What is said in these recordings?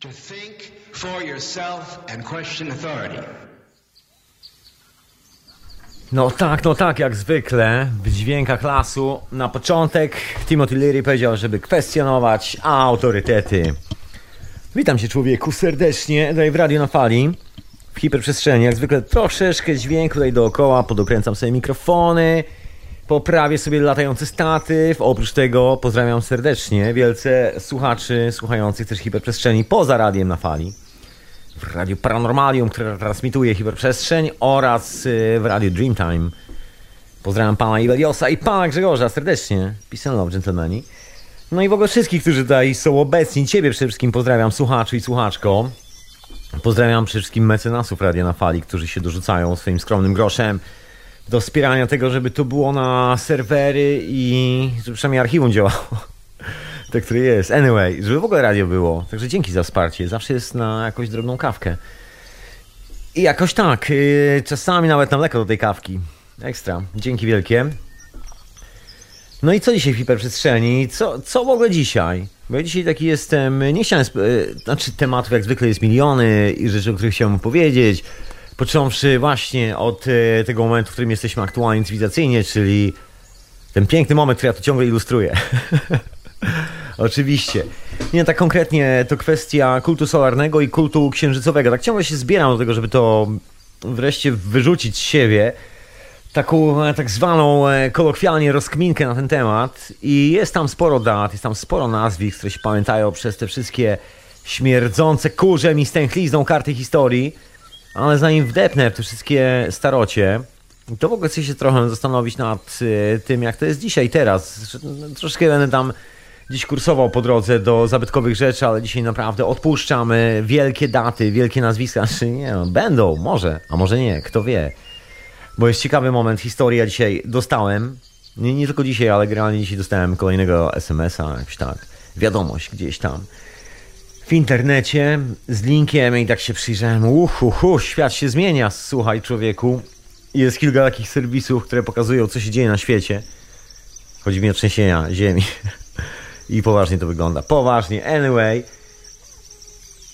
To think for yourself and question authority. No tak, no tak, jak zwykle w dźwiękach lasu na początek Timothy Leary powiedział, żeby kwestionować autorytety. Witam cię człowieku serdecznie tutaj w Radio na Fali w hiperprzestrzeni. Jak zwykle troszeczkę dźwięku tutaj dookoła, podokręcam sobie mikrofony, poprawię sobie latający statyw. Oprócz tego pozdrawiam serdecznie wielce słuchaczy słuchających też hiperprzestrzeni poza radiem na fali. W Radiu Paranormalium, które transmituje hiperprzestrzeń oraz y, w Radiu Dreamtime. Pozdrawiam pana Ibeliosa i pana Grzegorza serdecznie. Peace and love, gentlemani. No i w ogóle wszystkich, którzy tutaj są obecni. Ciebie przede wszystkim pozdrawiam, słuchaczy i słuchaczko. Pozdrawiam przede wszystkim mecenasów Radia na Fali, którzy się dorzucają swoim skromnym groszem do wspierania tego, żeby to było na serwery i żeby przynajmniej archiwum działało. Te, które jest. Anyway, żeby w ogóle radio było. Także dzięki za wsparcie. Zawsze jest na jakąś drobną kawkę. I jakoś tak. Yy, czasami nawet na mleko do tej kawki. Ekstra. Dzięki wielkie. No i co dzisiaj w hiperprzestrzeni? Co, co w ogóle dzisiaj? Bo ja dzisiaj taki jestem, nie chciałem, yy, znaczy tematów jak zwykle jest miliony i rzeczy, o których chciałem powiedzieć. Począwszy właśnie od e, tego momentu, w którym jesteśmy aktualnie cywilizacyjnie, czyli ten piękny moment, który ja tu ciągle ilustruję. Oczywiście. Nie, tak konkretnie to kwestia kultu solarnego i kultu księżycowego. Tak ciągle się zbieram do tego, żeby to wreszcie wyrzucić z siebie. Taką e, tak zwaną e, kolokwialnie rozkminkę na ten temat. I jest tam sporo dat, jest tam sporo nazwisk, które się pamiętają przez te wszystkie śmierdzące kurzem i stęchlizną karty historii. Ale zanim wdepnę w te wszystkie starocie, to w ogóle chcę się trochę zastanowić nad y, tym, jak to jest dzisiaj, teraz. Troszkę będę tam dziś kursował po drodze do zabytkowych rzeczy, ale dzisiaj naprawdę odpuszczamy wielkie daty, wielkie nazwiska. Znaczy nie, no, będą, może, a może nie, kto wie. Bo jest ciekawy moment historii, ja dzisiaj dostałem, nie, nie tylko dzisiaj, ale generalnie dzisiaj dostałem kolejnego SMS-a, jakoś tak, wiadomość gdzieś tam w internecie z linkiem i tak się przyjrzałem. Uhu, uhu, świat się zmienia, słuchaj człowieku. Jest kilka takich serwisów, które pokazują, co się dzieje na świecie. Chodzi mi o trzęsienia ziemi. I poważnie to wygląda. Poważnie. Anyway.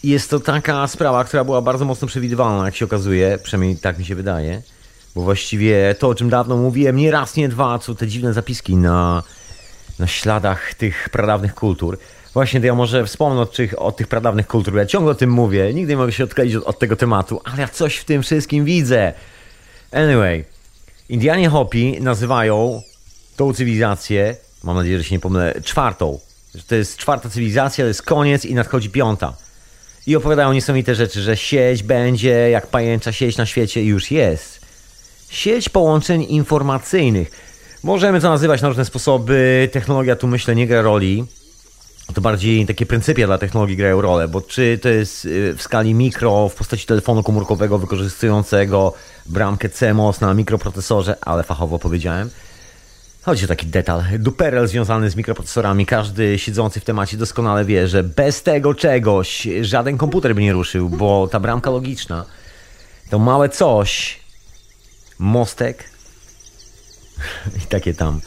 Jest to taka sprawa, która była bardzo mocno przewidywalna, jak się okazuje. Przynajmniej tak mi się wydaje. Bo właściwie to, o czym dawno mówiłem, nie raz, nie dwa, co te dziwne zapiski na, na śladach tych pradawnych kultur. Właśnie to ja może wspomnę o tych, o tych pradawnych kultur. Ja ciągle o tym mówię, nigdy nie mogę się odkleić od, od tego tematu, ale ja coś w tym wszystkim widzę. Anyway, Indianie Hopi nazywają tą cywilizację, mam nadzieję, że się nie pomylę, czwartą. Że to jest czwarta cywilizacja, to jest koniec i nadchodzi piąta. I opowiadają niesamowite rzeczy, że sieć będzie jak pajęcza sieć na świecie i już jest. Sieć połączeń informacyjnych. Możemy to nazywać na różne sposoby. Technologia tu myślę nie gra roli to bardziej takie pryncypia dla technologii grają rolę, bo czy to jest y, w skali mikro, w postaci telefonu komórkowego wykorzystującego bramkę CMOS na mikroprocesorze, ale fachowo powiedziałem. Chodzi o taki detal, duperel związany z mikroprocesorami. Każdy siedzący w temacie doskonale wie, że bez tego czegoś żaden komputer by nie ruszył, bo ta bramka logiczna, to małe coś, mostek i takie tam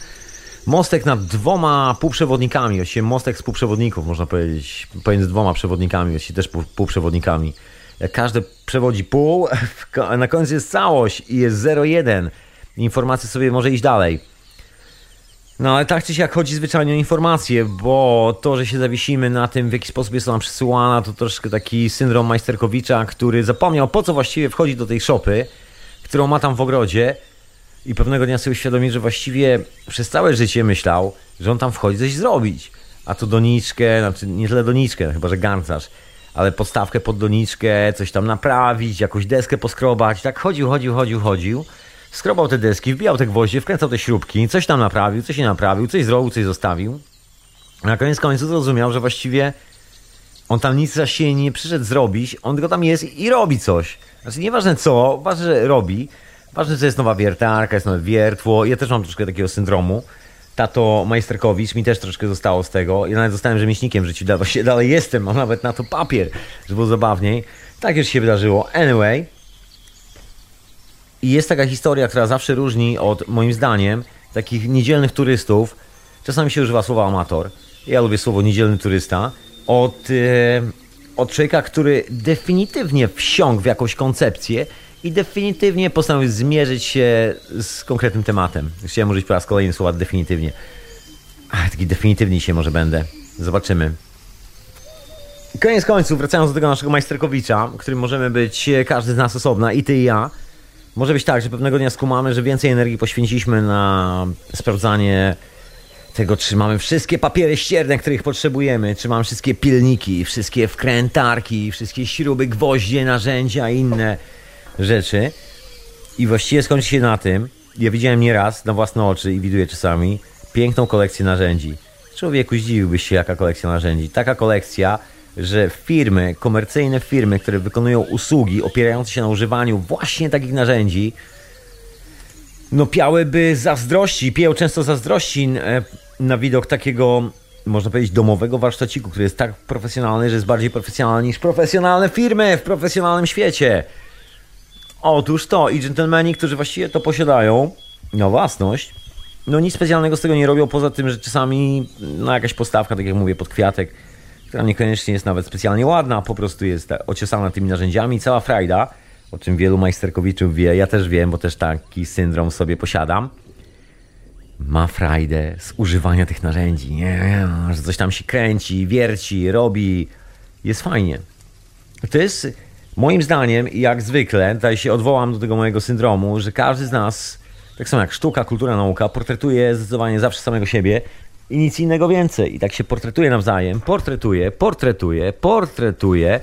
mostek nad dwoma półprzewodnikami, właściwie mostek z półprzewodników, można powiedzieć, pomiędzy dwoma przewodnikami, właściwie też pół, półprzewodnikami. Każdy przewodzi pół, na końcu jest całość i jest 0,1. Informacja sobie może iść dalej. No ale tak czy siak chodzi zwyczajnie o informacje, bo to, że się zawiesimy na tym, w jaki sposób jest ona przesyłana, to troszkę taki syndrom Majsterkowicza, który zapomniał po co właściwie wchodzi do tej szopy, którą ma tam w ogrodzie i pewnego dnia sobie uświadomił, że właściwie przez całe życie myślał, że on tam wchodzi coś zrobić. A tu doniczkę, znaczy nie tyle doniczkę, chyba że garncarz, ale podstawkę pod doniczkę, coś tam naprawić, jakąś deskę poskrobać. Tak chodził, chodził, chodził, chodził. Skrobał te deski, wbijał te gwoździe, wkręcał te śrubki, coś tam naprawił, coś nie naprawił, coś zrobił, coś zostawił. A na koniec końców zrozumiał, że właściwie on tam nic za się nie przyszedł zrobić, on tylko tam jest i robi coś. Znaczy nieważne co, ważne, że robi. Ważne, że jest nowa wiertarka, jest nowe wiertło. Ja też mam troszkę takiego syndromu. Tato Majsterkowicz mi też troszkę zostało z tego. Ja nawet zostałem rzemieślnikiem w życiu. Właściwie dalej jestem, mam nawet na to papier, żeby było zabawniej. Tak już się wydarzyło. Anyway. I jest taka historia, która zawsze różni od, moim zdaniem, takich niedzielnych turystów. Czasami się używa słowa amator. Ja lubię słowo niedzielny turysta. Od e, od człowieka, który definitywnie wsiąkł w jakąś koncepcję i definitywnie postanowił zmierzyć się z konkretnym tematem. Chciałem użyć po raz kolejny słowa definitywnie. Ach, taki definitywny się może będę. Zobaczymy. Koniec końców, wracając do tego naszego majsterkowicza, którym możemy być każdy z nas osobna, i ty i ja. Może być tak, że pewnego dnia skumamy, że więcej energii poświęciliśmy na sprawdzanie tego, czy mamy wszystkie papiery ścierne, których potrzebujemy, czy mamy wszystkie pilniki, wszystkie wkrętarki, wszystkie śruby, gwoździe, narzędzia i inne rzeczy. I właściwie skończy się na tym, ja widziałem nieraz na własne oczy i widuję czasami piękną kolekcję narzędzi. Człowieku, zdziwiłbyś się, jaka kolekcja narzędzi. Taka kolekcja, że firmy, komercyjne firmy, które wykonują usługi opierające się na używaniu właśnie takich narzędzi, no piałyby zazdrości, piją często zazdrości e, na widok takiego, można powiedzieć, domowego warsztaciku, który jest tak profesjonalny, że jest bardziej profesjonalny niż profesjonalne firmy w profesjonalnym świecie. Otóż to i dżentelmeni, którzy właściwie to posiadają na własność, no nic specjalnego z tego nie robią, poza tym, że czasami no jakaś postawka, tak jak mówię, pod kwiatek, która niekoniecznie jest nawet specjalnie ładna, po prostu jest ociosana tymi narzędziami, cała frajda, o czym wielu majsterkowiczów wie, ja też wiem, bo też taki syndrom sobie posiadam, ma frajdę z używania tych narzędzi, nie, że coś tam się kręci, wierci, robi, jest fajnie. To jest moim zdaniem, jak zwykle, tutaj się odwołam do tego mojego syndromu, że każdy z nas, tak samo jak sztuka, kultura, nauka, portretuje zdecydowanie zawsze samego siebie i nic innego więcej. I tak się portretuje nawzajem, portretuje, portretuje, portretuje.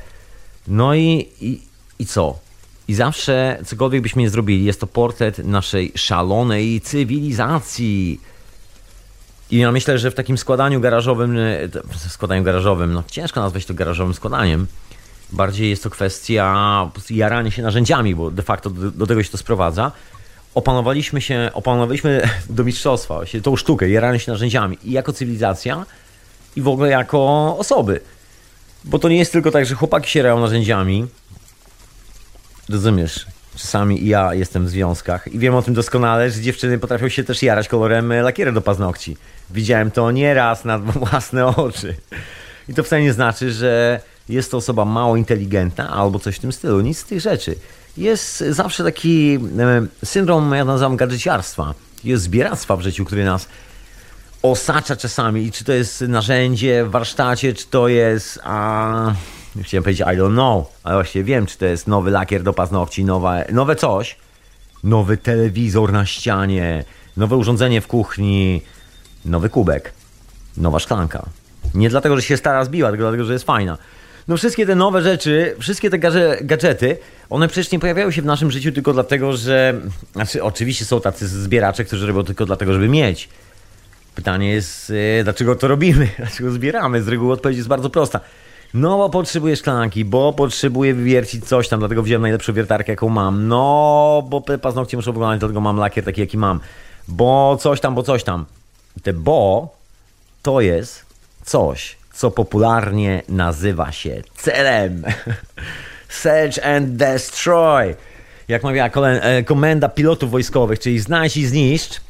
No i, i, i co? I zawsze, cokolwiek byśmy nie zrobili, jest to portret naszej szalonej cywilizacji. I ja myślę, że w takim składaniu garażowym, składaniu garażowym, no ciężko nazwać to garażowym składaniem. Bardziej jest to kwestia jarania się narzędziami, bo de facto do, do tego się to sprowadza opanowaliśmy się, opanowaliśmy do mistrzostwa, tą sztukę, jarania się narzędziami i jako cywilizacja i w ogóle jako osoby. Bo to nie jest tylko tak, że chłopaki się rają narzędziami. Rozumiesz? Czasami ja jestem w związkach i wiem o tym doskonale, że dziewczyny potrafią się też jarać kolorem lakieru do paznokci. Widziałem to nieraz na własne oczy. I to wcale nie znaczy, że jest to osoba mało inteligentna albo coś w tym stylu. Nic z tych rzeczy jest zawsze taki e, syndrom, ja nazywam gadżeciarstwa. Jest zbieractwa w życiu, który nas osacza czasami. I czy to jest narzędzie w warsztacie, czy to jest... A, chciałem powiedzieć I don't know, ale właśnie wiem, czy to jest nowy lakier do paznokci, nowe, nowe coś, nowy telewizor na ścianie, nowe urządzenie w kuchni, nowy kubek, nowa szklanka. Nie dlatego, że się stara zbiła, tylko dlatego, że jest fajna. No wszystkie te nowe rzeczy, wszystkie te gadżety, one przecież nie pojawiają się w naszym życiu tylko dlatego, że... Znaczy, oczywiście są tacy zbieracze, którzy robią tylko dlatego, żeby mieć. Pytanie jest, e, dlaczego to robimy? Dlaczego zbieramy? Z reguły odpowiedź jest bardzo prosta. No, bo potrzebuję szklanki, bo potrzebuję wywiercić coś tam, dlatego wziąłem najlepszą wiertarkę, jaką mam. No, bo paznokcie muszą wyglądać, dlatego mam lakier taki, jaki mam. Bo coś tam, bo coś tam. Te bo to jest coś, co popularnie nazywa się celem. Search and destroy. Jak mówiła e, komenda pilotów wojskowych, czyli znajdź i zniszcz.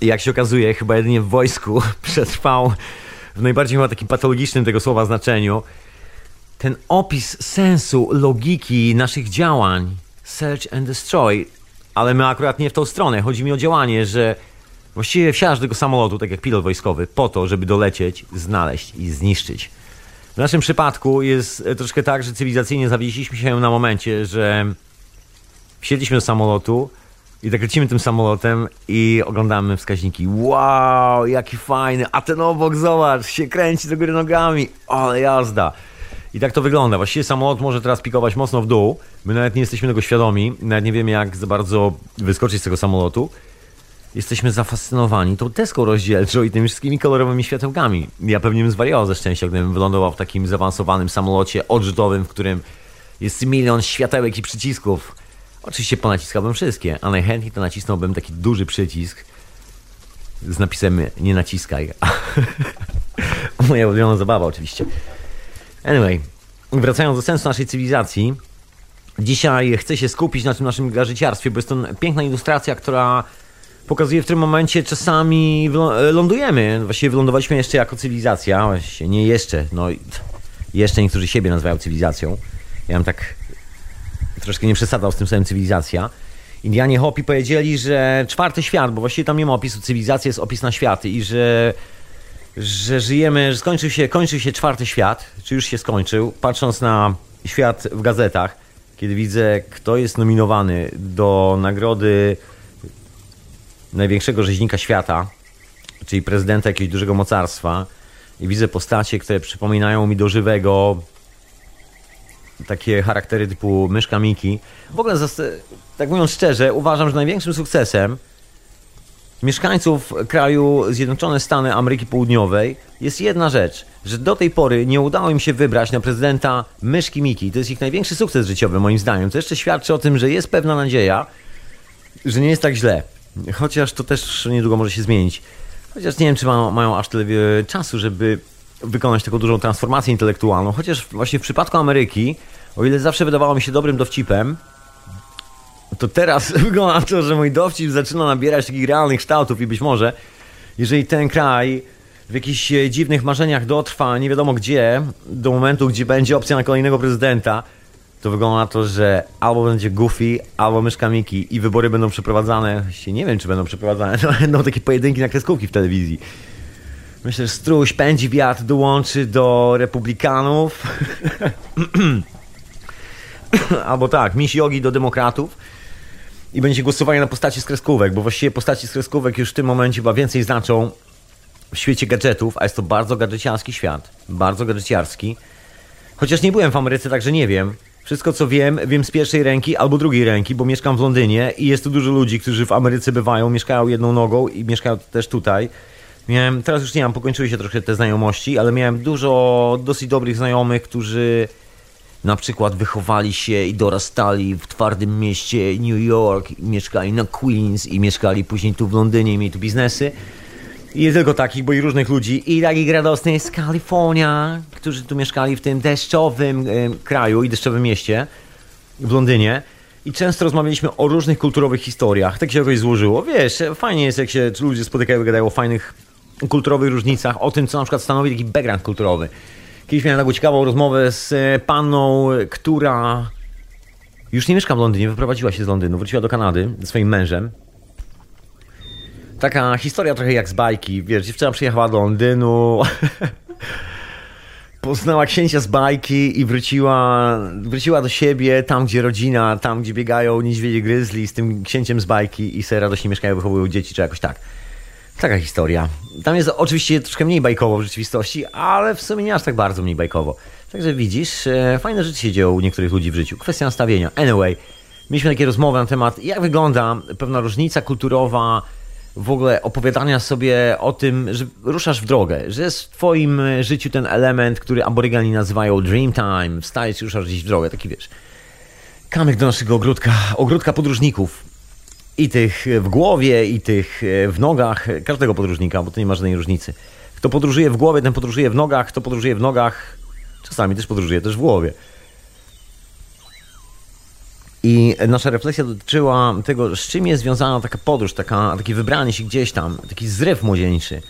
Jak się okazuje, chyba jedynie w wojsku przetrwał w najbardziej chyba takim patologicznym tego słowa znaczeniu ten opis sensu, logiki naszych działań. Search and destroy. Ale my akurat nie w tą stronę. Chodzi mi o działanie, że Właściwie wsiadasz do tego samolotu, tak jak pilot wojskowy, po to, żeby dolecieć, znaleźć i zniszczyć. W naszym przypadku jest e, troszkę tak, że cywilizacyjnie zawieźliśmy się na momencie, że wsiedliśmy do samolotu i tak lecimy tym samolotem i oglądamy wskaźniki. Wow, jaki fajny, a ten obok, zobacz, się kręci do góry nogami, ale jazda. I tak to wygląda. Właściwie samolot może teraz pikować mocno w dół. My nawet nie jesteśmy tego świadomi, nawet nie wiemy jak za bardzo wyskoczyć z tego samolotu jesteśmy zafascynowani tą deską rozdzielczą i tymi wszystkimi kolorowymi światełkami. Ja pewnie bym zwariował ze szczęścia, gdybym wylądował w takim zaawansowanym samolocie odrzutowym, w którym jest milion światełek i przycisków. Oczywiście ponaciskałbym wszystkie, a najchętniej to nacisnąłbym taki duży przycisk z napisem nie naciskaj. Moja ulubiona zabawa oczywiście. Anyway, wracając do sensu naszej cywilizacji, dzisiaj chcę się skupić na tym naszym garzyciarstwie, bo jest to piękna ilustracja, która pokazuje w tym momencie czasami lądujemy. Właściwie wylądowaliśmy jeszcze jako cywilizacja. Właściwie nie jeszcze. No Jeszcze niektórzy siebie nazywają cywilizacją. Ja bym tak troszkę nie przesadzał z tym samym cywilizacja. Indianie Hopi powiedzieli, że czwarty świat, bo właściwie tam nie ma opisu cywilizacji, jest opis na światy i że, że żyjemy, że skończył się, kończył się czwarty świat, czy już się skończył. Patrząc na świat w gazetach, kiedy widzę, kto jest nominowany do nagrody największego rzeźnika świata, czyli prezydenta jakiegoś dużego mocarstwa, i widzę postacie, które przypominają mi do żywego takie charaktery typu myszka Miki. W ogóle, tak mówiąc szczerze, uważam, że największym sukcesem mieszkańców kraju Zjednoczone Stany Ameryki Południowej jest jedna rzecz, że do tej pory nie udało im się wybrać na prezydenta myszki Miki. To jest ich największy sukces życiowy, moim zdaniem. To jeszcze świadczy o tym, że jest pewna nadzieja, że nie jest tak źle. Chociaż to też niedługo może się zmienić. Chociaż nie wiem, czy mają, mają aż tyle czasu, żeby wykonać taką dużą transformację intelektualną. Chociaż właśnie w przypadku Ameryki, o ile zawsze wydawało mi się dobrym dowcipem, to teraz wygląda na to, że mój dowcip zaczyna nabierać takich realnych kształtów i być może, jeżeli ten kraj w jakichś e, dziwnych marzeniach dotrwa nie wiadomo gdzie, do momentu, gdzie będzie opcja na kolejnego prezydenta, to wygląda na to, że albo będzie Goofy, albo Myszka Miki i wybory będą przeprowadzane, nie wiem czy będą przeprowadzane, to będą takie pojedynki na kreskówki w telewizji. Myślę, że Struś pędzi wiatr dołączy do republikanów. albo tak, Miss Yogi do demokratów i będzie głosowanie na postaci z kreskówek, bo właściwie postaci z kreskówek już w tym momencie chyba więcej znaczą w świecie gadżetów, a jest to bardzo gadżeciarski świat, bardzo gadżeciarski. Chociaż nie byłem w Ameryce, także nie wiem. Wszystko co wiem, wiem z pierwszej ręki albo drugiej ręki, bo mieszkam w Londynie i jest tu dużo ludzi, którzy w Ameryce bywają, mieszkają jedną nogą i mieszkają też tutaj. Miałem, teraz już nie mam, pokończyły się troszkę te znajomości, ale miałem dużo dosyć dobrych znajomych, którzy na przykład wychowali się i dorastali w twardym mieście New York, mieszkali na Queens i mieszkali później tu w Londynie i mieli tu biznesy. Nie tylko takich, bo i różnych ludzi, i takich radosnych z Kalifornia, którzy tu mieszkali w tym deszczowym y, kraju i deszczowym mieście w Londynie. I często rozmawialiśmy o różnych kulturowych historiach. Tak się jakoś złożyło. Wiesz, fajnie jest, jak się ludzie spotykają i gadają o fajnych kulturowych różnicach, o tym, co na przykład stanowi taki background kulturowy. Kiedyś miałem taką ciekawą rozmowę z e, panną, która już nie mieszka w Londynie, wyprowadziła się z Londynu, wróciła do Kanady ze swoim mężem. Taka historia trochę jak z bajki, wiesz, dziewczyna przyjechała do Londynu, poznała księcia z bajki i wróciła, wróciła do siebie, tam gdzie rodzina, tam gdzie biegają niedźwiedzie gryzli z tym księciem z bajki i sobie radośnie mieszkają, wychowują dzieci czy jakoś tak. Taka historia. Tam jest oczywiście troszkę mniej bajkowo w rzeczywistości, ale w sumie nie aż tak bardzo mniej bajkowo. Także widzisz, e, fajne rzeczy się dzieją u niektórych ludzi w życiu. Kwestia nastawienia. Anyway, mieliśmy takie rozmowy na temat, jak wygląda pewna różnica kulturowa, w ogóle opowiadania sobie o tym, że ruszasz w drogę, że jest w twoim życiu ten element, który aborygeni nazywają dream time, wstajesz i ruszasz gdzieś w drogę, taki wiesz. Kamyk do naszego ogródka, ogródka podróżników i tych w głowie, i tych w nogach każdego podróżnika, bo to nie ma żadnej różnicy. Kto podróżuje w głowie, ten podróżuje w nogach, kto podróżuje w nogach, czasami też podróżuje też w głowie. I nasza refleksja dotyczyła tego, z czym jest związana taka podróż, taka, takie wybranie się gdzieś tam, taki zryw młodzieńczy.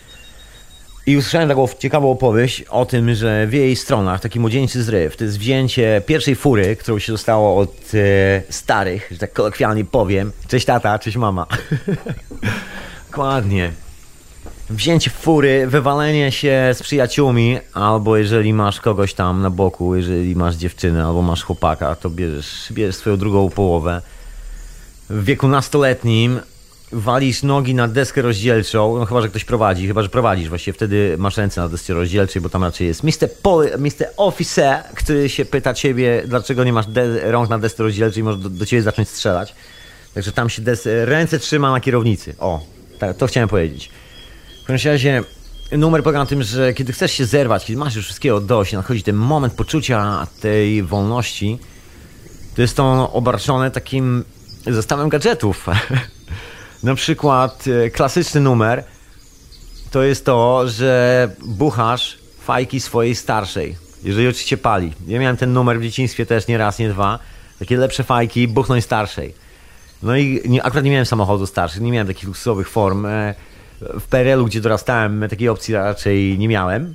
I usłyszałem taką ciekawą opowieść o tym, że w jej stronach taki młodzieńczy zryw to jest wzięcie pierwszej fury, którą się dostało od e, starych, że tak kolokwialnie powiem. Cześć tata, cześć mama. Dokładnie. Wzięcie fury, wywalenie się z przyjaciółmi, albo jeżeli masz kogoś tam na boku, jeżeli masz dziewczynę, albo masz chłopaka, to bierzesz, bierzesz swoją drugą połowę. W wieku nastoletnim walisz nogi na deskę rozdzielczą, no chyba, że ktoś prowadzi, chyba, że prowadzisz, właściwie wtedy masz ręce na desce rozdzielczej, bo tam raczej jest Mr. Pol, Mr. Officer, który się pyta ciebie, dlaczego nie masz rąk na desce rozdzielczej i może do, do, ciebie zacząć strzelać. Także tam się ręce trzyma na kierownicy. O, tak, to chciałem powiedzieć. Każdym razie numer polega na tym, że kiedy chcesz się zerwać, kiedy masz już wszystkiego dość, nadchodzi ten moment poczucia tej wolności, to jest to obarczone takim zestawem gadżetów. Na przykład e, klasyczny numer to jest to, że buchasz fajki swojej starszej. Jeżeli oczywiście pali. Ja miałem ten numer w dzieciństwie też nie raz, nie dwa. Takie lepsze fajki, buchnąć starszej. No i nie, akurat nie miałem samochodu starszych, nie miałem takich luksusowych form. W PRL-u, gdzie dorastałem, takiej opcji raczej nie miałem.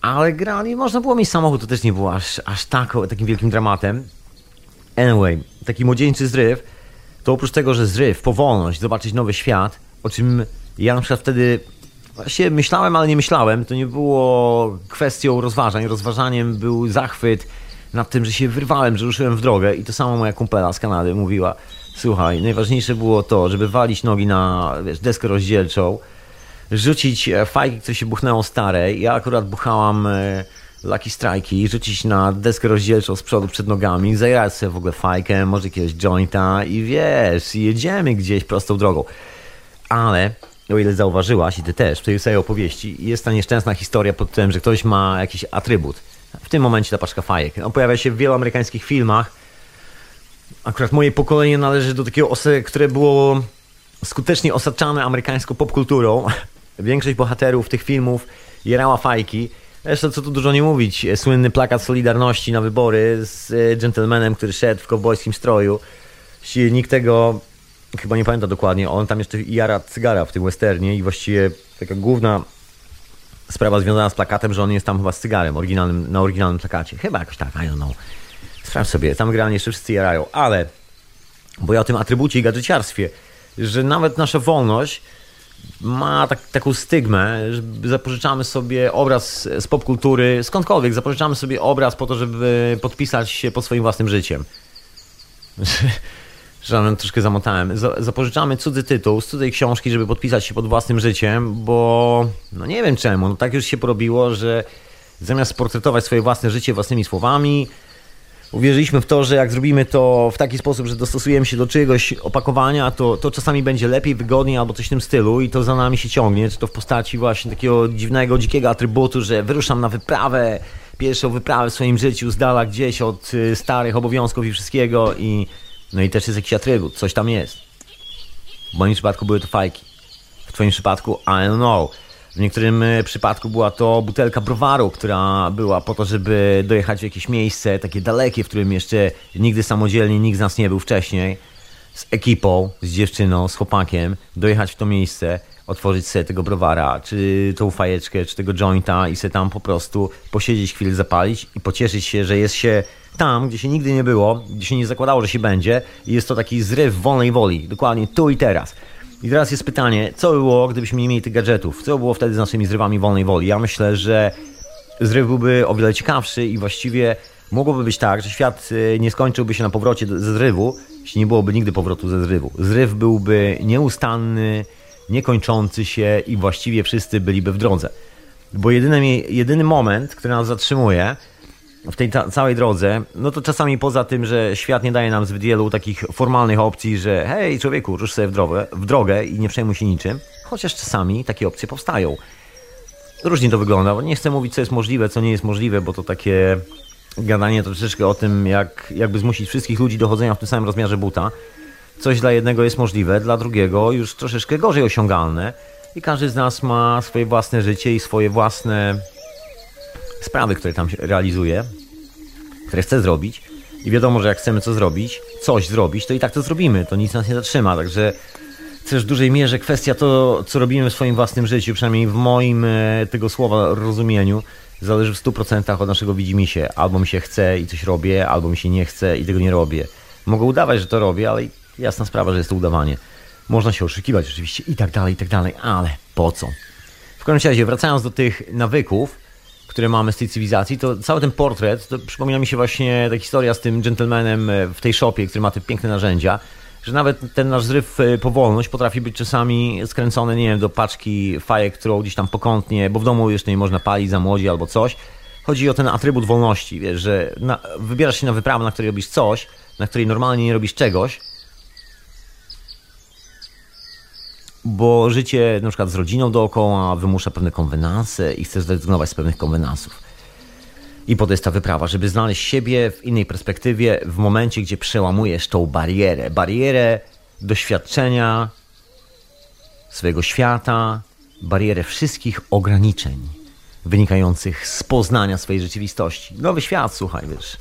Ale grali, można było mieć samochód, to też nie było aż, aż tak, takim wielkim dramatem. Anyway, taki młodzieńczy zryw, to oprócz tego, że zryw, powolność, zobaczyć nowy świat, o czym ja na przykład wtedy właśnie myślałem, ale nie myślałem, to nie było kwestią rozważań. Rozważaniem był zachwyt nad tym, że się wyrwałem, że ruszyłem w drogę i to samo moja kumpela z Kanady mówiła, słuchaj, najważniejsze było to, żeby walić nogi na wiesz, deskę rozdzielczą, rzucić e, fajki, które się buchnęło stare. Ja akurat buchałam e, Lucky Strike'i, rzucić na deskę rozdzielczą z przodu przed nogami, zajrać sobie w ogóle fajkę, może jakiegoś jointa i wiesz, jedziemy gdzieś prostą drogą. Ale o ile zauważyłaś i ty też w tej samej opowieści, jest ta nieszczęsna historia pod tym, że ktoś ma jakiś atrybut. W tym momencie ta paczka fajek. On pojawia się w wielu amerykańskich filmach. Akurat moje pokolenie należy do takiego, które było skutecznie osaczane amerykańską popkulturą. Większość bohaterów tych filmów jerała fajki. Zresztą co tu dużo nie mówić, słynny plakat Solidarności na wybory z e, gentlemanem, który szedł w kowbojskim stroju. Nikt tego chyba nie pamięta dokładnie, on tam jeszcze jara cygara w tym westernie i właściwie taka główna sprawa związana z plakatem, że on jest tam chyba z cygarem oryginalnym, na oryginalnym plakacie. Chyba jakoś tak, I don't know. Sprawdź sobie, tam generalnie jeszcze wszyscy jarają, ale bo ja o tym atrybucie i gadżeciarstwie, że nawet nasza wolność ma tak, taką stygmę, że zapożyczamy sobie obraz z popkultury, skądkolwiek, zapożyczamy sobie obraz po to, żeby podpisać się pod swoim własnym życiem. że troszkę zamotałem. Zapożyczamy cudzy tytuł z cudzej książki, żeby podpisać się pod własnym życiem, bo no nie wiem czemu, no tak już się porobiło, że zamiast portretować swoje własne życie własnymi słowami, uwierzyliśmy w to, że jak zrobimy to w taki sposób, że dostosujemy się do czyjegoś opakowania, to, to czasami będzie lepiej, wygodniej albo coś w tym stylu i to za nami się ciągnie, czy to w postaci właśnie takiego dziwnego, dzikiego atrybutu, że wyruszam na wyprawę, pierwszą wyprawę w swoim życiu z dala gdzieś od y, starych obowiązków i wszystkiego i no i też jest jakiś atrybut, coś tam jest. W moim przypadku były to fajki. W twoim przypadku, I don't know. W niektórym e, przypadku była to butelka browaru, która była po to, żeby dojechać w jakieś miejsce takie dalekie, w którym jeszcze nigdy samodzielnie nikt z nas nie był wcześniej. Z ekipą, z dziewczyną, z chłopakiem, dojechać w to miejsce, otworzyć sobie tego browara, czy tą fajeczkę, czy tego jointa i sobie tam po prostu posiedzieć chwilę, zapalić i pocieszyć się, że jest się tam, gdzie się nigdy nie było, gdzie się nie zakładało, że się będzie i jest to taki zryw wolnej woli, dokładnie tu i teraz. I teraz jest pytanie, co by było, gdybyśmy nie mieli tych gadżetów? Co by było wtedy z naszymi zrywami wolnej woli? Ja myślę, że zryw byłby o wiele ciekawszy i właściwie mogłoby być tak, że świat y, nie skończyłby się na powrocie ze zrywu, jeśli nie byłoby nigdy powrotu ze zrywu. Zryw byłby nieustanny, niekończący się i właściwie wszyscy byliby w drodze. Bo jedyny, jedyny moment, który nas zatrzymuje, w tej całej drodze, no to czasami poza tym, że świat nie daje nam zbyt wielu takich formalnych opcji, że hej człowieku, rusz sobie w drogę, w drogę i nie przejmuj się niczym, chociaż czasami takie opcje powstają. Różnie to wygląda, bo nie chcę mówić, co jest możliwe, co nie jest możliwe, bo to takie gadanie troszeczkę o tym, jak, jakby zmusić wszystkich ludzi do chodzenia w tym samym rozmiarze buta. Coś dla jednego jest możliwe, dla drugiego już troszeczkę gorzej osiągalne i każdy z nas ma swoje własne życie i swoje własne sprawy, które tam realizuje, które chce zrobić i wiadomo, że jak chcemy co zrobić, coś zrobić, to i tak to zrobimy, to nic nas nie zatrzyma, także też w dużej mierze kwestia to, co robimy w swoim własnym życiu, przynajmniej w moim e, tego słowa rozumieniu, zależy w 100% od naszego widzimisię. Albo mi się chce i coś robię, albo mi się nie chce i tego nie robię. Mogę udawać, że to robię, ale jasna sprawa, że jest to udawanie. Można się oszukiwać oczywiście i tak dalej, i tak dalej, ale po co? W każdym razie, wracając do tych nawyków, które mamy z tej cywilizacji, to cały ten portret, to przypomina mi się właśnie ta historia z tym gentlemanem e, w tej shopie, który ma te piękne narzędzia, że nawet ten nasz zryw e, powolność potrafi być czasami skręcony, nie wiem, do paczki fajek, którą gdzieś tam pokątnie, bo w domu jeszcze nie można palić za młodzi albo coś. Chodzi o ten atrybut wolności, wiesz, że na, wybierasz się na wyprawę, na której robisz coś, na której normalnie nie robisz czegoś, bo życie na przykład z rodziną dookoła wymusza pewne konwenanse i chcesz zrezygnować z pewnych konwenansów. I po to jest ta wyprawa, żeby znaleźć siebie w innej perspektywie, w momencie, gdzie przełamujesz tą barierę. Barierę doświadczenia swojego świata, barierę wszystkich ograniczeń wynikających z poznania swojej rzeczywistości. Nowy świat, słuchaj, wiesz.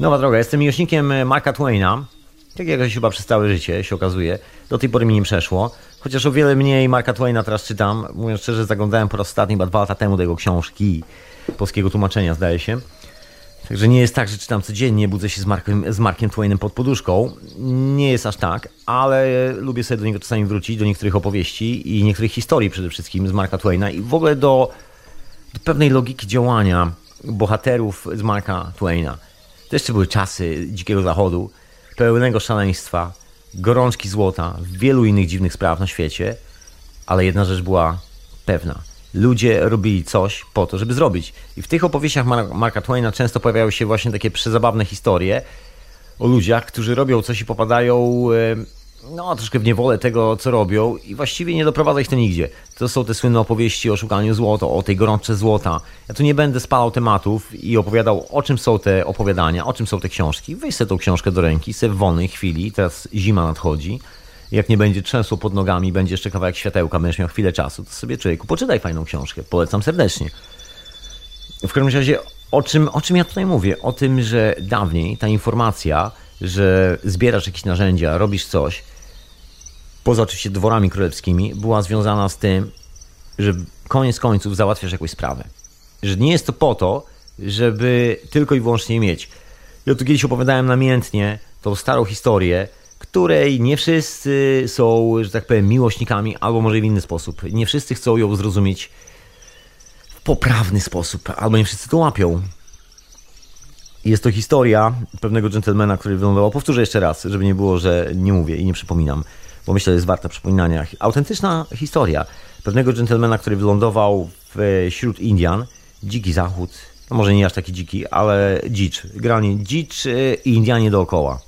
Nowa droga. Jestem miłośnikiem Marka Twaina. Tak jakoś chyba przez całe życie się okazuje. Do tej pory mi nie przeszło. Chociaż o wiele mniej Marka Twaina teraz czytam. Mówiąc szczerze, zaglądałem po raz ostatni chyba dwa lata temu do jego książki. polskiego tłumaczenia, zdaje się. Także nie jest tak, że czytam codziennie, budzę się z Markiem, z Markiem Twainem pod poduszką. Nie jest aż tak, ale lubię sobie do niego czasami wrócić, do niektórych opowieści i niektórych historii przede wszystkim z Marka Twaina i w ogóle do, do pewnej logiki działania bohaterów z Marka Twaina. To jeszcze były czasy Dzikiego Zachodu, pełnego szaleństwa, gorączki złota, wielu innych dziwnych spraw na świecie, ale jedna rzecz była pewna – ludzie robili coś po to, żeby zrobić. I w tych opowieściach Marka Twaina często pojawiają się właśnie takie przezabawne historie o ludziach, którzy robią coś i popadają no, troszkę w niewolę tego, co robią i właściwie nie doprowadza ich to nigdzie. To są te słynne opowieści o szukaniu złota, o tej gorączce złota. Ja tu nie będę spalał tematów i opowiadał, o czym są te opowiadania, o czym są te książki. Weź sobie tą książkę do ręki, sobie w wolnej chwili, teraz zima nadchodzi, jak nie będzie trzęsło pod nogami, będzie jeszcze kawałek światełka, będziesz miał chwilę czasu, to sobie człowieku poczytaj fajną książkę. Polecam serdecznie. W każdym razie, o czym, o czym ja tutaj mówię? O tym, że dawniej ta informacja, że zbierasz jakieś narzędzia, robisz coś, poza oczywiście dworami królewskimi, była związana z tym, że koniec końców załatwiasz jakąś sprawę. Że nie jest to po to, żeby tylko i wyłącznie mieć. Ja tu kiedyś opowiadałem namiętnie tą starą historię, której nie wszyscy są, że tak powiem, miłośnikami, albo może w inny sposób. Nie wszyscy chcą ją zrozumieć w poprawny sposób, albo nie wszyscy to łapią. Jest to historia pewnego dżentelmena, który wylądował. Powtórzę jeszcze raz, żeby nie było, że nie mówię i nie przypominam, bo myślę, że jest warta przypominania. Autentyczna historia pewnego dżentelmena, który wylądował wśród Indian, dziki zachód, no może nie aż taki dziki, ale dzicz. Granie dzicz i Indianie dookoła.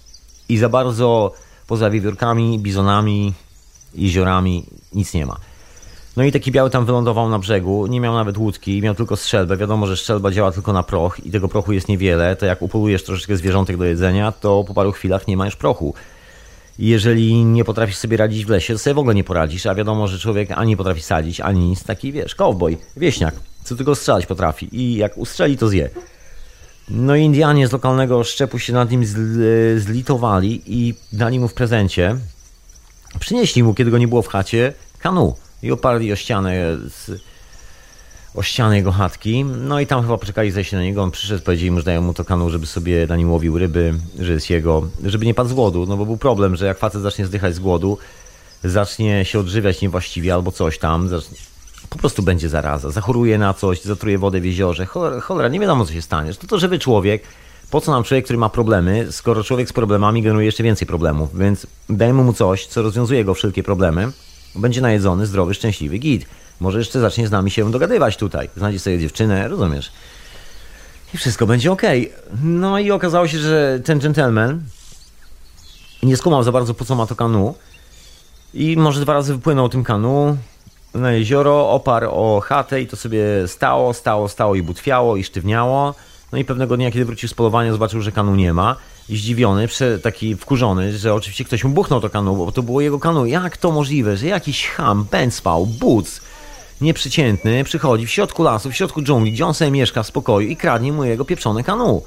I za bardzo poza wiewiórkami, bizonami, jeziorami nic nie ma. No i taki biały tam wylądował na brzegu, nie miał nawet łódki, miał tylko strzelbę. Wiadomo, że strzelba działa tylko na proch i tego prochu jest niewiele. To jak upolujesz troszeczkę zwierzątek do jedzenia, to po paru chwilach nie ma już prochu. Jeżeli nie potrafisz sobie radzić w lesie, to sobie w ogóle nie poradzisz, a wiadomo, że człowiek ani potrafi sadzić, ani nic. Taki, wiesz, cowboy, wieśniak, co tylko strzelać potrafi i jak ustrzeli, to zje. No Indianie z lokalnego szczepu się nad nim zlitowali i dali mu w prezencie. Przynieśli mu, kiedy go nie było w chacie, kanu i oparli o ścianę z, o ścianę jego chatki. No i tam chyba poczekali zejść na niego. On przyszedł, powiedzieli mu, że dają mu to kanu, żeby sobie na nim łowił ryby, że jest jego, żeby nie padł z głodu. No bo był problem, że jak facet zacznie zdychać z głodu, zacznie się odżywiać niewłaściwie albo coś tam, zacznie, po prostu będzie zaraza. Zachoruje na coś, zatruje wodę w jeziorze. Cholera, cholera nie wiadomo, co się stanie. To to żywy człowiek. Po co nam człowiek, który ma problemy, skoro człowiek z problemami generuje jeszcze więcej problemów? Więc dajmy mu coś, co rozwiązuje go wszelkie problemy. Będzie najedzony, zdrowy, szczęśliwy, git. Może jeszcze zacznie z nami się dogadywać tutaj. Znajdzie sobie dziewczynę, rozumiesz? I wszystko będzie ok. No i okazało się, że ten gentleman nie skumał za bardzo po co ma to kanu. I może dwa razy wypłynął tym kanu, na jezioro, oparł o chatę i to sobie stało, stało, stało i butwiało i sztywniało. No i pewnego dnia, kiedy wrócił z polowania, zobaczył, że kanu nie ma. I zdziwiony, taki wkurzony, że oczywiście ktoś mu buchnął to kanu, bo to było jego kanu. Jak to możliwe, że jakiś ham, spał, buc, nieprzeciętny, przychodzi w środku lasu, w środku dżungli, gdzie on sobie mieszka w spokoju i kradnie mu jego pieprzone kanu.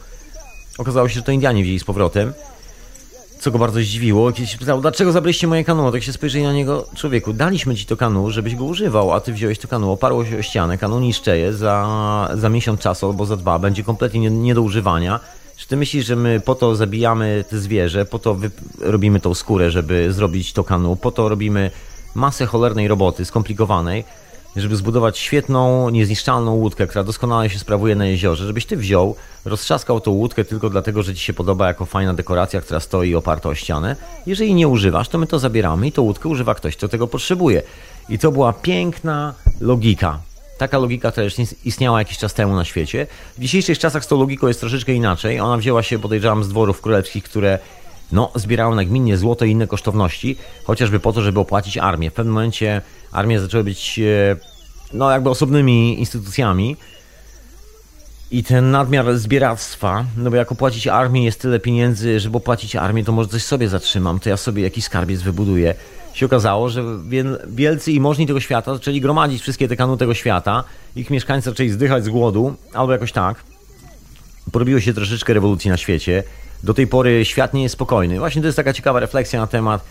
Okazało się, że to Indianie wzięli z powrotem co go bardzo zdziwiło. Kiedyś pytał, dlaczego zabraliście moje kanu? Tak się spojrzeli na niego, człowieku, daliśmy ci to kanu, żebyś go używał, a ty wziąłeś to kanu, oparło się o ścianę, kanu niszczeje, za, za miesiąc czasu albo za dwa będzie kompletnie nie, nie do używania. Czy ty myślisz, że my po to zabijamy te zwierzę, po to robimy tą skórę, żeby zrobić to kanu, po to robimy masę cholernej roboty, skomplikowanej, żeby zbudować świetną, niezniszczalną łódkę, która doskonale się sprawuje na jeziorze, żebyś ty wziął, roztrzaskał tą łódkę tylko dlatego, że ci się podoba jako fajna dekoracja, która stoi oparta o ścianę. Jeżeli nie używasz, to my to zabieramy i tą łódkę używa ktoś, kto tego potrzebuje. I to była piękna logika. Taka logika też istniała jakiś czas temu na świecie. W dzisiejszych czasach z tą logiką jest troszeczkę inaczej. Ona wzięła się, podejrzewam, z dworów królewskich, które no, zbierały nagminnie złoto i inne kosztowności, chociażby po to, żeby opłacić armię. W pewnym momencie armie zaczęły być e, no, jakby osobnymi instytucjami. I ten nadmiar zbieractwa, no bo jak opłacić armię jest tyle pieniędzy, żeby opłacić armię, to może coś sobie zatrzymam, to ja sobie jakiś skarbiec wybuduję. Się okazało, że wielcy i możni tego świata zaczęli gromadzić wszystkie te kanu tego świata, ich mieszkańcy zaczęli zdychać z głodu, albo jakoś tak. Porobiło się troszeczkę rewolucji na świecie. Do tej pory świat nie jest spokojny. Właśnie to jest taka ciekawa refleksja na temat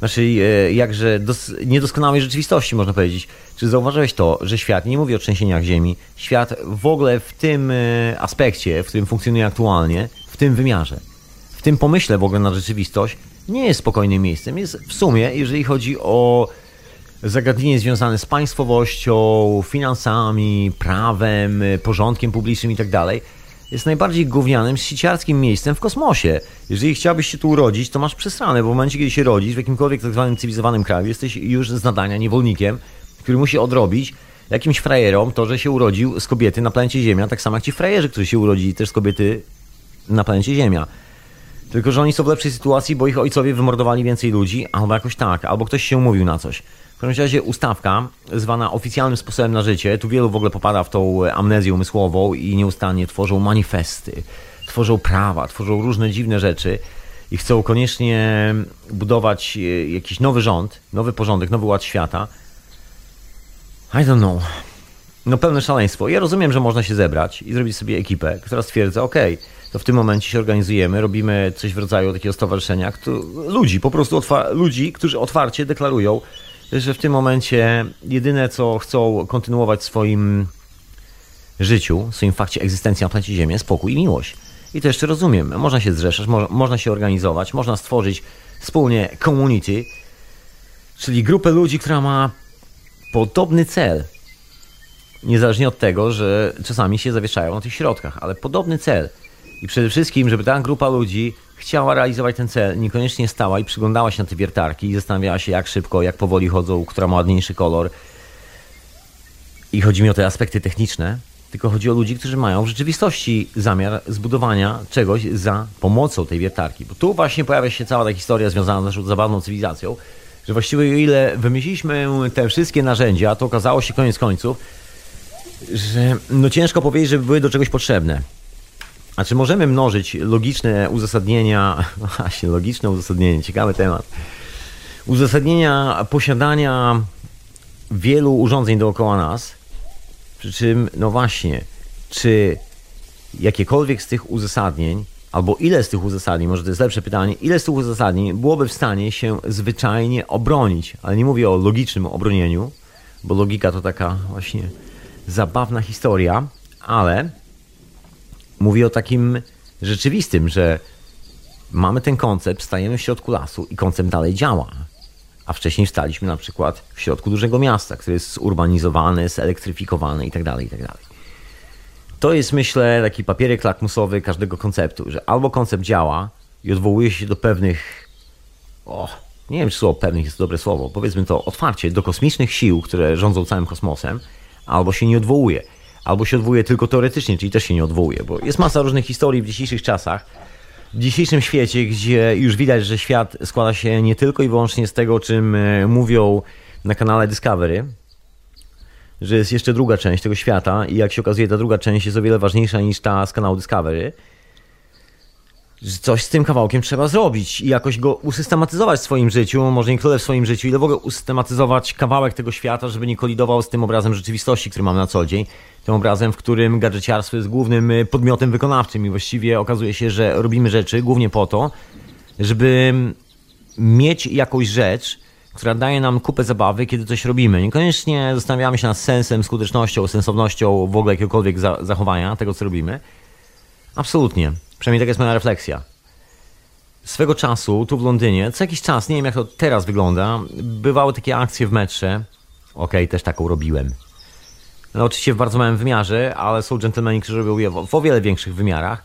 naszej e, jakże dos, niedoskonałej rzeczywistości, można powiedzieć. Czy zauważyłeś to, że świat, nie mówię o trzęsieniach Ziemi, świat w ogóle w tym e, aspekcie, w którym funkcjonuje aktualnie, w tym wymiarze, w tym pomyśle w ogóle na rzeczywistość, nie jest spokojnym miejscem. Jest w sumie, jeżeli chodzi o zagadnienie związane z państwowością, finansami, prawem, porządkiem publicznym itd., tak jest najbardziej gównianym, sieciarskim miejscem w kosmosie. Jeżeli chciałbyś się tu urodzić, to masz przesrane, bo w momencie, kiedy się rodzisz w jakimkolwiek tak zwanym cywilizowanym kraju, jesteś już z nadania niewolnikiem, który musi odrobić jakimś frajerom to, że się urodził z kobiety na planecie Ziemia, tak samo jak ci frajerzy, którzy się urodzili też z kobiety na planecie Ziemia. Tylko, że oni są w lepszej sytuacji, bo ich ojcowie wymordowali więcej ludzi, albo jakoś tak, albo ktoś się umówił na coś. W każdym razie ustawka, zwana oficjalnym sposobem na życie, tu wielu w ogóle popada w tą amnezję umysłową i nieustannie tworzą manifesty, tworzą prawa, tworzą różne dziwne rzeczy i chcą koniecznie budować e, jakiś nowy rząd, nowy porządek, nowy ład świata. I don't know. No pełne szaleństwo. Ja rozumiem, że można się zebrać i zrobić sobie ekipę, która stwierdza, ok, to w tym momencie się organizujemy, robimy coś w rodzaju takiego stowarzyszenia, kto, ludzi, po prostu ludzi, którzy otwarcie deklarują, że w tym momencie jedyne, co chcą kontynuować w swoim życiu, w swoim fakcie egzystencji na planecie Ziemię, spokój i miłość. I to jeszcze rozumiem. Można się zrzeszać, mo można się organizować, można stworzyć wspólnie community, czyli grupę ludzi, która ma podobny cel. Niezależnie od tego, że czasami się zawieszają na tych środkach, ale podobny cel. I przede wszystkim, żeby ta grupa ludzi chciała realizować ten cel, niekoniecznie stała i przyglądała się na te wiertarki i zastanawiała się, jak szybko, jak powoli chodzą, która ma ładniejszy kolor. I chodzi mi o te aspekty techniczne, tylko chodzi o ludzi, którzy mają w rzeczywistości zamiar zbudowania czegoś za pomocą tej wiertarki. Bo tu właśnie pojawia się cała ta historia związana z naszą zabawną cywilizacją, że właściwie o ile wymyśliliśmy te wszystkie narzędzia, to okazało się koniec końców, że no ciężko powiedzieć, żeby były do czegoś potrzebne. A czy możemy mnożyć logiczne uzasadnienia, właśnie logiczne uzasadnienie, ciekawy temat, uzasadnienia posiadania wielu urządzeń dookoła nas, przy czym, no właśnie, czy jakiekolwiek z tych uzasadnień, albo ile z tych uzasadnień, może to jest lepsze pytanie, ile z tych uzasadnień byłoby w stanie się zwyczajnie obronić, ale nie mówię o logicznym obronieniu, bo logika to taka właśnie zabawna historia, ale Mówię o takim rzeczywistym, że mamy ten koncept, stajemy w środku lasu i koncept dalej działa. A wcześniej staliśmy na przykład w środku dużego miasta, które jest zurbanizowany, zelektryfikowane itd., tak itd. Tak to jest, myślę, taki papierek lakmusowy każdego konceptu, że albo koncept działa i odwołuje się do pewnych, o, nie wiem, czy słowo pewnych jest dobre słowo, powiedzmy to otwarcie, do kosmicznych sił, które rządzą całym kosmosem, albo się nie odwołuje albo się odwołuje tylko teoretycznie, czyli też się nie odwołuje, bo jest masa różnych historii w dzisiejszych czasach, w dzisiejszym świecie, gdzie już widać, że świat składa się nie tylko i wyłącznie z tego, o czym e, mówią na kanale Discovery, że jest jeszcze druga część tego świata i jak się okazuje, ta druga część jest o wiele ważniejsza niż ta z kanału Discovery. Coś z tym kawałkiem trzeba zrobić i jakoś go usystematyzować w swoim życiu, może nie tyle w swoim życiu, ile w ogóle usystematyzować kawałek tego świata, żeby nie kolidował z tym obrazem rzeczywistości, który mamy na co dzień tym obrazem, w którym gadżeciarstwo jest głównym y, podmiotem wykonawczym i właściwie okazuje się, że robimy rzeczy głównie po to, żeby mieć jakąś rzecz, która daje nam kupę zabawy, kiedy coś robimy. Niekoniecznie zastanawiamy się nad sensem, skutecznością, sensownością w ogóle jakiegokolwiek za zachowania tego, co robimy. Absolutnie. Przynajmniej taka jest moja refleksja. Swego czasu, tu w Londynie, co jakiś czas, nie wiem jak to teraz wygląda, bywały takie akcje w metrze. Okej, okay, też taką robiłem. No oczywiście w bardzo małym wymiarze, ale są dżentelmeni, którzy robią je w, o wiele większych wymiarach,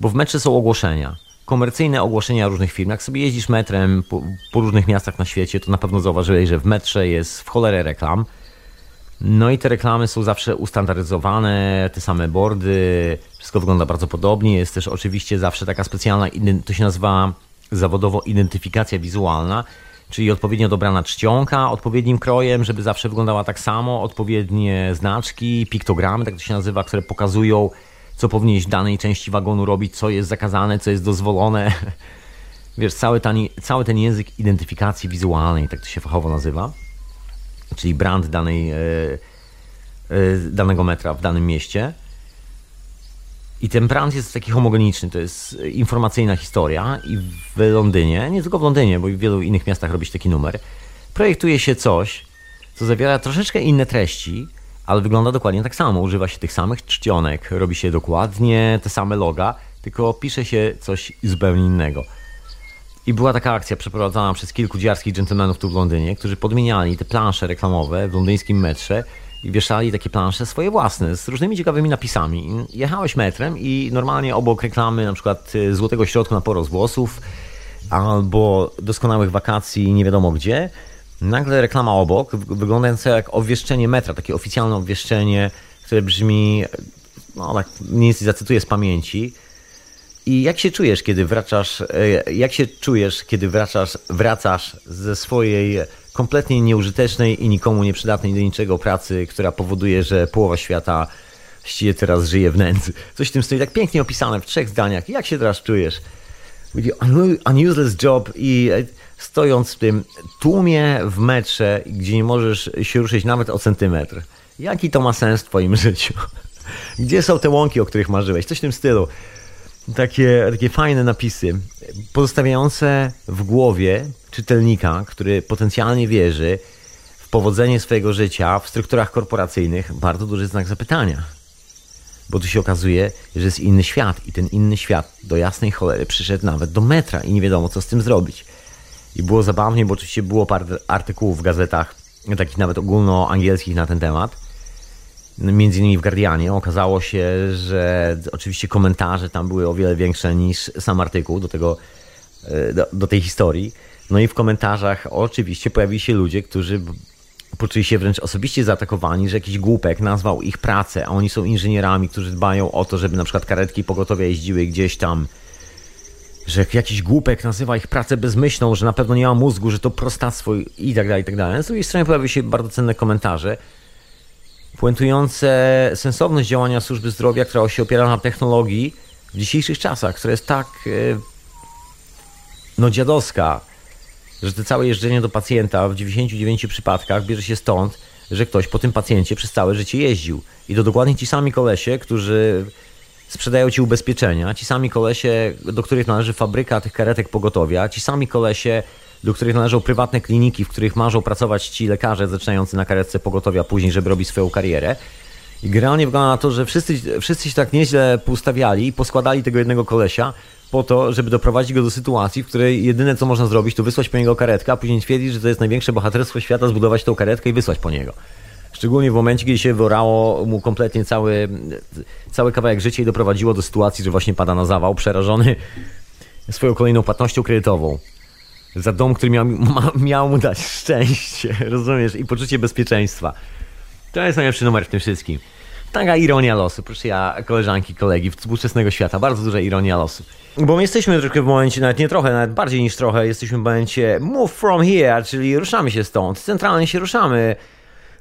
bo w metrze są ogłoszenia. Komercyjne ogłoszenia różnych firm. Jak sobie jeździsz metrem po, po różnych miastach na świecie, to na pewno zauważyłeś, że w metrze jest w cholerę reklam. No i te reklamy są zawsze ustandaryzowane, te same boardy, wszystko wygląda bardzo podobnie. Jest też oczywiście zawsze taka specjalna, to się nazywa zawodowo identyfikacja wizualna, czyli odpowiednio dobrana czcionka, odpowiednim krojem, żeby zawsze wyglądała tak samo, odpowiednie znaczki, piktogramy, tak to się nazywa, które pokazują, co powinieneś w danej części wagonu robić, co jest zakazane, co jest dozwolone. Wiesz, cały ten, cały ten język identyfikacji wizualnej, tak to się fachowo nazywa, czyli brand danej, e, e, danego metra w danym mieście. I ten brand jest taki homogeniczny, to jest informacyjna historia i w Londynie, nie tylko w Londynie, bo i w wielu innych miastach robić taki numer, projektuje się coś, co zawiera troszeczkę inne treści, ale wygląda dokładnie tak samo. Używa się tych samych czcionek, robi się dokładnie te same loga, tylko pisze się coś zupełnie innego. I była taka akcja przeprowadzana przez kilku dziarskich dżentelmenów tu w Londynie, którzy podmieniali te plansze reklamowe w londyńskim metrze i wieszali takie plansze swoje własne z różnymi ciekawymi napisami. Jechałeś metrem i normalnie obok reklamy na przykład y, złotego środku na porost włosów albo doskonałych wakacji nie wiadomo gdzie, nagle reklama obok, wyglądająca jak obwieszczenie metra, takie oficjalne obwieszczenie, które brzmi, no tak mniej więcej zacytuję z pamięci. I jak się czujesz, kiedy wracasz, e, jak się czujesz, kiedy wracasz, wracasz ze swojej kompletnie nieużytecznej i nikomu nieprzydatnej do niczego pracy, która powoduje, że połowa świata właściwie teraz żyje w nędzy. Coś w tym stoi tak pięknie opisane w trzech zdaniach. Jak się teraz czujesz? Unuseless job i e, stojąc w tym tłumie w metrze, gdzie nie możesz się ruszyć nawet o centymetr. Jaki to ma sens w twoim życiu? Gdzie są te łąki, o których marzyłeś? Coś w tym stylu. Takie, takie fajne napisy, pozostawiające w głowie czytelnika, który potencjalnie wierzy w powodzenie swojego życia w strukturach korporacyjnych, bardzo duży znak zapytania. Bo tu się okazuje, że jest inny świat i ten inny świat do jasnej cholery przyszedł nawet do metra i nie wiadomo co z tym zrobić. I było zabawnie, bo oczywiście było parę artykułów w gazetach, takich nawet ogólnoangielskich na ten temat. Między innymi w Guardianie okazało się, że oczywiście komentarze tam były o wiele większe niż sam artykuł do, tego, e, do, do tej historii. No i w komentarzach oczywiście pojawili się ludzie, którzy poczuli się wręcz osobiście zaatakowani, że jakiś głupek nazwał ich pracę, a oni są inżynierami, którzy dbają o to, żeby na przykład karetki pogotowia jeździły gdzieś tam że jakiś głupek nazywa ich pracę bezmyślną, że na pewno nie ma mózgu, że to prostactwo i tak dalej, i tak dalej. Z drugiej strony pojawiły się bardzo cenne komentarze puentujące sensowność działania służby zdrowia, która się opiera na technologii w dzisiejszych czasach, która jest tak e, no dziadowska, że to całe jeżdżenie do pacjenta w 99 przypadkach bierze się stąd, że ktoś po tym pacjencie przez całe życie jeździł. I to dokładnie ci sami kolesie, którzy sprzedają ci ubezpieczenia, ci sami kolesie, do których należy fabryka tych karetek pogotowia, ci sami kolesie, do których należą prywatne kliniki, w których marzą pracować ci lekarze zaczynający na karetce pogotowia później, żeby robić swoją karierę. I generalnie wygląda na to, że wszyscy, wszyscy się tak nieźle poustawiali i poskładali tego jednego kolesia po to, żeby doprowadzić go do sytuacji, w której jedyne co można zrobić, to wysłać po niego karetkę, a później twierdzić, że to jest największe bohaterstwo świata, zbudować tą karetkę i wysłać po niego. Szczególnie w momencie, kiedy się worało mu kompletnie cały, cały kawałek życia i doprowadziło do sytuacji, że właśnie pada na zawał, przerażony swoją kolejną płatnością kredytową. Za dom, który miał, ma, miał mu dać szczęście, rozumiesz, i poczucie bezpieczeństwa. To jest najlepszy numer w tym wszystkim. Taka ironia losu, proszę ja, koleżanki, kolegi współczesnego świata, bardzo duża ironia losu. Bo my jesteśmy troszkę w momencie, nawet nie trochę, nawet bardziej niż trochę, jesteśmy w momencie move from here, czyli ruszamy się stąd, centralnie się ruszamy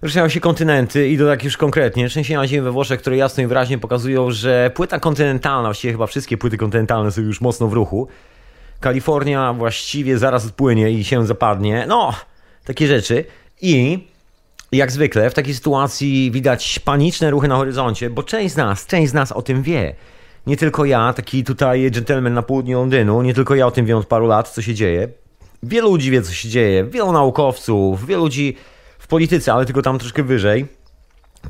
ruszają się kontynenty i to tak już konkretnie. Trzęsienia ziemi we Włoszech, które jasno i wyraźnie pokazują, że płyta kontynentalna, właściwie chyba wszystkie płyty kontynentalne są już mocno w ruchu. Kalifornia właściwie zaraz odpłynie i się zapadnie. No, takie rzeczy. I jak zwykle w takiej sytuacji widać paniczne ruchy na horyzoncie, bo część z nas, część z nas o tym wie. Nie tylko ja, taki tutaj gentleman na południu Londynu, nie tylko ja o tym wiem od paru lat, co się dzieje. Wielu ludzi wie, co się dzieje, wielu naukowców, wielu ludzi polityce, ale tylko tam troszkę wyżej.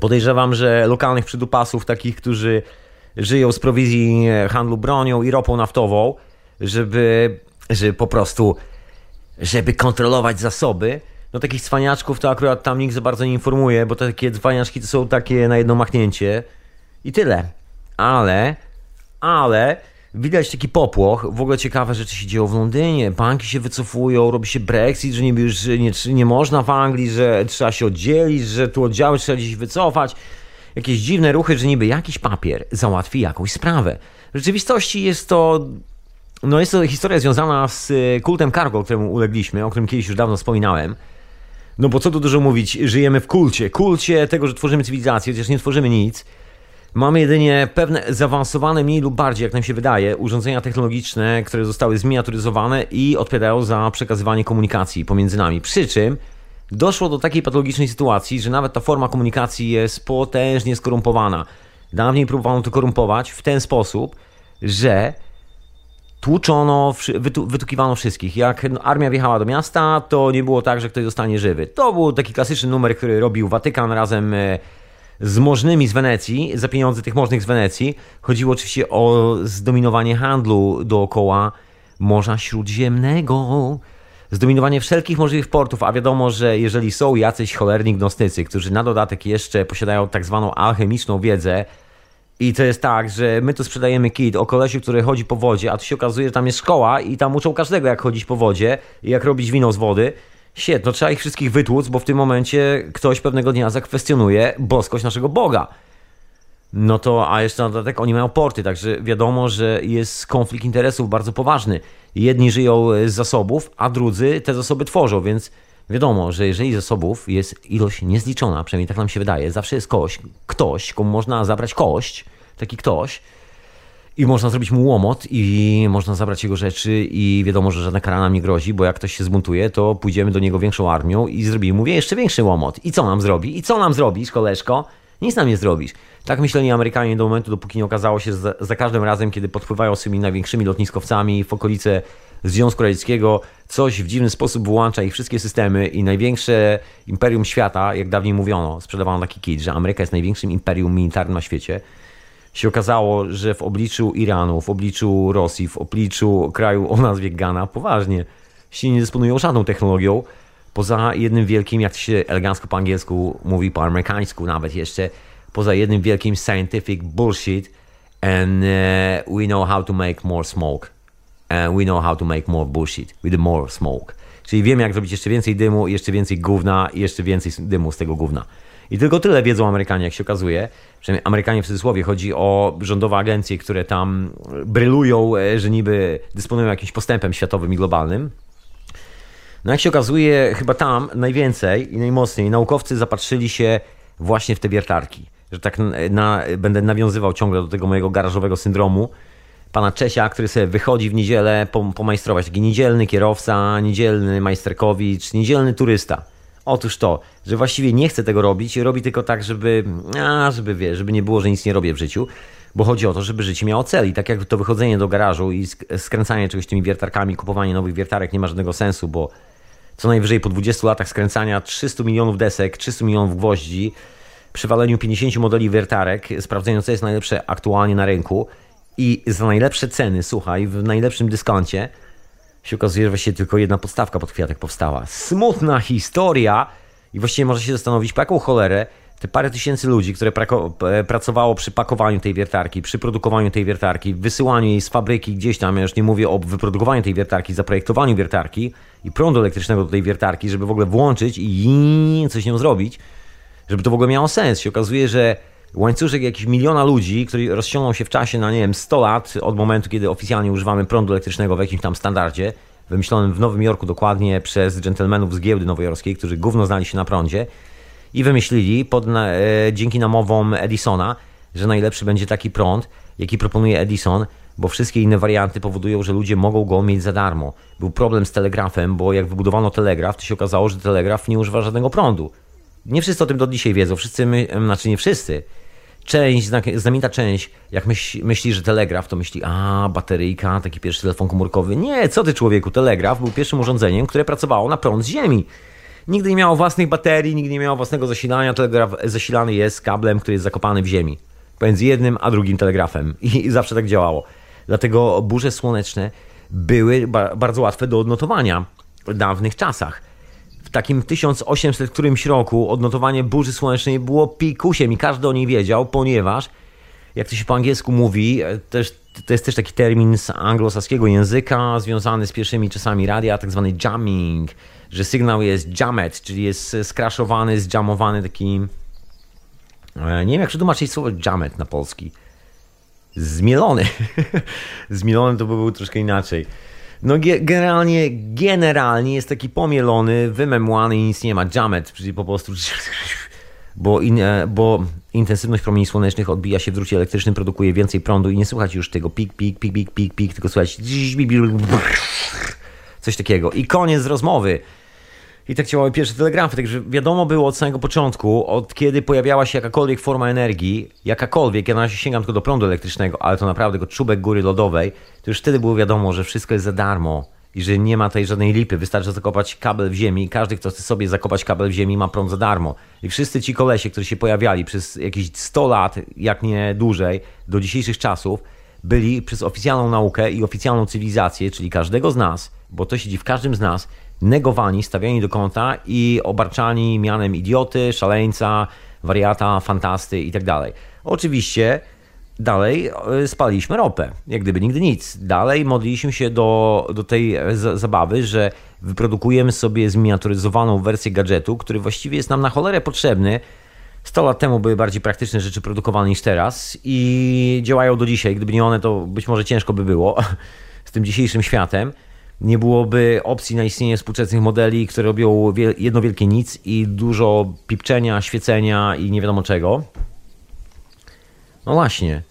Podejrzewam, że lokalnych przydupasów, takich, którzy żyją z prowizji handlu bronią i ropą naftową, żeby, żeby po prostu, żeby kontrolować zasoby, no takich cwaniaczków to akurat tam nikt za bardzo nie informuje, bo takie cwaniaczki to są takie na jedno machnięcie i tyle. Ale, ale Widać taki popłoch, w ogóle ciekawe rzeczy się dzieją w Londynie, banki się wycofują, robi się Brexit, że niby już nie, nie można w Anglii, że trzeba się oddzielić, że tu oddziały trzeba gdzieś wycofać. Jakieś dziwne ruchy, że niby jakiś papier załatwi jakąś sprawę. W rzeczywistości jest to no jest to historia związana z e, kultem cargo, któremu ulegliśmy, o którym kiedyś już dawno wspominałem. No bo co tu dużo mówić, żyjemy w kulcie. Kulcie tego, że tworzymy cywilizację, chociaż nie tworzymy nic. Mamy jedynie pewne zaawansowane mniej lub bardziej, jak nam się wydaje, urządzenia technologiczne, które zostały zminiaturyzowane i odpowiadają za przekazywanie komunikacji pomiędzy nami. Przy czym doszło do takiej patologicznej sytuacji, że nawet ta forma komunikacji jest potężnie skorumpowana. Dawniej próbowano to korumpować w ten sposób, że tłuczono, wytu, wytukiwano wszystkich. Jak armia wjechała do miasta, to nie było tak, że ktoś zostanie żywy. To był taki klasyczny numer, który robił Watykan razem e, z możnymi z Wenecji, za pieniądze tych możnych z Wenecji. Chodziło oczywiście o zdominowanie handlu dookoła Morza Śródziemnego. Zdominowanie wszelkich możliwych portów, a wiadomo, że jeżeli są jacyś cholerni gnostycy, którzy na dodatek jeszcze posiadają tak zwaną alchemiczną wiedzę, i to jest tak, że my tu sprzedajemy kit o kolesiu, który chodzi po wodzie, a tu się okazuje, że tam jest szkoła i tam uczą każdego, jak chodzić po wodzie i jak robić wino z wody. Siet, no trzeba ich wszystkich wytłuc, bo w tym momencie ktoś pewnego dnia zakwestionuje boskość naszego Boga. No to, a jeszcze na dodatek oni mają porty, także wiadomo, że jest konflikt interesów bardzo poważny. Jedni żyją z zasobów, a drudzy te zasoby tworzą, więc wiadomo, że jeżeli zasobów jest ilość niezliczona, przynajmniej tak nam się wydaje, zawsze jest kość, ktoś, komu można zabrać kość, taki ktoś, i można zrobić mu łomot i można zabrać jego rzeczy i wiadomo, że żadna kara nam nie grozi, bo jak ktoś się zbuntuje, to pójdziemy do niego większą armią i zrobimy mu jeszcze większy łomot. I co nam zrobi? I co nam zrobisz, koleżko? Nic nam nie zrobisz. Tak myśleli Amerykanie do momentu, dopóki nie okazało się, że za, za każdym razem, kiedy podpływają z tymi największymi lotniskowcami w okolice Związku Radzieckiego, coś w dziwny sposób wyłącza ich wszystkie systemy i największe imperium świata, jak dawniej mówiono, sprzedawano taki kit, że Ameryka jest największym imperium militarnym na świecie, się okazało, że w obliczu Iranu, w obliczu Rosji, w obliczu kraju o nazwie Ghana, poważnie, się nie dysponują żadną technologią, poza jednym wielkim, jak się elegancko po angielsku mówi, po amerykańsku nawet jeszcze, poza jednym wielkim scientific bullshit and uh, we know how to make more smoke. We know how to make more bullshit with more smoke. Czyli wiemy, jak zrobić jeszcze więcej dymu, jeszcze więcej gówna i jeszcze więcej dymu z tego gówna. I tylko tyle wiedzą Amerykanie, jak się okazuje. Przynajmniej Amerykanie w cudzysłowie. Chodzi o rządowe agencje, które tam brylują, e, że niby dysponują jakimś postępem światowym i globalnym. No jak się okazuje, chyba tam najwięcej i najmocniej naukowcy zapatrzyli się właśnie w te wiertarki. Że tak na, będę nawiązywał ciągle do tego mojego garażowego syndromu. Pana Czesia, który sobie wychodzi w niedzielę pomajstrować. Taki niedzielny kierowca, niedzielny majsterkowicz, niedzielny turysta. Otóż to, że właściwie nie chce tego robić, robi tylko tak, żeby, a, żeby wie, żeby nie było, że nic nie robię w życiu, bo chodzi o to, żeby życie miało cel. I tak jak to wychodzenie do garażu i skręcanie czegoś tymi wiertarkami, kupowanie nowych wiertarek nie ma żadnego sensu, bo co najwyżej po 20 latach skręcania 300 milionów desek, 300 milionów gwoździ, przy waleniu 50 modeli wiertarek, sprawdzeniu co jest najlepsze aktualnie na rynku i za najlepsze ceny, słuchaj, w najlepszym dyskoncie, się okazuje, że właściwie tylko jedna podstawka pod kwiatek powstała. Smutna historia i właściwie może się zastanowić, po jaką cholerę te parę tysięcy ludzi, które pracowało przy pakowaniu tej wiertarki, przy produkowaniu tej wiertarki, wysyłaniu jej z fabryki gdzieś tam, ja już nie mówię o wyprodukowaniu tej wiertarki, zaprojektowaniu wiertarki i prądu elektrycznego do tej wiertarki, żeby w ogóle włączyć i coś nią zrobić, żeby to w ogóle miało sens. Się okazuje, że łańcuszek jakichś miliona ludzi, który rozciągnął się w czasie na, nie wiem, 100 lat od momentu, kiedy oficjalnie używamy prądu elektrycznego w jakimś tam standardzie, wymyślonym w Nowym Jorku dokładnie przez dżentelmenów z giełdy nowojorskiej, którzy gówno znali się na prądzie i wymyślili pod, e, dzięki namowom Edisona, że najlepszy będzie taki prąd, jaki proponuje Edison, bo wszystkie inne warianty powodują, że ludzie mogą go mieć za darmo. Był problem z telegrafem, bo jak wybudowano telegraf, to się okazało, że telegraf nie używa żadnego prądu. Nie wszyscy o tym do dzisiaj wiedzą, wszyscy, my, znaczy nie wszyscy, część, znamienita część, jak myśli, myśli, że telegraf, to myśli, a bateryjka, taki pierwszy telefon komórkowy. Nie, co ty człowieku, telegraf był pierwszym urządzeniem, które pracowało na prąd z ziemi. Nigdy nie miało własnych baterii, nigdy nie miało własnego zasilania. Telegraf zasilany jest kablem, który jest zakopany w ziemi. Pomiędzy jednym a drugim telegrafem. I zawsze tak działało. Dlatego burze słoneczne były bardzo łatwe do odnotowania w dawnych czasach w takim 1800 którymś roku odnotowanie burzy słonecznej było pikusiem i każdy o niej wiedział, ponieważ jak to się po angielsku mówi, e, też, to jest też taki termin z anglosaskiego języka związany z pierwszymi czasami radia, tak zwany jamming, że sygnał jest jammed, czyli jest skraszowany, zjamowany taki... E, nie wiem jak przetłumaczyć słowo jammed na polski. Zmielony. Zmielony to by troszkę inaczej. No generalnie, generalnie jest taki pomielony, wymemłany i nic nie ma. Jamet, czyli po prostu... Bo, in, e, bo intensywność promieni słonecznych odbija się w drucie elektrycznym, produkuje więcej prądu i nie słychać już tego pik, pik, pik, pik, pik, pik, tylko słychać coś takiego. I koniec rozmowy. I tak działały pierwsze telegrafy, także wiadomo było od samego początku, od kiedy pojawiała się jakakolwiek forma energii, jakakolwiek, ja na razie sięgam tylko do prądu elektrycznego, ale to naprawdę tylko czubek góry lodowej, to już wtedy było wiadomo, że wszystko jest za darmo i że nie ma tutaj żadnej lipy, wystarczy zakopać kabel w ziemi i każdy, kto chce sobie zakopać kabel w ziemi ma prąd za darmo. I wszyscy ci kolesie, którzy się pojawiali przez jakieś 100 lat, jak nie dłużej, do dzisiejszych czasów, byli przez oficjalną naukę i oficjalną cywilizację, czyli każdego z nas, bo to siedzi w każdym z nas, negowani, stawiani do kąta i obarczani mianem idioty, szaleńca, wariata, fantasty itd. Tak Oczywiście dalej e, spaliśmy ropę, jak gdyby nigdy nic. Dalej modliliśmy się do, do tej zabawy, że wyprodukujemy sobie zminiaturyzowaną wersję gadżetu, który właściwie jest nam na cholerę potrzebny. 100 lat temu były bardziej praktyczne rzeczy produkowane niż teraz i działają do dzisiaj. Gdyby nie one, to być może ciężko by było z tym dzisiejszym światem nie byłoby opcji na istnienie współczesnych modeli, które robią jedno wielkie nic i dużo pipczenia, świecenia i nie wiadomo czego. No właśnie,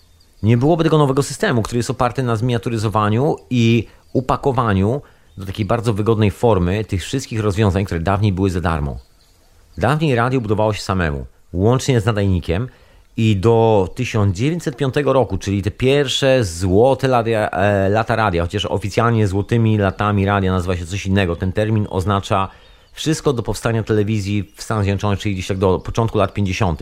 nie byłoby tego nowego systemu, który jest oparty na zminiaturyzowaniu i upakowaniu do takiej bardzo wygodnej formy tych wszystkich rozwiązań, które dawniej były za darmo. Dawniej radio budowało się samemu, łącznie z nadajnikiem, i do 1905 roku, czyli te pierwsze złote lata, e, lata radia, chociaż oficjalnie złotymi latami radia nazywa się coś innego, ten termin oznacza wszystko do powstania telewizji w Stanach Zjednoczonych, czyli gdzieś tak do początku lat 50.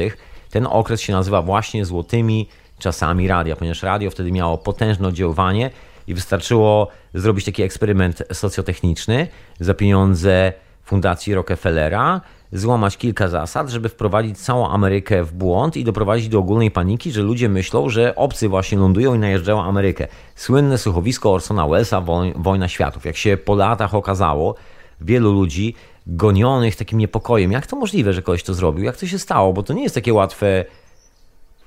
Ten okres się nazywa właśnie złotymi czasami radia, ponieważ radio wtedy miało potężne oddziaływanie i wystarczyło zrobić taki eksperyment socjotechniczny za pieniądze Fundacji Rockefellera, złamać kilka zasad, żeby wprowadzić całą Amerykę w błąd i doprowadzić do ogólnej paniki, że ludzie myślą, że obcy właśnie lądują i najeżdżają Amerykę. Słynne słuchowisko Orsona Wellesa Wojna Światów. Jak się po latach okazało, wielu ludzi gonionych takim niepokojem. Jak to możliwe, że ktoś to zrobił? Jak to się stało? Bo to nie jest takie łatwe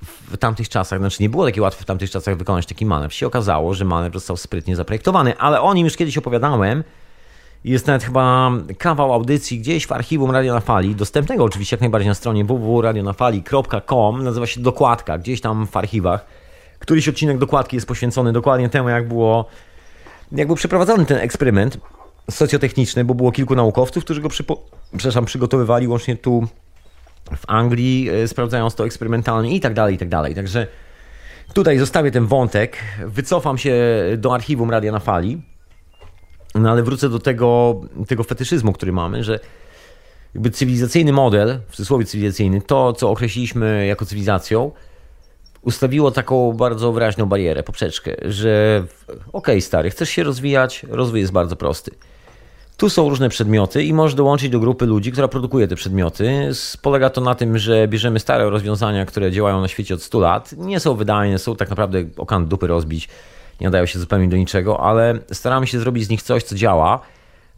w tamtych czasach, znaczy nie było takie łatwe w tamtych czasach wykonać taki manewr. Się okazało, że manewr został sprytnie zaprojektowany, ale o nim już kiedyś opowiadałem jest nawet chyba kawał audycji gdzieś w archiwum Radio na Fali, dostępnego oczywiście jak najbardziej na stronie www.radionafali.com, nazywa się Dokładka, gdzieś tam w archiwach. Któryś odcinek Dokładki jest poświęcony dokładnie temu, jak było, jak był przeprowadzony ten eksperyment socjotechniczny, bo było kilku naukowców, którzy go przypo, przepraszam, przygotowywali łącznie tu w Anglii, e, sprawdzając to eksperymentalnie i tak dalej, i tak dalej. Także tutaj zostawię ten wątek, wycofam się do archiwum Radia na Fali no ale wrócę do tego, tego fetyszyzmu, który mamy, że jakby cywilizacyjny model, w cudzysłowie cywilizacyjny, to co określiliśmy jako cywilizacją, ustawiło taką bardzo wyraźną barierę, poprzeczkę, że okej okay, stary, chcesz się rozwijać, rozwój jest bardzo prosty. Tu są różne przedmioty i możesz dołączyć do grupy ludzi, która produkuje te przedmioty. Polega to na tym, że bierzemy stare rozwiązania, które działają na świecie od 100 lat, nie są wydajne, są tak naprawdę okan dupy rozbić nie nadają się zupełnie do niczego, ale staramy się zrobić z nich coś, co działa.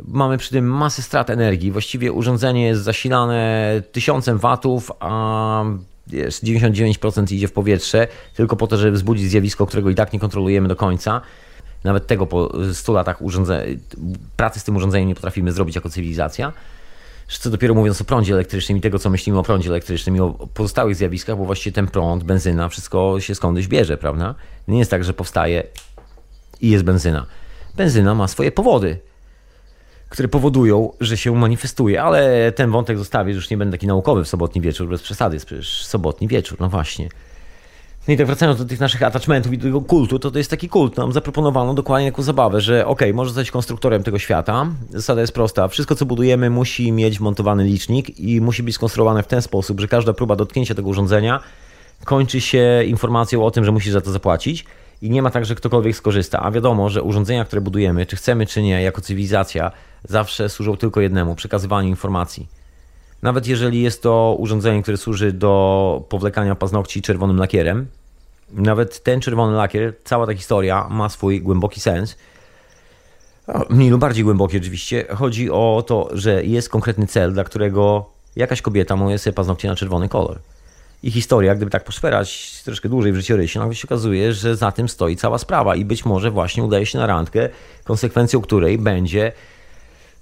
Mamy przy tym masę strat energii. Właściwie urządzenie jest zasilane tysiącem watów, a wiesz, 99% idzie w powietrze, tylko po to, żeby wzbudzić zjawisko, którego i tak nie kontrolujemy do końca. Nawet tego po 100 latach urządze... pracy z tym urządzeniem nie potrafimy zrobić jako cywilizacja. Co dopiero mówiąc o prądzie elektrycznym i tego, co myślimy o prądzie elektrycznym i o pozostałych zjawiskach, bo właściwie ten prąd, benzyna, wszystko się skądś bierze, prawda? Nie jest tak, że powstaje i jest benzyna. Benzyna ma swoje powody, które powodują, że się manifestuje, ale ten wątek zostawię, już nie będę taki naukowy w sobotni wieczór, bez przesady, jest przecież sobotni wieczór, no właśnie. No i tak wracając do tych naszych attachmentów i do tego kultu, to to jest taki kult. Nam zaproponowano dokładnie taką zabawę, że ok, możesz zostać konstruktorem tego świata. Zasada jest prosta. Wszystko, co budujemy, musi mieć montowany licznik i musi być skonstruowane w ten sposób, że każda próba dotknięcia tego urządzenia kończy się informacją o tym, że musisz za to zapłacić i nie ma tak, że ktokolwiek skorzysta. A wiadomo, że urządzenia, które budujemy, czy chcemy, czy nie, jako cywilizacja, zawsze służą tylko jednemu przekazywaniu informacji. Nawet jeżeli jest to urządzenie, które służy do powlekania paznokci czerwonym lakierem, nawet ten czerwony lakier, cała ta historia ma swój głęboki sens. Mniej lub bardziej głęboki oczywiście. Chodzi o to, że jest konkretny cel, dla którego jakaś kobieta może sobie paznokcie na czerwony kolor i historia, gdyby tak poszperać troszkę dłużej w życiorysie, nagle się okazuje, że za tym stoi cała sprawa i być może właśnie udaje się na randkę, konsekwencją której będzie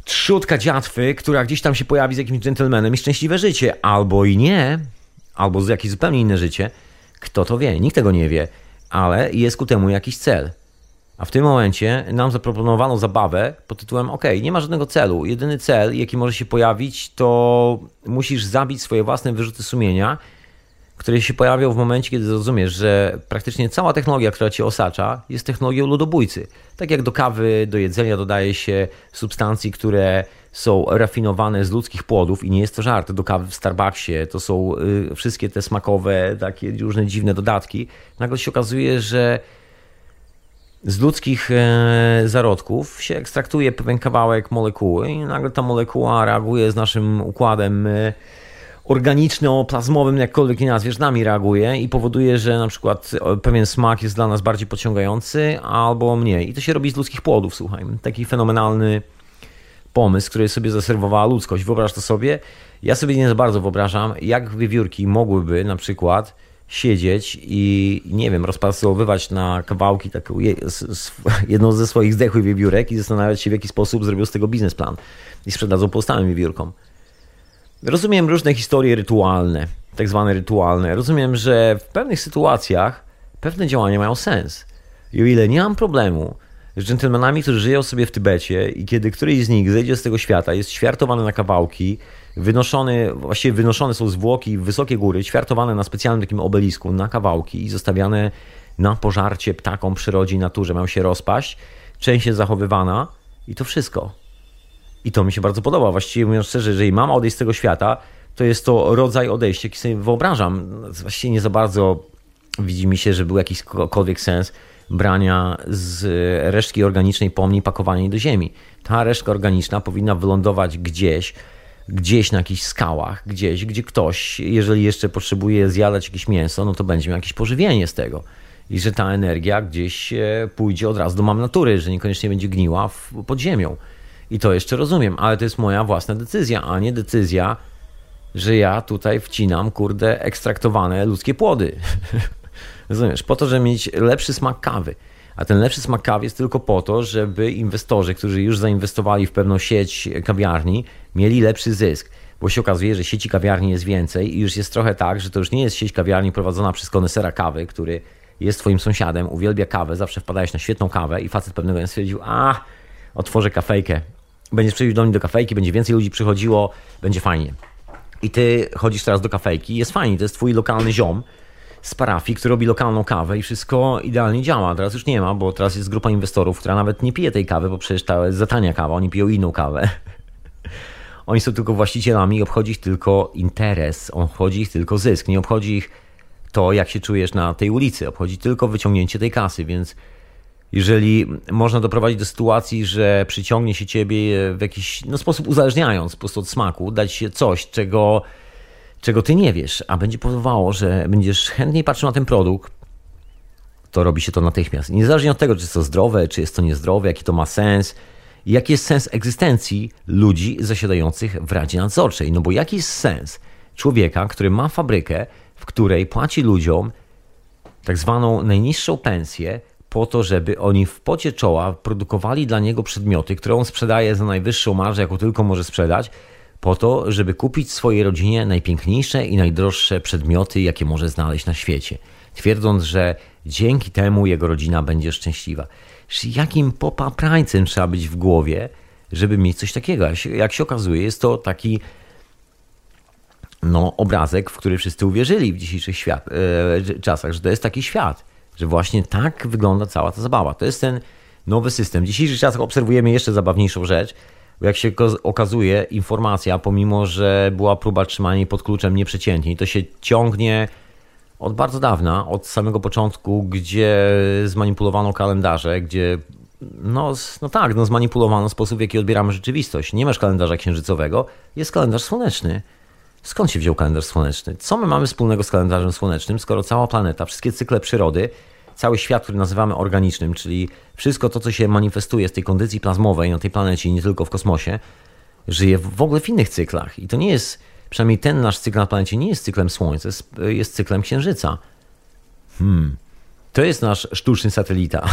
trzutka dziatwy, która gdzieś tam się pojawi z jakimś dżentelmenem i szczęśliwe życie, albo i nie, albo z jakieś zupełnie inne życie. Kto to wie? Nikt tego nie wie, ale jest ku temu jakiś cel. A w tym momencie nam zaproponowano zabawę pod tytułem OK, nie ma żadnego celu. Jedyny cel, jaki może się pojawić, to musisz zabić swoje własne wyrzuty sumienia, które się pojawią w momencie, kiedy zrozumiesz, że praktycznie cała technologia, która cię osacza, jest technologią ludobójcy. Tak jak do kawy, do jedzenia dodaje się substancji, które są rafinowane z ludzkich płodów i nie jest to żart. Do kawy w Starbucksie to są y, wszystkie te smakowe, takie różne dziwne dodatki. Nagle się okazuje, że z ludzkich e, zarodków się ekstraktuje pewien kawałek molekuły i nagle ta molekuła reaguje z naszym układem e, organiczno-plazmowym, jakkolwiek nie nazwiesz, nami reaguje i powoduje, że na przykład e, pewien smak jest dla nas bardziej pociągający albo mniej. I to się robi z ludzkich płodów, słuchaj. Taki fenomenalny pomysł, który sobie zaserwowała ludzkość. Wyobraź to sobie. Ja sobie nie za bardzo wyobrażam, jak wiewiórki mogłyby na przykład siedzieć i nie wiem, rozpracowywać na kawałki taką jedną ze swoich zdechłych wiewiórek i zastanawiać się w jaki sposób zrobią z tego biznesplan i sprzedadzą pozostałym wiewiórkom. Rozumiem różne historie rytualne, tak zwane rytualne. Rozumiem, że w pewnych sytuacjach pewne działania mają sens. I o ile nie mam problemu z dżentelmenami, którzy żyją sobie w Tybecie i kiedy któryś z nich zejdzie z tego świata, jest ćwiartowany na kawałki, wynoszony, właściwie wynoszone są zwłoki w wysokie góry, ćwiartowane na specjalnym takim obelisku na kawałki i zostawiane na pożarcie ptakom, przyrodzie i naturze. Mają się rozpaść, część jest zachowywana i to wszystko. I to mi się bardzo podoba. Właściwie mówiąc szczerze, jeżeli mam odejść z tego świata, to jest to rodzaj odejścia, jaki sobie wyobrażam. Właściwie nie za bardzo widzi mi się, że był jakikolwiek sens brania z resztki organicznej pomni pakowania do ziemi. Ta resztka organiczna powinna wylądować gdzieś, gdzieś na jakichś skałach, gdzieś, gdzie ktoś, jeżeli jeszcze potrzebuje zjadać jakieś mięso, no to będzie miał jakieś pożywienie z tego. I że ta energia gdzieś e, pójdzie od razu do mam natury, że niekoniecznie będzie gniła pod ziemią. I to jeszcze rozumiem, ale to jest moja własna decyzja, a nie decyzja, że ja tutaj wcinam, kurde, ekstraktowane ludzkie płody. Rozumiesz? Po to, żeby mieć lepszy smak kawy. A ten lepszy smak kawy jest tylko po to, żeby inwestorzy, którzy już zainwestowali w pewną sieć kawiarni, mieli lepszy zysk. Bo się okazuje, że sieci kawiarni jest więcej i już jest trochę tak, że to już nie jest sieć kawiarni prowadzona przez konesera kawy, który jest twoim sąsiadem, uwielbia kawę, zawsze wpadałeś na świetną kawę i facet pewnego dnia stwierdził, a otworzę kafejkę. Będziesz przyjść do mnie do kafejki, będzie więcej ludzi przychodziło, będzie fajnie. I ty chodzisz teraz do kafejki, jest fajnie, to jest twój lokalny ziom, z parafii, który robi lokalną kawę i wszystko idealnie działa. Teraz już nie ma, bo teraz jest grupa inwestorów, która nawet nie pije tej kawy, bo przecież ta jest za tania kawa, oni piją inną kawę. Oni są tylko właścicielami obchodzi ich tylko interes, obchodzi ich tylko zysk. Nie obchodzi ich to, jak się czujesz na tej ulicy, obchodzi tylko wyciągnięcie tej kasy, więc jeżeli można doprowadzić do sytuacji, że przyciągnie się ciebie w jakiś no, sposób uzależniając po prostu od smaku, dać się coś, czego czego ty nie wiesz, a będzie powodowało, że będziesz chętniej patrzył na ten produkt, to robi się to natychmiast. Niezależnie od tego, czy jest to zdrowe, czy jest to niezdrowe, jaki to ma sens, jaki jest sens egzystencji ludzi zasiadających w Radzie Nadzorczej. No bo jaki jest sens człowieka, który ma fabrykę, w której płaci ludziom tak zwaną najniższą pensję, po to, żeby oni w pocie czoła produkowali dla niego przedmioty, które on sprzedaje za najwyższą marżę, jaką tylko może sprzedać, po to, żeby kupić swojej rodzinie najpiękniejsze i najdroższe przedmioty, jakie może znaleźć na świecie, twierdząc, że dzięki temu jego rodzina będzie szczęśliwa. Jakim popaprańcem trzeba być w głowie, żeby mieć coś takiego? Jak się okazuje, jest to taki no, obrazek, w który wszyscy uwierzyli w dzisiejszych świat, e, czasach, że to jest taki świat, że właśnie tak wygląda cała ta zabawa. To jest ten nowy system. W dzisiejszych czasach obserwujemy jeszcze zabawniejszą rzecz, bo jak się okazuje, informacja, pomimo że była próba trzymania jej pod kluczem nieprzeciętnie, to się ciągnie od bardzo dawna, od samego początku, gdzie zmanipulowano kalendarze, gdzie no, no tak, no zmanipulowano sposób, w jaki odbieramy rzeczywistość. Nie masz kalendarza księżycowego, jest kalendarz słoneczny. Skąd się wziął kalendarz słoneczny? Co my mamy wspólnego z kalendarzem słonecznym, skoro cała planeta, wszystkie cykle przyrody cały świat, który nazywamy organicznym, czyli wszystko to, co się manifestuje z tej kondycji plazmowej na tej planecie nie tylko w kosmosie, żyje w ogóle w innych cyklach. I to nie jest, przynajmniej ten nasz cykl na planecie nie jest cyklem Słońca, jest, jest cyklem Księżyca. Hmm. To jest nasz sztuczny satelita.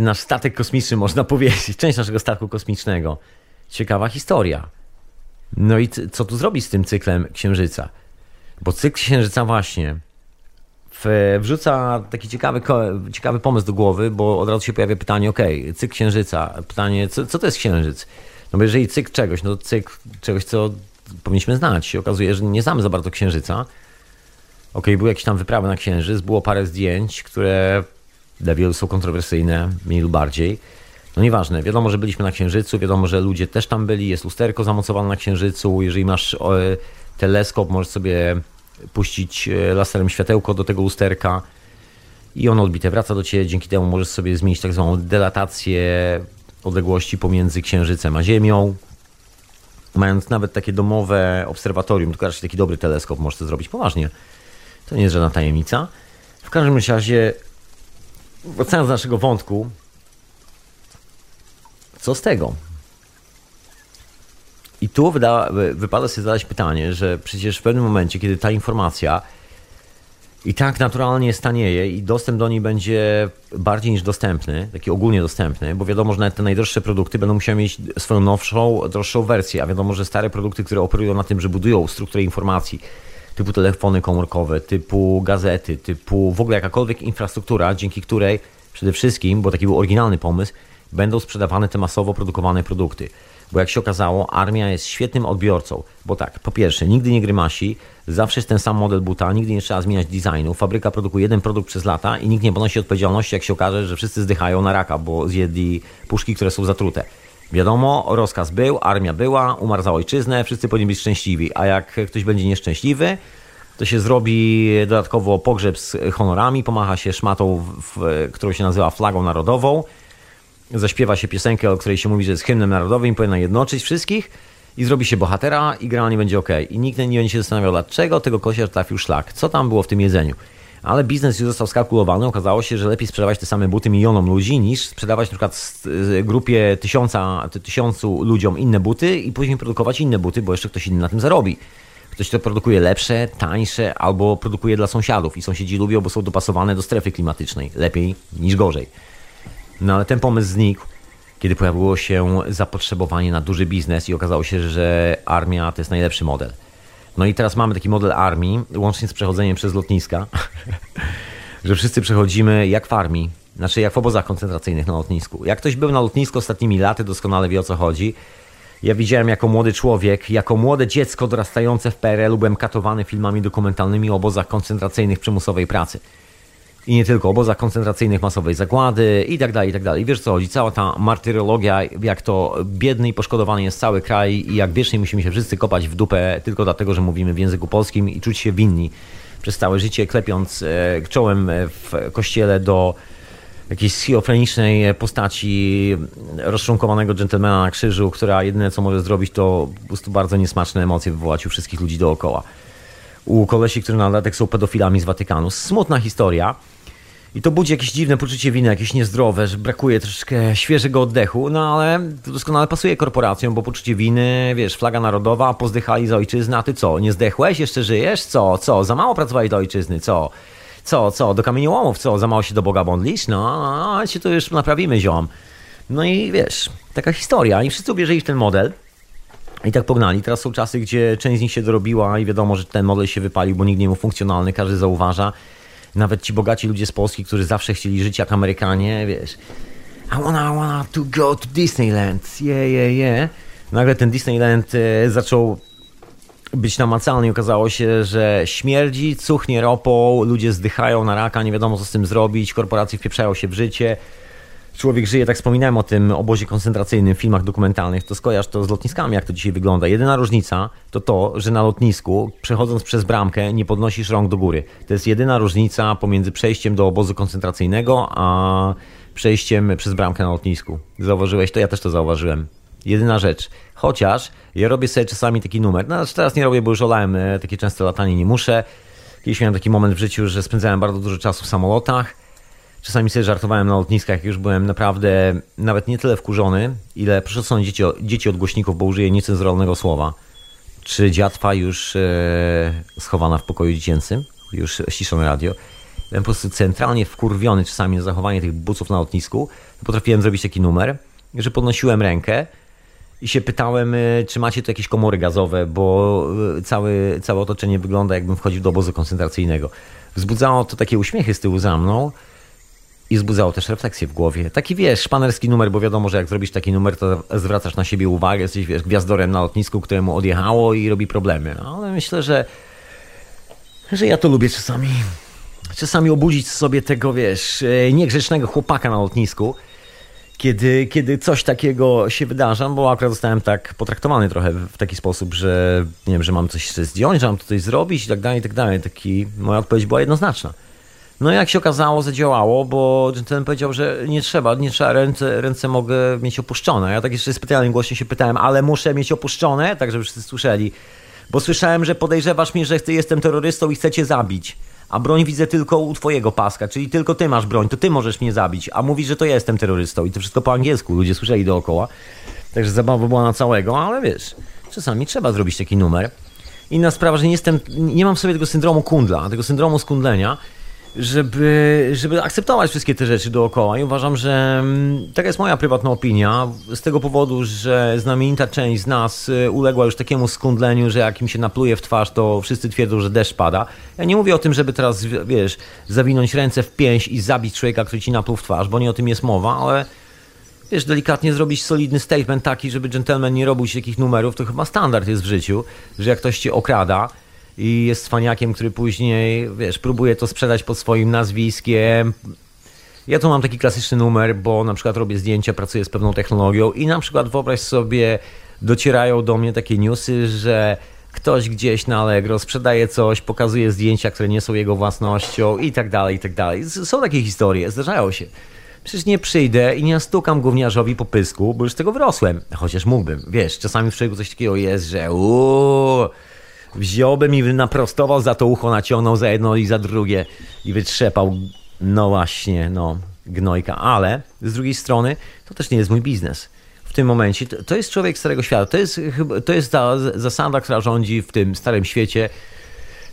Nasz statek kosmiczny, można powiedzieć, część naszego statku kosmicznego. Ciekawa historia. No i co tu zrobić z tym cyklem Księżyca? Bo cykl Księżyca właśnie wrzuca taki ciekawy, ciekawy pomysł do głowy, bo od razu się pojawia pytanie, ok, cykl księżyca. Pytanie, co, co to jest księżyc? No bo jeżeli cykl czegoś, no to cykl czegoś, co powinniśmy znać. Się okazuje, że nie znamy za bardzo księżyca. Ok, były jakieś tam wyprawy na księżyc, było parę zdjęć, które dla wielu są kontrowersyjne, mniej lub bardziej. No nieważne, wiadomo, że byliśmy na księżycu, wiadomo, że ludzie też tam byli, jest lusterko zamocowane na księżycu. Jeżeli masz teleskop, możesz sobie puścić e, laserem światełko do tego lusterka i ono odbite wraca do Ciebie. Dzięki temu możesz sobie zmienić tak zwaną delatację odległości pomiędzy Księżycem a Ziemią. Mając nawet takie domowe obserwatorium, tylko raczej taki dobry teleskop możesz to zrobić poważnie. To nie jest żadna tajemnica. W każdym razie, wracając do naszego wątku, co z tego? I tu wyda, wypada sobie zadać pytanie, że przecież w pewnym momencie, kiedy ta informacja i tak naturalnie stanieje i dostęp do niej będzie bardziej niż dostępny, taki ogólnie dostępny, bo wiadomo, że nawet te najdroższe produkty będą musiały mieć swoją nowszą, droższą wersję, a wiadomo, że stare produkty, które operują na tym, że budują strukturę informacji, typu telefony komórkowe, typu gazety, typu w ogóle jakakolwiek infrastruktura, dzięki której przede wszystkim, bo taki był oryginalny pomysł, będą sprzedawane te masowo produkowane produkty. Bo jak się okazało, armia jest świetnym odbiorcą. Bo tak, po pierwsze, nigdy nie grymasi, zawsze jest ten sam model buta, nigdy nie trzeba zmieniać designu. Fabryka produkuje jeden produkt przez lata i nikt nie ponosi odpowiedzialności, jak się okaże, że wszyscy zdychają na raka, bo zjedli puszki, które są zatrute. Wiadomo, rozkaz był, armia była, umarł za ojczyznę, wszyscy powinni być szczęśliwi. A jak ktoś będzie nieszczęśliwy, to się zrobi dodatkowo pogrzeb z honorami, pomacha się szmatą, w, którą się nazywa flagą narodową zaśpiewa się piosenkę, o której się mówi, że jest hymnem narodowym, powinna jednoczyć wszystkich i zrobi się bohatera i gra nie będzie ok. I nikt nie będzie się zastanawiał, dlaczego tego kosia trafił szlak, co tam było w tym jedzeniu. Ale biznes już został skalkulowany, okazało się, że lepiej sprzedawać te same buty milionom ludzi, niż sprzedawać na przykład grupie tysiąca, tysiącu ludziom inne buty i później produkować inne buty, bo jeszcze ktoś inny na tym zarobi. Ktoś to produkuje lepsze, tańsze albo produkuje dla sąsiadów i sąsiedzi lubią, bo są dopasowane do strefy klimatycznej. Lepiej niż gorzej. No ale ten pomysł znikł, kiedy pojawiło się zapotrzebowanie na duży biznes i okazało się, że armia to jest najlepszy model. No i teraz mamy taki model armii, łącznie z przechodzeniem przez lotniska, że wszyscy przechodzimy jak w armii, znaczy jak w obozach koncentracyjnych na lotnisku. Jak ktoś był na lotnisku ostatnimi laty, doskonale wie o co chodzi. Ja widziałem jako młody człowiek, jako młode dziecko dorastające w PRL-u byłem katowany filmami dokumentalnymi o obozach koncentracyjnych przymusowej pracy i nie tylko, obozach koncentracyjnych, masowej zagłady i tak dalej, i tak dalej. Wiesz co chodzi, cała ta martyrologia, jak to biedny i poszkodowany jest cały kraj i jak wiecznie musimy się wszyscy kopać w dupę tylko dlatego, że mówimy w języku polskim i czuć się winni przez całe życie, klepiąc e, czołem w kościele do jakiejś schizofrenicznej postaci rozczłonkowanego dżentelmena na krzyżu, która jedyne co może zrobić to po prostu bardzo niesmaczne emocje wywołać u wszystkich ludzi dookoła. U kolesi, którzy na dodatek są pedofilami z Watykanu. Smutna historia. I to budzi jakieś dziwne poczucie winy, jakieś niezdrowe, że brakuje troszkę świeżego oddechu, no ale to doskonale pasuje korporacjom, bo poczucie winy, wiesz, flaga narodowa, pozdychali za ojczyznę, a ty co, nie zdechłeś, jeszcze żyjesz? Co, co, za mało pracowałeś do ojczyzny, co? Co, co, do kamieniołomów, co, za mało się do Boga modlisz? No, no, się to już naprawimy, ziom. No i wiesz, taka historia i wszyscy uwierzyli w ten model. I tak pognali. Teraz są czasy, gdzie część z nich się dorobiła i wiadomo, że ten model się wypalił, bo nikt nie był funkcjonalny, każdy zauważa. Nawet ci bogaci ludzie z Polski, którzy zawsze chcieli żyć jak Amerykanie, wiesz, I wanna, I wanna to go to Disneyland, yeah, yeah, yeah. Nagle ten Disneyland e, zaczął być namacalny i okazało się, że śmierdzi, cuchnie ropą, ludzie zdychają na raka, nie wiadomo co z tym zrobić, korporacje wpieprzają się w życie, człowiek żyje, tak wspominałem o tym obozie koncentracyjnym w filmach dokumentalnych, to skojarz to z lotniskami, jak to dzisiaj wygląda. Jedyna różnica to to, że na lotnisku, przechodząc przez bramkę, nie podnosisz rąk do góry. To jest jedyna różnica pomiędzy przejściem do obozu koncentracyjnego, a przejściem przez bramkę na lotnisku. Zauważyłeś to? Ja też to zauważyłem. Jedyna rzecz. Chociaż ja robię sobie czasami taki numer. No, teraz nie robię, bo już olałem e, takie często latanie, nie muszę. Kiedyś miałem taki moment w życiu, że spędzałem bardzo dużo czasu w samolotach Czasami sobie żartowałem na lotniskach, już byłem naprawdę nawet nie tyle wkurzony, ile proszę są dzieci, dzieci od głośników, bo użyję niecenzuralnego słowa. Czy dziatwa już e, schowana w pokoju dziecięcym, już ściszone radio. Byłem po prostu centralnie wkurwiony czasami na zachowanie tych buców na lotnisku. Potrafiłem zrobić taki numer, że podnosiłem rękę i się pytałem, e, czy macie tu jakieś komory gazowe, bo e, całe, całe otoczenie wygląda jakbym wchodził do obozu koncentracyjnego. wzbudzało to takie uśmiechy z tyłu za mną i wzbudzało też refleksję w głowie. Taki wiesz, szpanerski numer, bo wiadomo, że jak zrobisz taki numer, to zwracasz na siebie uwagę, jesteś wiesz, gwiazdorem na lotnisku, któremu odjechało i robi problemy. No, ale myślę, że, że ja to lubię czasami. Czasami obudzić sobie tego, wiesz, e, niegrzecznego chłopaka na lotnisku, kiedy, kiedy coś takiego się wydarza, bo akurat zostałem tak potraktowany trochę w taki sposób, że nie wiem, że mam coś zdjąć, że mam to coś zrobić i tak dalej, i tak dalej. Taki, moja odpowiedź była jednoznaczna. No jak się okazało, zadziałało, bo ten powiedział, że nie trzeba, nie trzeba, ręce, ręce mogę mieć opuszczone. Ja tak jeszcze specjalnie głośno się pytałem, ale muszę mieć opuszczone, tak żeby wszyscy słyszeli. Bo słyszałem, że podejrzewasz mnie, że jestem terrorystą i chcecie zabić. A broń widzę tylko u twojego paska, czyli tylko ty masz broń, to ty możesz mnie zabić. A mówisz, że to ja jestem terrorystą i to wszystko po angielsku, ludzie słyszeli dookoła. Także zabawa była na całego, ale wiesz, czasami trzeba zrobić taki numer. Inna sprawa, że nie jestem, nie mam w sobie tego syndromu kundla, tego syndromu skundlenia, żeby, żeby akceptować wszystkie te rzeczy dookoła. I uważam, że mm, taka jest moja prywatna opinia, z tego powodu, że znamienita część z nas y, uległa już takiemu skundleniu, że jak im się napluje w twarz, to wszyscy twierdzą, że deszcz pada. Ja nie mówię o tym, żeby teraz, wiesz, zawinąć ręce w pięść i zabić człowieka, który ci napluł w twarz, bo nie o tym jest mowa, ale wiesz, delikatnie zrobić solidny statement taki, żeby gentleman nie robił się takich numerów, to chyba standard jest w życiu, że jak ktoś cię okrada, i jest cwaniakiem, który później, wiesz, próbuje to sprzedać pod swoim nazwiskiem. Ja tu mam taki klasyczny numer, bo na przykład robię zdjęcia, pracuję z pewną technologią i na przykład wyobraź sobie, docierają do mnie takie newsy, że ktoś gdzieś na Allegro sprzedaje coś, pokazuje zdjęcia, które nie są jego własnością i tak dalej, i tak dalej. Są takie historie, zdarzają się. Przecież nie przyjdę i nie stukam gówniarzowi po pysku, bo już z tego wyrosłem. Chociaż mógłbym. Wiesz, czasami w człowieku coś takiego jest, że uuu, wziąłbym i naprostował za to ucho, naciągnął za jedno i za drugie i wytrzepał, no właśnie, no, gnojka. Ale z drugiej strony, to też nie jest mój biznes. W tym momencie to jest człowiek starego świata. To jest, to jest ta zasada, która rządzi w tym starym świecie.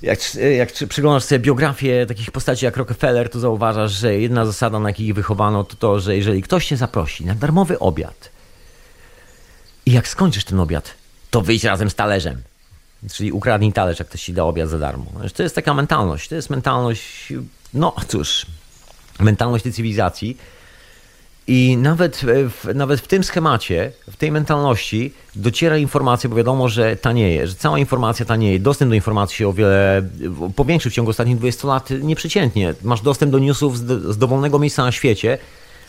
Jak, jak przyglądasz sobie biografię takich postaci jak Rockefeller, to zauważasz, że jedna zasada, na jakiej ich wychowano, to to, że jeżeli ktoś cię zaprosi na darmowy obiad i jak skończysz ten obiad, to wyjdź razem z talerzem. Czyli ukradnij talerz, jak ktoś ci da obiad za darmo. To jest taka mentalność. To jest mentalność, no cóż, mentalność tej cywilizacji. I nawet w, nawet w tym schemacie, w tej mentalności dociera informacja, bo wiadomo, że tanieje, że cała informacja tanieje. Dostęp do informacji się o wiele powiększył w ciągu ostatnich 20 lat nieprzeciętnie. Masz dostęp do newsów z, z dowolnego miejsca na świecie,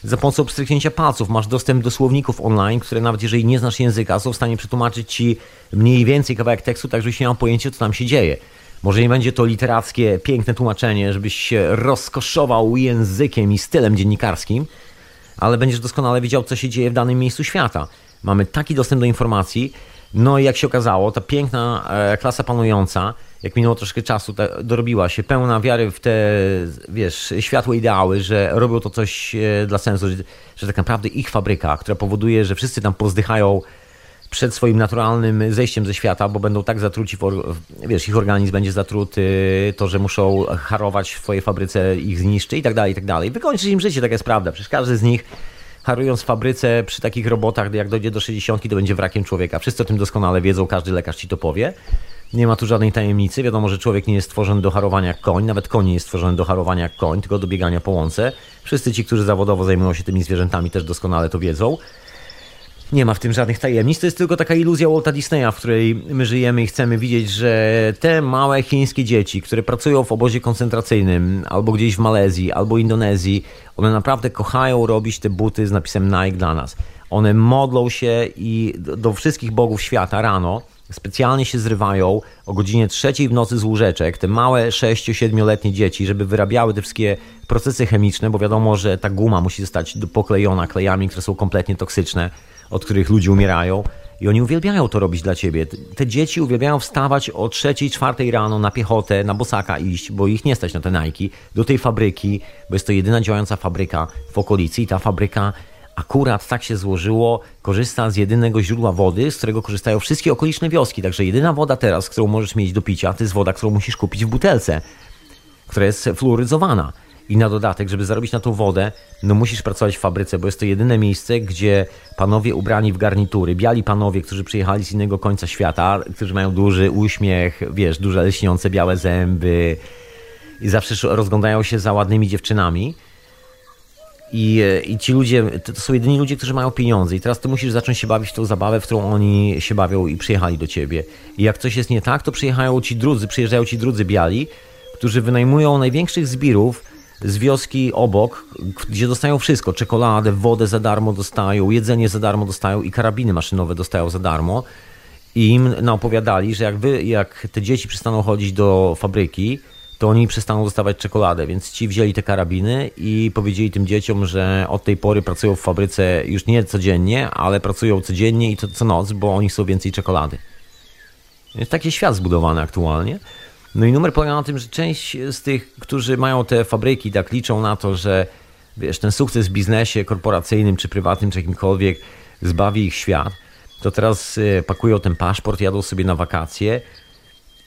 za pomocą pstryknięcia palców masz dostęp do słowników online, które nawet jeżeli nie znasz języka, są w stanie przetłumaczyć ci mniej więcej kawałek tekstu, tak żebyś nie miał pojęcia, co tam się dzieje. Może nie będzie to literackie, piękne tłumaczenie, żebyś się rozkoszował językiem i stylem dziennikarskim, ale będziesz doskonale wiedział, co się dzieje w danym miejscu świata. Mamy taki dostęp do informacji, no i jak się okazało, ta piękna e, klasa panująca, jak minęło troszkę czasu, dorobiła się pełna wiary w te, wiesz, światłe ideały, że robią to coś e, dla sensu, że, że tak naprawdę ich fabryka, która powoduje, że wszyscy tam pozdychają przed swoim naturalnym zejściem ze świata, bo będą tak zatruci, wiesz, ich organizm będzie zatruty, to, że muszą harować w swojej fabryce, ich zniszczy i tak dalej, i tak dalej. Wykończyć im życie, tak jest prawda. Przecież każdy z nich harując w fabryce przy takich robotach, jak dojdzie do 60, to będzie wrakiem człowieka. Wszyscy o tym doskonale wiedzą, każdy lekarz ci to powie. Nie ma tu żadnej tajemnicy. Wiadomo, że człowiek nie jest stworzony do harowania jak koń, nawet koń nie jest stworzony do harowania jak koń, tylko do biegania po łące. Wszyscy ci, którzy zawodowo zajmują się tymi zwierzętami, też doskonale to wiedzą. Nie ma w tym żadnych tajemnic, to jest tylko taka iluzja Walta Disneya, w której my żyjemy i chcemy widzieć, że te małe chińskie dzieci, które pracują w obozie koncentracyjnym, albo gdzieś w Malezji, albo Indonezji, one naprawdę kochają robić te buty z napisem Nike dla nas. One modlą się i do wszystkich bogów świata rano specjalnie się zrywają o godzinie trzeciej w nocy z łóżeczek, te małe 6-7-letnie dzieci, żeby wyrabiały te wszystkie procesy chemiczne, bo wiadomo, że ta guma musi zostać poklejona klejami, które są kompletnie toksyczne od których ludzie umierają. I oni uwielbiają to robić dla ciebie. Te dzieci uwielbiają wstawać o trzeciej, czwartej rano na piechotę, na bosaka iść, bo ich nie stać na te najki, do tej fabryki, bo jest to jedyna działająca fabryka w okolicy i ta fabryka akurat tak się złożyło, korzysta z jedynego źródła wody, z którego korzystają wszystkie okoliczne wioski. Także jedyna woda teraz, którą możesz mieć do picia, to jest woda, którą musisz kupić w butelce, która jest fluoryzowana. I na dodatek, żeby zarobić na tą wodę, no musisz pracować w fabryce, bo jest to jedyne miejsce, gdzie panowie ubrani w garnitury, biali panowie, którzy przyjechali z innego końca świata, którzy mają duży uśmiech, wiesz, duże lśniące białe zęby i zawsze rozglądają się za ładnymi dziewczynami. I, I ci ludzie, to, są jedyni ludzie, którzy mają pieniądze. I teraz ty musisz zacząć się bawić tą zabawę, w którą oni się bawią i przyjechali do ciebie. I jak coś jest nie tak, to przyjechają ci drudzy, przyjeżdżają ci drudzy biali, którzy wynajmują największych zbirów z wioski obok, gdzie dostają wszystko: czekoladę, wodę za darmo dostają, jedzenie za darmo dostają i karabiny maszynowe dostają za darmo. I im naopowiadali, że jak, wy, jak te dzieci przestaną chodzić do fabryki, to oni przestaną dostawać czekoladę. Więc ci wzięli te karabiny i powiedzieli tym dzieciom, że od tej pory pracują w fabryce już nie codziennie, ale pracują codziennie i to co noc, bo oni chcą więcej czekolady. Jest taki świat zbudowany aktualnie. No i numer polega na tym, że część z tych, którzy mają te fabryki, tak liczą na to, że wiesz, ten sukces w biznesie korporacyjnym, czy prywatnym, czy jakimkolwiek zbawi ich świat, to teraz y, pakują ten paszport, jadą sobie na wakacje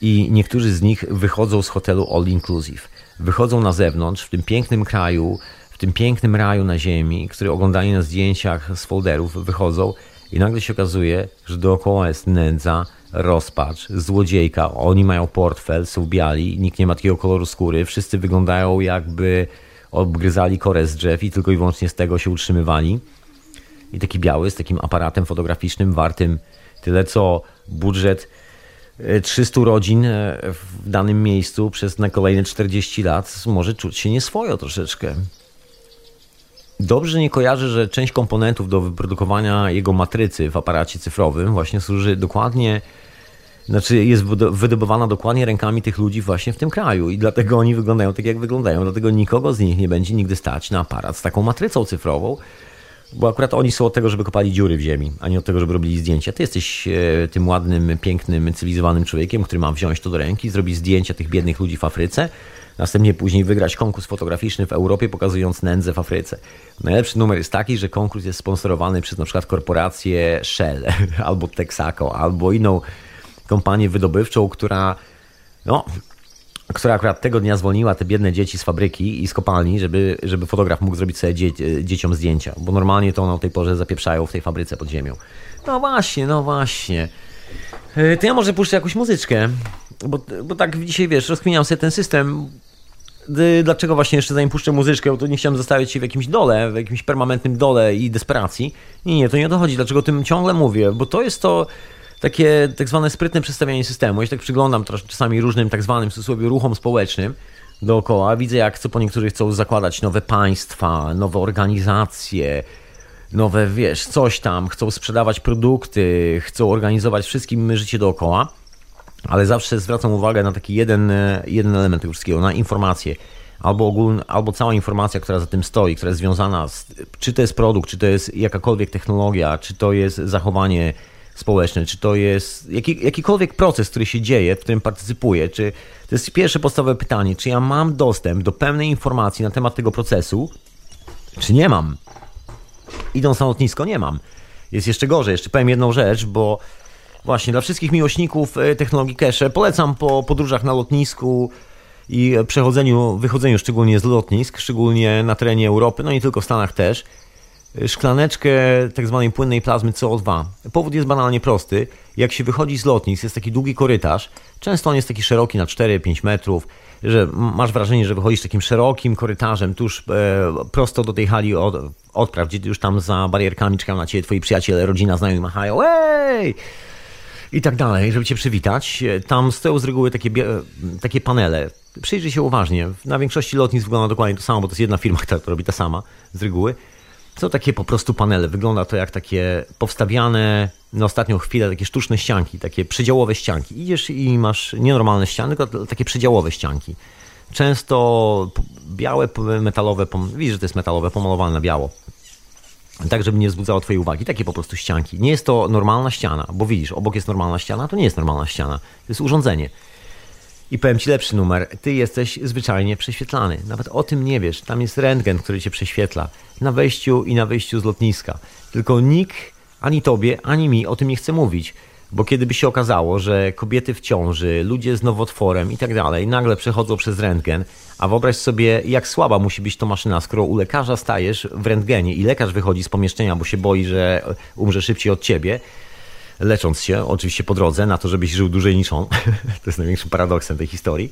i niektórzy z nich wychodzą z hotelu All Inclusive. Wychodzą na zewnątrz, w tym pięknym kraju, w tym pięknym raju na ziemi, który oglądali na zdjęciach z folderów, wychodzą i nagle się okazuje, że dookoła jest nędza, rozpacz, złodziejka. Oni mają portfel, są biali, nikt nie ma takiego koloru skóry, wszyscy wyglądają jakby obgryzali korę z drzew i tylko i wyłącznie z tego się utrzymywali. I taki biały z takim aparatem fotograficznym wartym tyle co budżet 300 e, rodzin e, w danym miejscu przez na kolejne 40 lat może czuć się nieswojo troszeczkę. Dobrze nie kojarzy, że część komponentów do wyprodukowania jego matrycy w aparacie cyfrowym właśnie służy dokładnie, znaczy jest wydobywana dokładnie rękami tych ludzi właśnie w tym kraju i dlatego oni wyglądają tak, jak wyglądają. Dlatego nikogo z nich nie będzie nigdy stać na aparat z taką matrycą cyfrową, bo akurat oni są od tego, żeby kopali dziury w ziemi, a nie od tego, żeby robili zdjęcia. Ty jesteś e, tym ładnym, pięknym, cywilizowanym człowiekiem, który ma wziąć to do ręki, zrobić zdjęcia tych biednych ludzi w Afryce, następnie później wygrać konkurs fotograficzny w Europie, pokazując nędzę w Afryce. Najlepszy numer jest taki, że konkurs jest sponsorowany przez na przykład korporację Shell, albo Texaco, albo inną kompanię wydobywczą, która no, która akurat tego dnia zwolniła te biedne dzieci z fabryki i z kopalni, żeby, żeby fotograf mógł zrobić sobie dzie dzieciom zdjęcia, bo normalnie to one o tej porze zapieprzają w tej fabryce pod ziemią. No właśnie, no właśnie. E, to ja może puszczę jakąś muzyczkę, bo, bo tak dzisiaj, wiesz, rozkminiam sobie ten system, dlaczego właśnie jeszcze zanim puszczę muzyczkę, to nie chciałem zostawiać się w jakimś dole, w jakimś permanentnym dole i desperacji. Nie, nie, to nie o to chodzi. Dlaczego o tym ciągle mówię? Bo to jest to takie tak zwane sprytne przedstawianie systemu. Ja się tak przyglądam czasami różnym tak zwanym w cudzysłowie ruchom społecznym dookoła. Widzę jak co po niektórych chcą zakładać nowe państwa, nowe organizacje, nowe, wiesz, coś tam, chcą sprzedawać produkty, chcą organizować wszystkim życie dookoła, ale zawsze zwracam uwagę na taki jeden, jeden element tego wszystkiego, na informacje. Albo, ogólny, albo cała informacja, która za tym stoi, która jest związana z, czy to jest produkt, czy to jest jakakolwiek technologia, czy to jest zachowanie społeczne, czy to jest jaki, jakikolwiek proces, który się dzieje, w którym partycypuję, czy to jest pierwsze podstawowe pytanie, czy ja mam dostęp do pełnej informacji na temat tego procesu, czy nie mam. Idąc na lotnisko, nie mam. Jest jeszcze gorzej, jeszcze powiem jedną rzecz, bo właśnie dla wszystkich miłośników e, technologii cache polecam po podróżach na lotnisku i przechodzeniu, wychodzeniu szczególnie z lotnisk, szczególnie na terenie Europy, no i tylko w Stanach też, szklaneczkę tak zwanej płynnej plazmy CO2. Powód jest banalnie prosty. Jak się wychodzi z lotnisk, jest taki długi korytarz, często on jest taki szeroki na 4-5 metrów, że masz wrażenie, że wychodzisz takim szerokim korytarzem tuż e, prosto do tej hali od, odpraw, gdzie już tam za barierkami czekają na ciebie twoi przyjaciele, rodzina, znajomi machają, ej! I tak dalej, żeby cię przywitać. Tam stoją z reguły takie, takie panele. Przyjrzyj się uważnie. Na większości lotnisk wygląda dokładnie to samo, bo to jest jedna firma, która to robi ta sama z reguły. Są takie po prostu panele. Wygląda to jak takie powstawiane na ostatnią chwilę takie sztuczne ścianki, takie przedziałowe ścianki. Idziesz i masz nienormalne ściany, tylko takie przedziałowe ścianki. Często białe, metalowe, widzisz, że to jest metalowe, pomalowane na biało. Tak, żeby nie wzbudzało Twojej uwagi. Takie po prostu ścianki. Nie jest to normalna ściana, bo widzisz, obok jest normalna ściana, to nie jest normalna ściana. To jest urządzenie. I powiem Ci lepszy numer. Ty jesteś zwyczajnie prześwietlany. Nawet o tym nie wiesz. Tam jest rentgen, który Cię prześwietla. Na wejściu i na wyjściu z lotniska. Tylko nikt, ani Tobie, ani mi o tym nie chce mówić. Bo kiedy by się okazało, że kobiety w ciąży, ludzie z nowotworem i tak dalej nagle przechodzą przez rentgen, a wyobraź sobie, jak słaba musi być to maszyna, skoro u lekarza stajesz w rentgenie i lekarz wychodzi z pomieszczenia, bo się boi, że umrze szybciej od ciebie, lecząc się, oczywiście po drodze, na to, żebyś żył dłużej niż on. to jest największym paradoksem tej historii.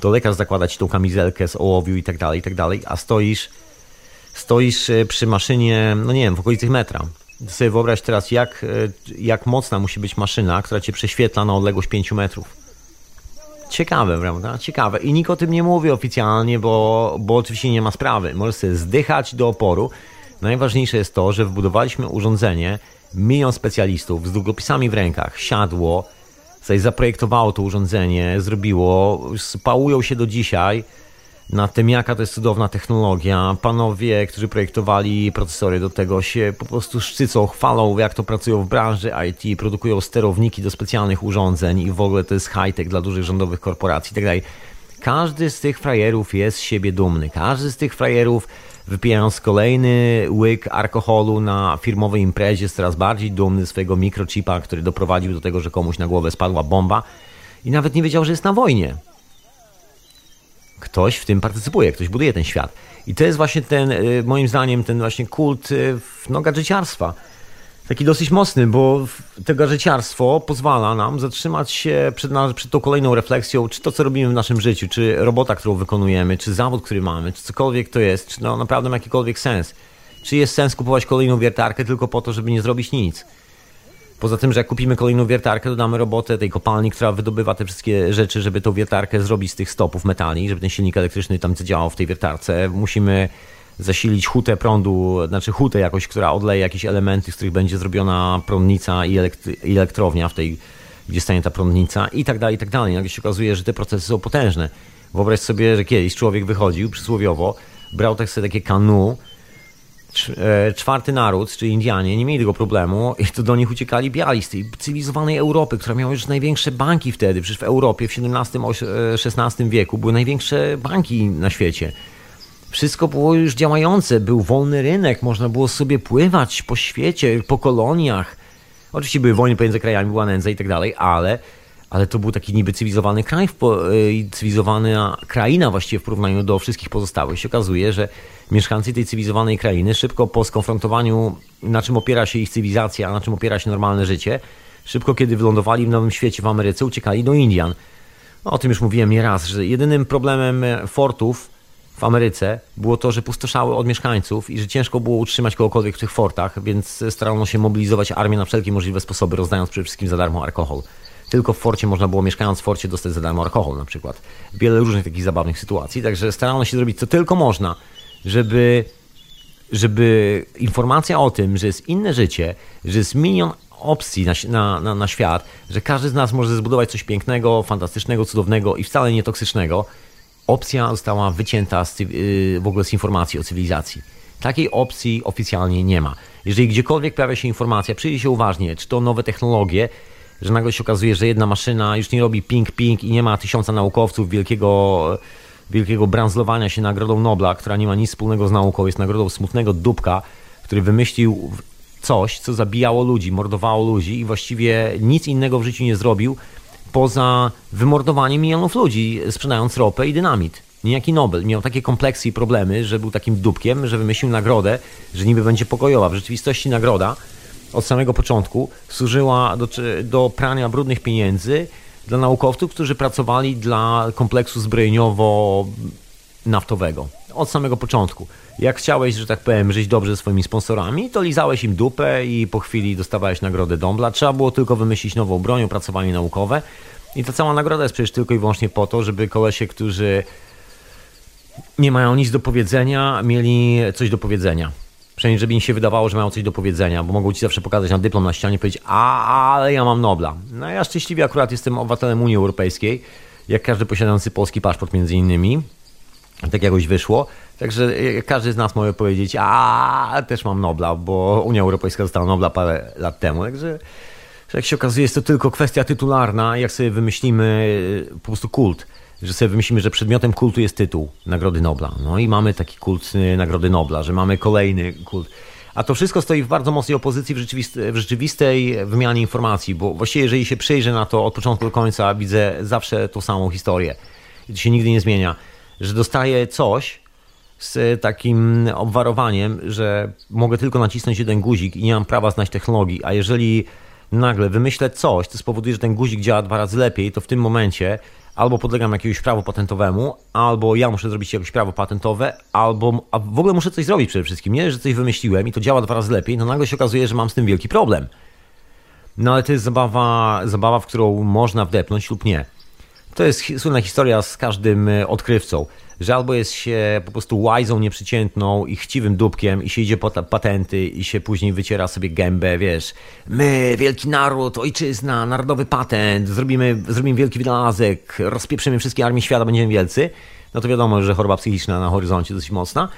to lekarz zakłada ci tą kamizelkę z ołowiu i tak dalej, i tak dalej, a stoisz, stoisz e, przy maszynie, no nie wiem, w okolicach metra. Sobie wyobraź teraz, jak, e, jak mocna musi być maszyna, która cię prześwietla na odległość 5 metrów. Ciekawe, prawda? Ciekawe. I nikt o tym nie mówi oficjalnie, bo, bo oczywiście nie ma sprawy. Możesz sobie zdychać do oporu. Najważniejsze jest to, że wbudowaliśmy urządzenie, milion specjalistów z długopisami w rękach, siadło, sobie zaprojektowało to urządzenie, zrobiło, spałują się do dzisiaj na tym, jaka to jest cudowna technologia. Panowie, którzy projektowali procesory do tego się po prostu szczycą, chwalą, jak to pracują w branży IT, produkują sterowniki do specjalnych urządzeń i w ogóle to jest high-tech dla dużych rządowych korporacji itd. Tak każdy z tych frajerów jest z siebie dumny. Każdy z tych frajerów wypijając kolejny łyk alkoholu na firmowej imprezie jest coraz bardziej dumny swojego mikrochipa, który doprowadził do tego, że komuś na głowę spadła bomba i nawet nie wiedział, że jest na wojnie ktoś w tym partycypuje, ktoś buduje ten świat. I to jest właśnie ten, y, moim zdaniem, ten właśnie kult y, no, gadżeciarstwa. Taki dosyć mocny, bo to gadżeciarstwo pozwala nam zatrzymać się przed, przed tą kolejną refleksją, czy to, co robimy w naszym życiu, czy robota, którą wykonujemy, czy zawód, który mamy, czy cokolwiek to jest, czy no naprawdę ma jakikolwiek sens. Czy jest sens kupować kolejną wiertarkę tylko po to, żeby nie zrobić nic. Poza tym, że jak kupimy kolejną wiertarkę, dodamy robotę tej kopalni, która wydobywa te wszystkie rzeczy, żeby tą wiertarkę zrobić z tych stopów metali, żeby ten silnik elektryczny tam działał w tej wiertarce. Musimy zasilić hutę prądu, znaczy hutę jakoś, która odleje jakieś elementy, z których będzie zrobiona prądnica i, elektrownia w tej, gdzie stanie ta prądnica i tak dalej, i tak dalej. Nagle się okazuje, że te procesy są potężne. Wyobraź sobie, że kiedyś człowiek wychodził przysłowiowo, brał tak sobie takie kanu, E, czwarty naród, czyli Indianie, nie mieli tego problemu i to do nich uciekali biali z tej cywilizowanej Europy, która miała już największe banki wtedy. Przecież w Europie w XVII-XVI e, wieku były największe banki na świecie. Wszystko było już działające, był wolny rynek, można było sobie pływać po świecie, po koloniach. Oczywiście były wojny pomiędzy krajami, była nędza i tak dalej, ale ale to był taki niby cywilizowany kraj, y, cywilizowana kraina właściwie w porównaniu do wszystkich pozostałych. Się okazuje, że mieszkańcy tej cywilizowanej krainy szybko po skonfrontowaniu, na czym opiera się ich cywilizacja, na czym opiera się normalne życie, szybko kiedy wylądowali w Nowym Świecie w Ameryce, uciekali do Indian. No, o tym już mówiłem nieraz, że jedynym problemem fortów w Ameryce było to, że pustoszały od mieszkańców i że ciężko było utrzymać kogokolwiek w tych fortach, więc starano się mobilizować armię na wszelkie możliwe sposoby, rozdając przede wszystkim za darmo alkohol. Tylko w forcie można było, mieszkając w forcie, dostać za darmo alkohol na przykład. Wiele różnych takich zabawnych sytuacji, także starano się zrobić co tylko można, żeby, żeby informacja o tym, że jest inne życie, że jest milion opcji na, na, na, świat, że każdy z nas może zbudować coś pięknego, fantastycznego, cudownego i wcale nie toksycznego, opcja została wycięta z, yy, w ogóle z informacji o cywilizacji. Takiej opcji oficjalnie nie ma. Jeżeli gdziekolwiek pojawia się informacja, przyjrzyj się uważnie, czy to nowe technologie, że nagle się okazuje, że jedna maszyna już nie robi ping-ping i nie ma tysiąca naukowców wielkiego, wielkiego branzlowania się Nagrodą Nobla, która nie ma nic wspólnego z nauką, jest nagrodą smutnego dupka, który wymyślił coś, co zabijało ludzi, mordowało ludzi i właściwie nic innego w życiu nie zrobił poza wymordowaniem milionów ludzi, sprzedając ropę i dynamit. Niejaki Nobel miał takie kompleksy i problemy, że był takim dupkiem, że wymyślił nagrodę, że niby będzie pokojowa. W rzeczywistości nagroda od samego początku służyła do, do prania brudnych pieniędzy dla naukowców, którzy pracowali dla kompleksu zbrojeniowo-naftowego. Od samego początku. Jak chciałeś, że tak powiem, żyć dobrze ze swoimi sponsorami, to lizałeś im dupę i po chwili dostawałeś nagrodę Dombla. Trzeba było tylko wymyślić nową broń, opracowanie naukowe. I ta cała nagroda jest przecież tylko i wyłącznie po to, żeby kolesie, którzy nie mają nic do powiedzenia, mieli coś do powiedzenia. Przynajmniej, żeby im się wydawało, że mają coś do powiedzenia, bo mogą ci zawsze pokazać na dyplom na ścianie i powiedzieć, a, ale ja mam Nobla. No ja szczęśliwie akurat jestem obywatelem Unii Europejskiej, jak każdy posiadający polski paszport między innymi. Tak jakoś wyszło. Także każdy z nas może powiedzieć, a też mam Nobla, bo Unia Europejska dostała Nobla parę lat temu. Także jak się okazuje, jest to tylko kwestia tytularna, jak sobie wymyślimy po prostu kult że sobie wymyślimy, że przedmiotem kultu jest tytuł Nagrody Nobla. No i mamy taki kult y, Nagrody Nobla, że mamy kolejny kult. A to wszystko stoi w bardzo mocnej opozycji w, rzeczywistej, w rzeczywistej wymianie informacji, bo właściwie jeżeli się przyjrzę na to od początku do końca, widzę zawsze tą samą historię. To się nigdy nie zmienia, że dostaję coś z takim obwarowaniem, że mogę tylko nacisnąć jeden guzik i nie mam prawa znać technologii, a jeżeli nagle wymyślę coś, co spowoduje, że ten guzik działa dwa razy lepiej, to w tym momencie albo podlegam jakiemuś prawu patentowemu, albo ja muszę zrobić jakieś prawo patentowe, albo a w ogóle muszę coś zrobić przede wszystkim. Nie, że coś wymyśliłem i to działa dwa razy lepiej, no nagle się okazuje, że mam z tym wielki problem. No ale to jest zabawa, zabawa w którą można wdepnąć lub nie. To jest słynna historia z każdym e, odkrywcą, że albo jest się po prostu łajzą nieprzeciętną i chciwym dupkiem i się idzie po patenty i się później wyciera sobie gębę, wiesz, my, wielki naród, ojczyzna, narodowy patent, zrobimy, zrobimy wielki wynalazek, rozpieprzymy wszystkie armie świata, będziemy wielcy, no to wiadomo, że choroba psychiczna na horyzoncie dosyć mocna.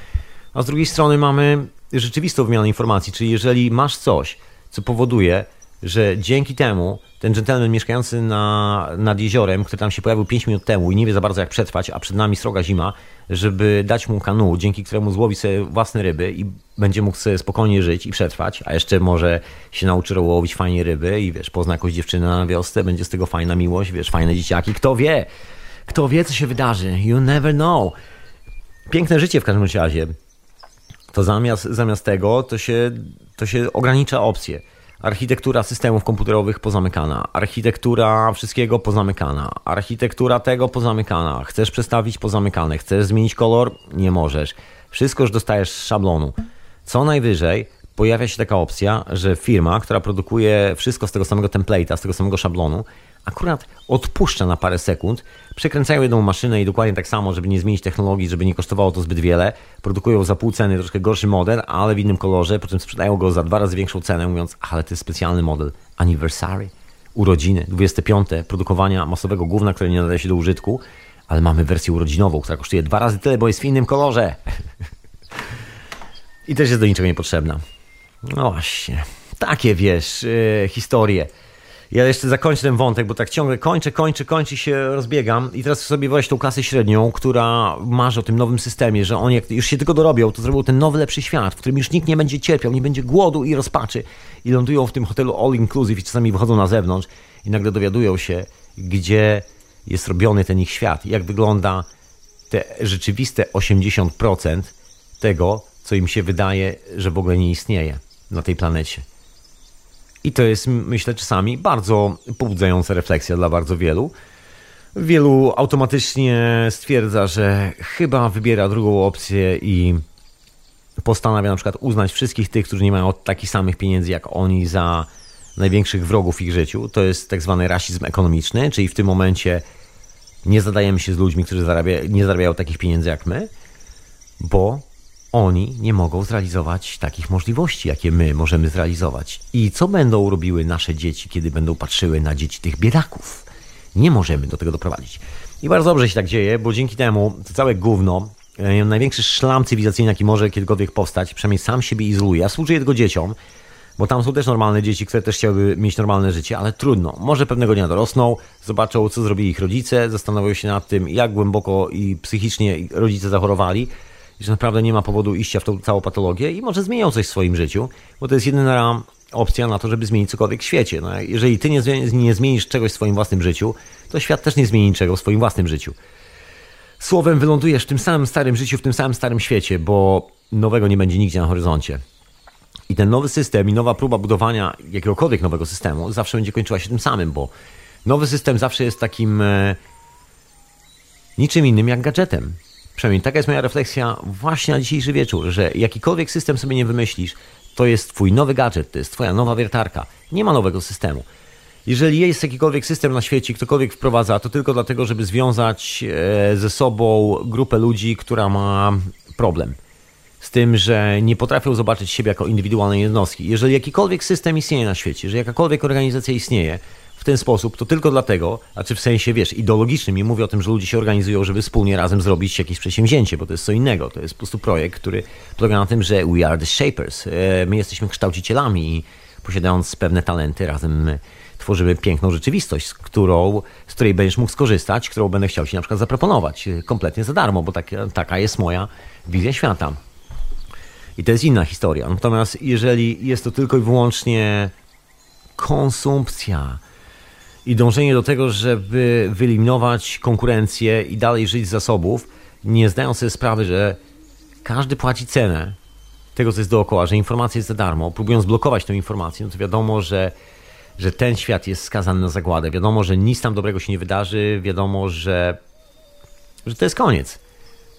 A z drugiej strony mamy rzeczywistą wymianę informacji, czyli jeżeli masz coś, co powoduje, że dzięki temu ten gentleman mieszkający na, nad jeziorem, który tam się pojawił 5 minut temu i nie wie za bardzo jak przetrwać, a przed nami sroga zima, żeby dać mu kanu, dzięki któremu złowi sobie własne ryby i będzie mógł sobie spokojnie żyć i przetrwać, a jeszcze może się nauczy łowić fajnie ryby i wiesz, pozna jakąś dziewczynę na wiosce, będzie z tego fajna miłość, wiesz, fajne dzieciaki, kto wie, kto wie co się wydarzy, you never know. Piękne życie w każdym razie. To zamiast, zamiast tego, to się, to się ogranicza opcje. Architektura systemów komputerowych pozamykana, architektura wszystkiego pozamykana, architektura tego pozamykana. Chcesz przestawić pozamykane, chcesz zmienić kolor? Nie możesz. Wszystko już dostajesz z szablonu. Co najwyżej pojawia się taka opcja, że firma, która produkuje wszystko z tego samego template'a, z tego samego szablonu, akurat odpuszcza na parę sekund, przekręcają jedną maszynę i dokładnie tak samo, żeby nie zmienić technologii, żeby nie kosztowało to zbyt wiele, produkują za pół ceny troszkę gorszy model, ale w innym kolorze, po czym sprzedają go za dwa razy większą cenę, mówiąc, ale to jest specjalny model, anniversary, urodziny, 25, produkowania masowego gówna, które nie nadaje się do użytku, ale mamy wersję urodzinową, która kosztuje dwa razy tyle, bo jest w innym kolorze. I też jest do niczego niepotrzebna. No właśnie, takie wiesz, yy, historie. Ja jeszcze zakończę ten wątek, bo tak ciągle kończę, kończę, kończę się rozbiegam. I teraz sobie weź tą klasę średnią, która marzy o tym nowym systemie, że oni jak już się tylko dorobią, to zrobią ten nowy, lepszy świat, w którym już nikt nie będzie cierpiał, nie będzie głodu i rozpaczy. I lądują w tym hotelu all inclusive i czasami wychodzą na zewnątrz i nagle dowiadują się, gdzie jest robiony ten ich świat, jak wygląda te rzeczywiste 80% tego, co im się wydaje, że w ogóle nie istnieje na tej planecie. I to jest, myślę, czasami bardzo pobudzająca refleksja dla bardzo wielu. Wielu automatycznie stwierdza, że chyba wybiera drugą opcję i postanawia na przykład uznać wszystkich tych, którzy nie mają takich samych pieniędzy jak oni za największych wrogów w ich życiu. To jest tak zwany rasizm ekonomiczny, czyli w tym momencie nie zadajemy się z ludźmi, którzy zarabia, nie zarabiają takich pieniędzy jak my, bo oni nie mogą zrealizować takich możliwości, jakie my możemy zrealizować. I co będą robiły nasze dzieci, kiedy będą patrzyły na dzieci tych biedaków? Nie możemy do tego doprowadzić. I bardzo dobrze się tak dzieje, bo dzięki temu to całe gówno, e, największy szlam cywilizacyjny, jaki może kiedykolwiek powstać, przynajmniej sam siebie izoluje. Ja współczuję tylko dzieciom, bo tam są też normalne dzieci, które też chciałyby mieć normalne życie, ale trudno. Może pewnego dnia dorosną, zobaczą, co zrobili ich rodzice, zastanowią się nad tym, jak głęboko i psychicznie rodzice zachorowali że naprawdę nie ma powodu iścia w tą całą patologię i może zmienią coś w swoim życiu, bo to jest jedyna opcja na to, żeby zmienić cokolwiek w świecie. No, jeżeli ty nie, nie zmienisz czegoś w swoim własnym życiu, to świat też nie zmieni niczego w swoim własnym życiu. Słowem wylądujesz w tym samym starym życiu, w tym samym starym świecie, bo nowego nie będzie nigdzie na horyzoncie. I ten nowy system i nowa próba budowania jakiegokolwiek nowego systemu zawsze będzie kończyła się tym samym, bo nowy system zawsze jest takim e, niczym innym jak gadżetem. Przynajmniej taka jest moja refleksja właśnie na dzisiejszy wieczór, że jakikolwiek system sobie nie wymyślisz, to jest twój nowy gadżet, to jest twoja nowa wiertarka. Nie ma nowego systemu. Jeżeli jest jakikolwiek system na świecie, ktokolwiek wprowadza, to tylko dlatego, żeby związać e, ze sobą grupę ludzi, która ma problem. Z tym, że nie potrafią zobaczyć siebie jako indywidualnej jednostki. Jeżeli jakikolwiek system istnieje na świecie, że jakakolwiek organizacja istnieje, w ten sposób, to tylko dlatego, a czy w sensie, wiesz, ideologicznym, nie mówię o tym, że ludzie się organizują, żeby wspólnie razem zrobić jakieś przedsięwzięcie, bo to jest co innego. To jest po prostu projekt, który polega na tym, że we are the shapers. E, my jesteśmy kształcicielami i posiadając pewne talenty, razem tworzymy piękną rzeczywistość, z, którą, z której będziesz mógł skorzystać, którą będę chciał Ci na przykład zaproponować e, kompletnie za darmo, bo tak, taka jest moja wizja świata. I to jest inna historia. Natomiast jeżeli jest to tylko i wyłącznie konsumpcja, i dążenie do tego, żeby wyeliminować konkurencję i dalej żyć z zasobów, nie zdają sobie sprawy, że każdy płaci cenę tego, co jest dookoła, że informacja jest za darmo, próbują zblokować tę informację, no to wiadomo, że, że ten świat jest skazany na zagładę. Wiadomo, że nic tam dobrego się nie wydarzy, wiadomo, że, że to jest koniec.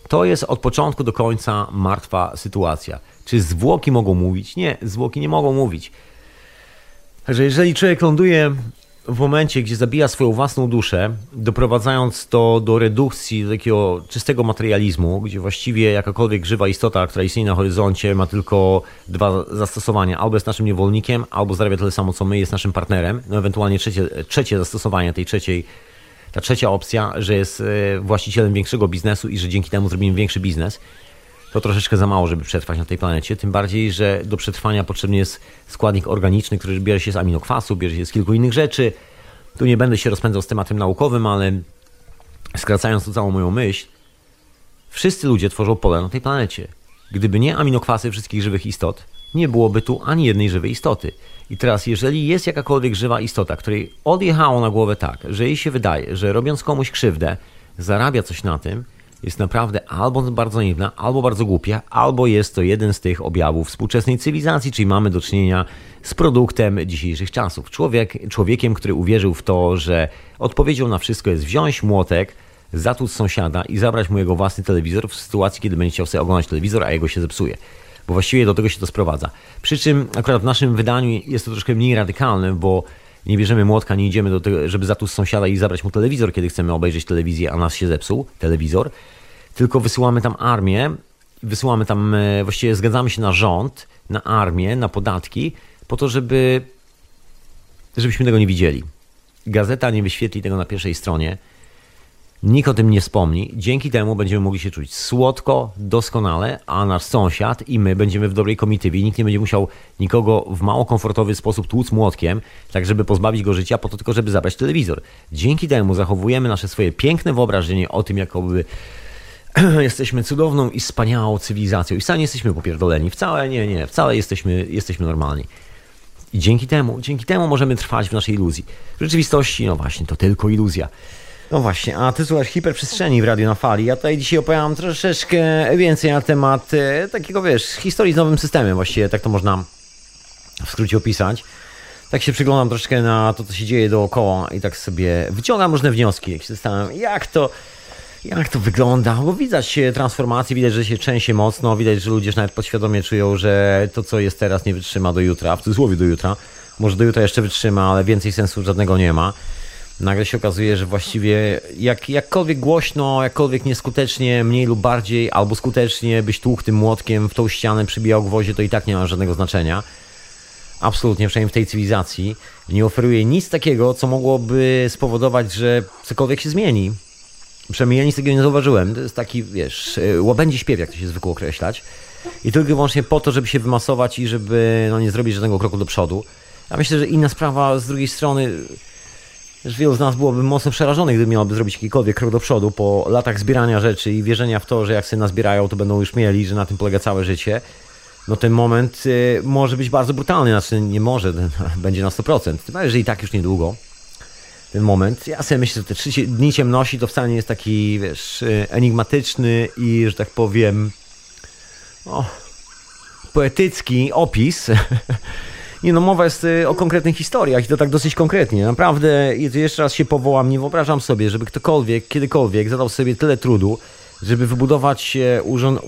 To jest od początku do końca martwa sytuacja. Czy zwłoki mogą mówić? Nie, zwłoki nie mogą mówić. Także jeżeli człowiek ląduje w momencie, gdzie zabija swoją własną duszę, doprowadzając to do redukcji, do takiego czystego materializmu, gdzie właściwie jakakolwiek żywa istota, która istnieje na horyzoncie, ma tylko dwa zastosowania. Albo jest naszym niewolnikiem, albo zarabia tyle samo, co my, jest naszym partnerem. No ewentualnie trzecie, trzecie zastosowanie tej trzeciej, ta trzecia opcja, że jest e, właścicielem większego biznesu i że dzięki temu zrobimy większy biznes to troszeczkę za mało, żeby przetrwać na tej planecie. Tym bardziej, że do przetrwania potrzebny jest składnik organiczny, który bierze się z aminokwasu, bierze się z kilku innych rzeczy. Tu nie będę się rozpędzał z tematem naukowym, ale skracając tu całą moją myśl, wszyscy ludzie tworzą pole na tej planecie. Gdyby nie aminokwasy wszystkich żywych istot, nie byłoby tu ani jednej żywej istoty. I teraz, jeżeli jest jakakolwiek żywa istota, której odjechało na głowę tak, że jej się wydaje, że robiąc komuś krzywdę, zarabia coś na tym, jest naprawdę albo bardzo naiwna, albo bardzo głupia, albo jest to jeden z tych objawów współczesnej cywilizacji, czyli mamy do czynienia z produktem dzisiejszych czasów. Człowiek, człowiekiem, który uwierzył w to, że odpowiedzią na wszystko jest wziąć młotek, zatłuc sąsiada i zabrać mu jego własny telewizor w sytuacji, kiedy będzie chciał sobie oglądać telewizor, a jego się zepsuje. Bo właściwie do tego się to sprowadza. Przy czym akurat w naszym wydaniu jest to troszkę mniej radykalne, bo nie bierzemy młotka, nie idziemy do tego, żeby zatłuc sąsiada i zabrać mu telewizor, kiedy chcemy obejrzeć telewizję, a nas się zepsuł telewizor. Tylko wysyłamy tam armię, wysyłamy tam, e, właściwie zgadzamy się na rząd, na armię, na podatki, po to, żeby żebyśmy tego nie widzieli. Gazeta nie wyświetli tego na pierwszej stronie. Nikt o tym nie wspomni. Dzięki temu będziemy mogli się czuć słodko, doskonale, a nasz sąsiad i my będziemy w dobrej komitywie. Nikt nie będzie musiał nikogo w mało komfortowy sposób tłuc młotkiem, tak żeby pozbawić go życia, po to tylko, żeby zabrać telewizor. Dzięki temu zachowujemy nasze swoje piękne wyobrażenie o tym, jakoby jesteśmy cudowną i wspaniałą cywilizacją. I wcale nie jesteśmy popierdoleni. Wcale nie, nie. Wcale jesteśmy, jesteśmy normalni. I dzięki temu, dzięki temu możemy trwać w naszej iluzji. W rzeczywistości, no właśnie, to tylko iluzja. No właśnie, a ty słuchasz hiperprzestrzeni w Radio na Fali. Ja tutaj dzisiaj opowiadam troszeczkę więcej na temat e, takiego, wiesz, historii z nowym systemem. Właściwie tak to można w skrócie opisać. Tak się przyglądam troszeczkę na to, co się dzieje dookoła i tak sobie wyciągam różne wnioski. Jak się zastanawiam, jak to, jak to wygląda, bo widać transformację, widać, że się trzęsie mocno, widać, że ludzie nawet podświadomie czują, że to, co jest teraz, nie wytrzyma do jutra, w cudzysłowie do jutra. Może do jutra jeszcze wytrzyma, ale więcej sensu żadnego nie ma nagle się okazuje, że właściwie jak, jakkolwiek głośno, jakkolwiek nieskutecznie, mniej lub bardziej, albo skutecznie byś tłukł tym młotkiem w tą ścianę, przybijał gwoździe, to i tak nie ma żadnego znaczenia. Absolutnie, przynajmniej w tej cywilizacji. Nie oferuje nic takiego, co mogłoby spowodować, że cokolwiek się zmieni. Przynajmniej ja nic takiego nie zauważyłem. To jest taki, wiesz, łabędzi śpiew, jak to się zwykło określać. I tylko i wyłącznie po to, żeby się wymasować i żeby no, nie zrobić żadnego kroku do przodu. Ja myślę, że inna sprawa z drugiej strony że wielu z nas byłoby mocno przerażonych, gdyby miałoby zrobić jakikolwiek krok do przodu po latach zbierania rzeczy i wierzenia w to, że jak sobie nazbierają, to będą już mieli, że na tym polega całe życie. No ten moment y, może być bardzo brutalny, znaczy nie może, będzie na 100%. Chyba jeżeli tak już niedługo. Ten moment. Ja sobie myślę, że te 3 dni ciemności to wcale nie jest taki, wiesz, y, enigmatyczny i, że tak powiem, o, poetycki opis Nie no, mowa jest y, o konkretnych historiach i to tak dosyć konkretnie. Naprawdę, jeszcze raz się powołam, nie wyobrażam sobie, żeby ktokolwiek, kiedykolwiek zadał sobie tyle trudu, żeby wybudować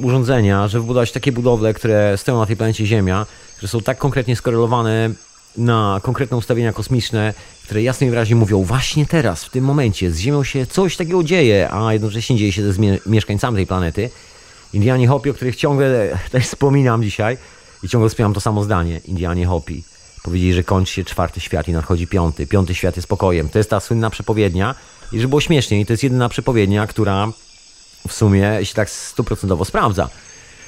urządzenia, żeby wybudować takie budowle, które stoją na tej planecie Ziemia, że są tak konkretnie skorelowane na konkretne ustawienia kosmiczne, które jasno i wyraźnie mówią, właśnie teraz, w tym momencie z Ziemią się coś takiego dzieje, a jednocześnie dzieje się ze mieszkańcami tej planety. Indianie Hopi, o których ciągle też wspominam dzisiaj, i ciągle wspomniałem to samo zdanie. Indianie Hopi. Powiedzieli, że kończy się czwarty świat i nadchodzi piąty. Piąty świat jest pokojem. To jest ta słynna przepowiednia. I żeby było śmieszniej, to jest jedyna przepowiednia, która w sumie się tak stuprocentowo sprawdza.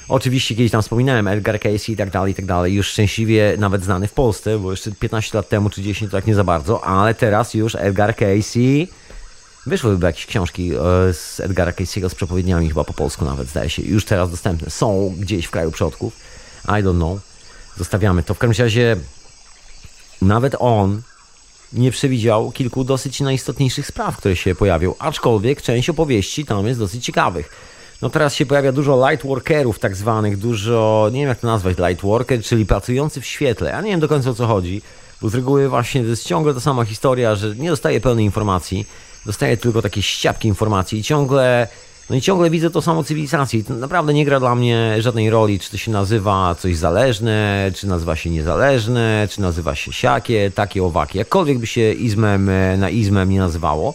Oczywiście kiedyś tam wspominałem Edgar Casey i tak dalej, i tak dalej. Już szczęśliwie nawet znany w Polsce, bo jeszcze 15 lat temu czy 10 to tak nie za bardzo, ale teraz już Edgar Casey... Wyszły chyba jakieś książki e, z Edgara Casey'ego z przepowiedniami chyba po polsku nawet, zdaje się. Już teraz dostępne. Są gdzieś w kraju przodków. I don't know. Zostawiamy to. W każdym razie nawet on nie przewidział kilku dosyć najistotniejszych spraw, które się pojawią, aczkolwiek część opowieści tam jest dosyć ciekawych. No teraz się pojawia dużo lightworkerów tak zwanych, dużo, nie wiem jak to nazwać, lightworker, czyli pracujący w świetle. Ja nie wiem do końca o co chodzi. Bo z reguły właśnie to jest ciągle ta sama historia, że nie dostaję pełnej informacji, dostaję tylko takie ściapki informacji i ciągle, no i ciągle widzę to samo cywilizację. I to naprawdę nie gra dla mnie żadnej roli, czy to się nazywa coś zależne, czy nazywa się niezależne, czy nazywa się siakie, takie, owakie. Jakkolwiek by się izmem e, na izmem nie nazywało,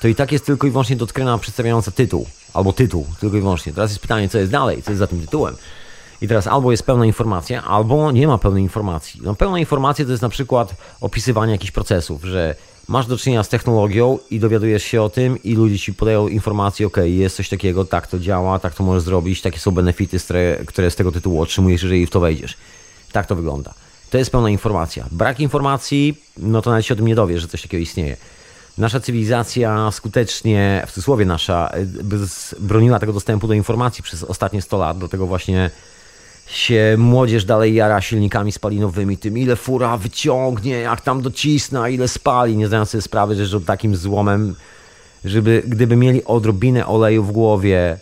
to i tak jest tylko i wyłącznie dotkryna przedstawiająca tytuł, albo tytuł, tylko i wyłącznie. Teraz jest pytanie, co jest dalej, co jest za tym tytułem. I teraz albo jest pełna informacja, albo nie ma pełnej informacji. No, pełna informacja to jest na przykład opisywanie jakichś procesów, że masz do czynienia z technologią i dowiadujesz się o tym i ludzie ci podają informacje, ok, jest coś takiego, tak to działa, tak to możesz zrobić, takie są benefity, które z tego tytułu otrzymujesz, jeżeli w to wejdziesz. Tak to wygląda. To jest pełna informacja. Brak informacji, no to nawet się o tym nie dowiesz, że coś takiego istnieje. Nasza cywilizacja skutecznie, w cudzysłowie nasza, broniła tego dostępu do informacji przez ostatnie 100 lat, do tego właśnie się młodzież dalej jara silnikami spalinowymi, tym ile fura wyciągnie, jak tam docisna, ile spali, nie zdając sobie sprawy, że, że takim złomem, żeby gdyby mieli odrobinę oleju w głowie,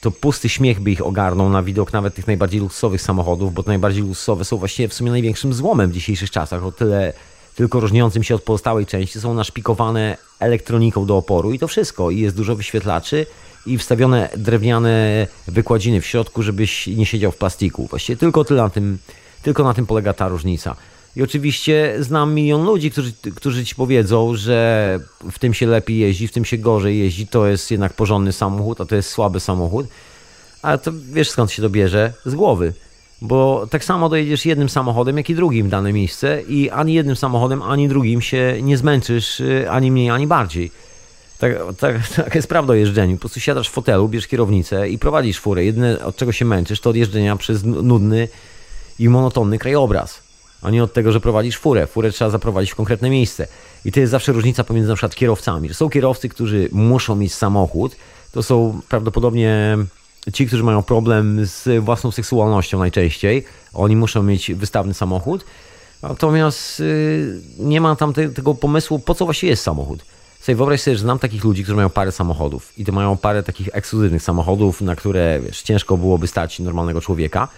to pusty śmiech by ich ogarnął na widok nawet tych najbardziej luksusowych samochodów, bo te najbardziej luksusowe są właściwie w sumie największym złomem w dzisiejszych czasach, o tyle tylko różniącym się od pozostałej części są naszpikowane elektroniką do oporu i to wszystko. I jest dużo wyświetlaczy, i wstawione drewniane wykładziny w środku, żebyś nie siedział w plastiku. Właściwie tylko, tyle na tym, tylko na tym polega ta różnica. I oczywiście znam milion ludzi, którzy, którzy ci powiedzą, że w tym się lepiej jeździ, w tym się gorzej jeździ, to jest jednak porządny samochód, a to jest słaby samochód. Ale to wiesz skąd się to bierze? Z głowy. Bo tak samo dojedziesz jednym samochodem, jak i drugim w dane miejsce i ani jednym samochodem, ani drugim się nie zmęczysz, y, ani mniej, ani bardziej. Tak, tak, tak jest prawda o jeżdżeniu. Po prostu siadasz w fotelu, bierzesz kierownicę i prowadzisz furę. Jedyne od czego się męczysz to od jeżdżenia przez nudny i monotonny krajobraz. A nie od tego, że prowadzisz furę. Furę trzeba zaprowadzić w konkretne miejsce. I to jest zawsze różnica pomiędzy na przykład kierowcami. Są kierowcy, którzy muszą mieć samochód. To są prawdopodobnie ci, którzy mają problem z własną seksualnością najczęściej. Oni muszą mieć wystawny samochód. Natomiast yy, nie ma tam te, tego pomysłu, po co właściwie jest samochód. Sobie wyobraź sobie, że znam takich ludzi, którzy mają parę samochodów i to mają parę takich ekskluzywnych samochodów, na które wiesz, ciężko byłoby stać normalnego człowieka.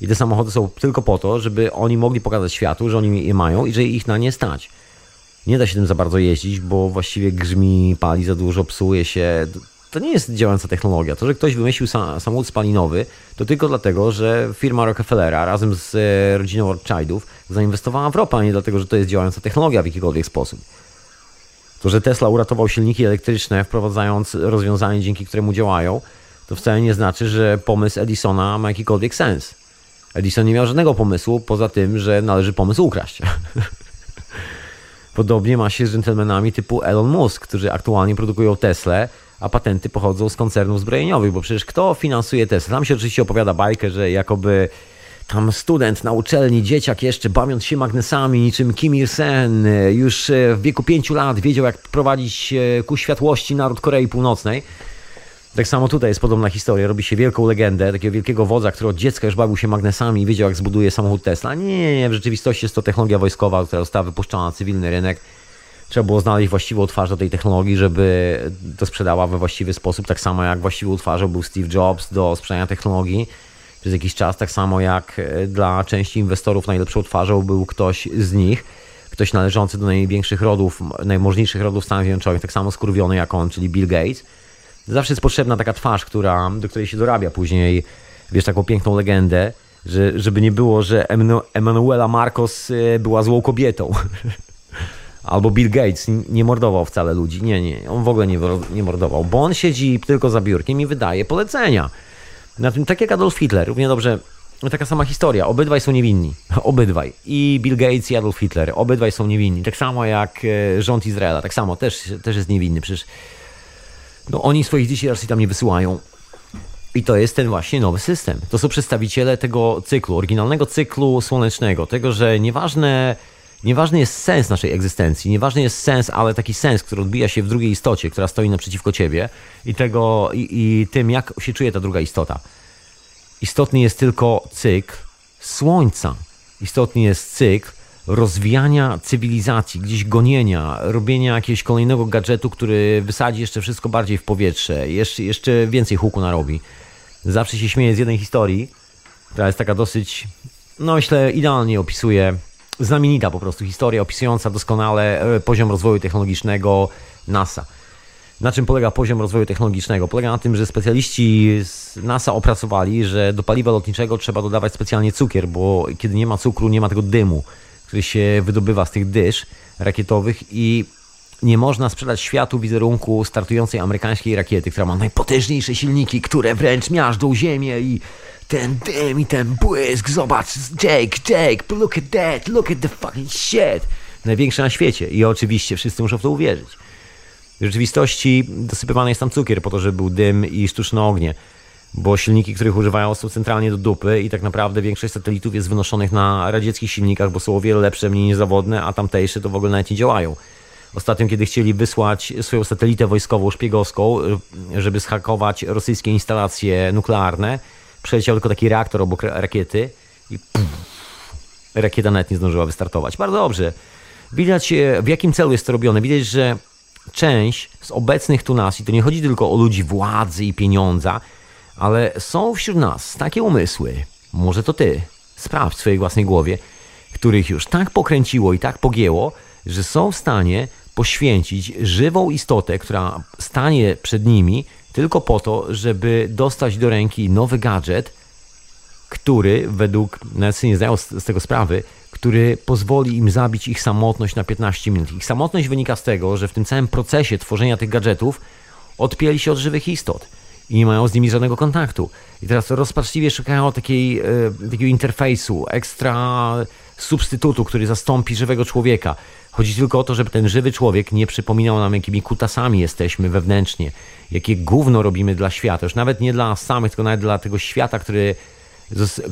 I te samochody są tylko po to, żeby oni mogli pokazać światu, że oni je mają i że ich na nie stać. Nie da się tym za bardzo jeździć, bo właściwie grzmi, pali za dużo, psuje się. To nie jest działająca technologia. To, że ktoś wymyślił samochód spalinowy, to tylko dlatego, że firma Rockefellera razem z e, rodziną Rothschildów zainwestowała w ropę, a nie dlatego, że to jest działająca technologia w jakikolwiek sposób. To, że Tesla uratował silniki elektryczne, wprowadzając rozwiązanie, dzięki któremu działają, to wcale nie znaczy, że pomysł Edisona ma jakikolwiek sens. Edison nie miał żadnego pomysłu, poza tym, że należy pomysł ukraść. Podobnie ma się z dżentelmenami typu Elon Musk, którzy aktualnie produkują Tesla, a patenty pochodzą z koncernów zbrojeniowych, bo przecież kto finansuje Tesla? Tam się oczywiście opowiada bajkę, że jakoby tam student na uczelni, dzieciak jeszcze, bawiąc się magnesami niczym Kim Il-sen, już e, w wieku pięciu lat wiedział, jak prowadzić e, ku światłości naród Korei Północnej. Tak samo tutaj jest podobna historia. Robi się wielką legendę takiego wielkiego wodza, który od dziecka już bawił się magnesami i wiedział, jak zbuduje samochód Tesla. Nie, nie. W rzeczywistości jest to technologia wojskowa, która została wypuszczona na cywilny rynek. Trzeba było znaleźć właściwą twarz do tej technologii, żeby to sprzedała we właściwy sposób. Tak samo jak właściwą twarzą był Steve Jobs do sprzedania technologii przez jakiś czas, tak samo jak e, dla części inwestorów najlepszą twarzą był ktoś z nich, ktoś należący do największych rodów, najmożniejszych rodów Stanów Zjednoczonych, tak samo skurwiony jak on, czyli Bill Gates. Zawsze jest potrzebna taka twarz, która, do której się dorabia później, wiesz, taką piękną legendę, że, żeby nie było, że Emanuela Marcos e, była złą kobietą. Albo Bill Gates nie mordował wcale ludzi. Nie, nie, on w ogóle nie, nie mordował, bo on siedzi tylko za biurkiem i wydaje polecenia. Na tym, tak jak Adolf Hitler, równie dobrze taka sama historia. Obydwaj są niewinni. Obydwaj. I Bill Gates i Adolf Hitler. Obydwaj są niewinni. Tak samo jak e, rząd Izraela. Tak samo też, też jest niewinny. Przecież no, oni swoich dzieci raczej tam nie wysyłają. I to jest ten właśnie nowy system. To są przedstawiciele tego cyklu, oryginalnego cyklu słonecznego. Tego, że nieważne, nieważny jest sens naszej egzystencji, nieważny jest sens, ale taki sens, który odbija się w drugiej istocie, która stoi naprzeciwko ciebie i, tego, i, i tym, jak się czuje ta druga istota. Istotny jest tylko cykl Słońca. Istotny jest cykl rozwijania cywilizacji, gdzieś gonienia, robienia jakiegoś kolejnego gadżetu, który wysadzi jeszcze wszystko bardziej w powietrze, jeszcze, jeszcze więcej huku narobi. Zawsze się śmieję z jednej historii, która jest taka dosyć no myślę, idealnie opisuje, znamienita po prostu historia opisująca doskonale e, poziom rozwoju technologicznego NASA. Na czym polega poziom rozwoju technologicznego? Polega na tym, że specjaliści z NASA opracowali, że do paliwa lotniczego trzeba dodawać specjalnie cukier, bo kiedy nie ma cukru, nie ma tego dymu, który się wydobywa z tych dysz rakietowych i nie można sprzedać światu wizerunku startującej amerykańskiej rakiety, która ma najpotężniejsze silniki, które wręcz miażdżą ziemię i ten dym i ten błysk, zobacz, Jake, Jake, look at that, look at the fucking shit. Największe na świecie i oczywiście wszyscy muszą w to uwierzyć. W rzeczywistości dosypywany jest tam cukier po to, żeby był dym i sztuczne ognie, bo silniki, których używają są centralnie do dupy i tak naprawdę większość satelitów jest wynoszonych na radzieckich silnikach, bo są o wiele lepsze, mniej niezawodne, a tamtejsze to w ogóle nawet nie działają. Ostatnio, kiedy chcieli wysłać swoją satelitę wojskową, szpiegowską, żeby schakować rosyjskie instalacje nuklearne, przeleciał tylko taki reaktor obok rakiety i pff, rakieta nawet nie zdążyła wystartować. Bardzo dobrze. Widać e, w jakim celu jest to robione. Widać, że część z obecnych tu nas, i to nie chodzi tylko o ludzi władzy i pieniądza, ale są wśród nas takie umysły, może to ty, sprawdź w swojej własnej głowie, których już tak pokręciło i tak pogięło, że są w stanie poświęcić żywą istotę, która stanie przed nimi tylko po to, żeby dostać do ręki nowy gadżet, który według, nawet sobie nie zdają z, z tego sprawy, który pozwoli im zabić ich samotność na 15 minut. Ich samotność wynika z tego, że w tym całym procesie tworzenia tych gadżetów odpięli się od żywych istot i nie mają z nimi żadnego kontaktu. I teraz rozpaczliwie szukają takiej, e, takiego interfejsu, ekstra substytutu, który zastąpi żywego człowieka. Chodzi tylko o to, żeby ten żywy człowiek nie przypominał nam, jakimi kutasami jesteśmy wewnętrznie, jakie gówno robimy dla świata. Już nawet nie dla nas samych, tylko nawet dla tego świata, który,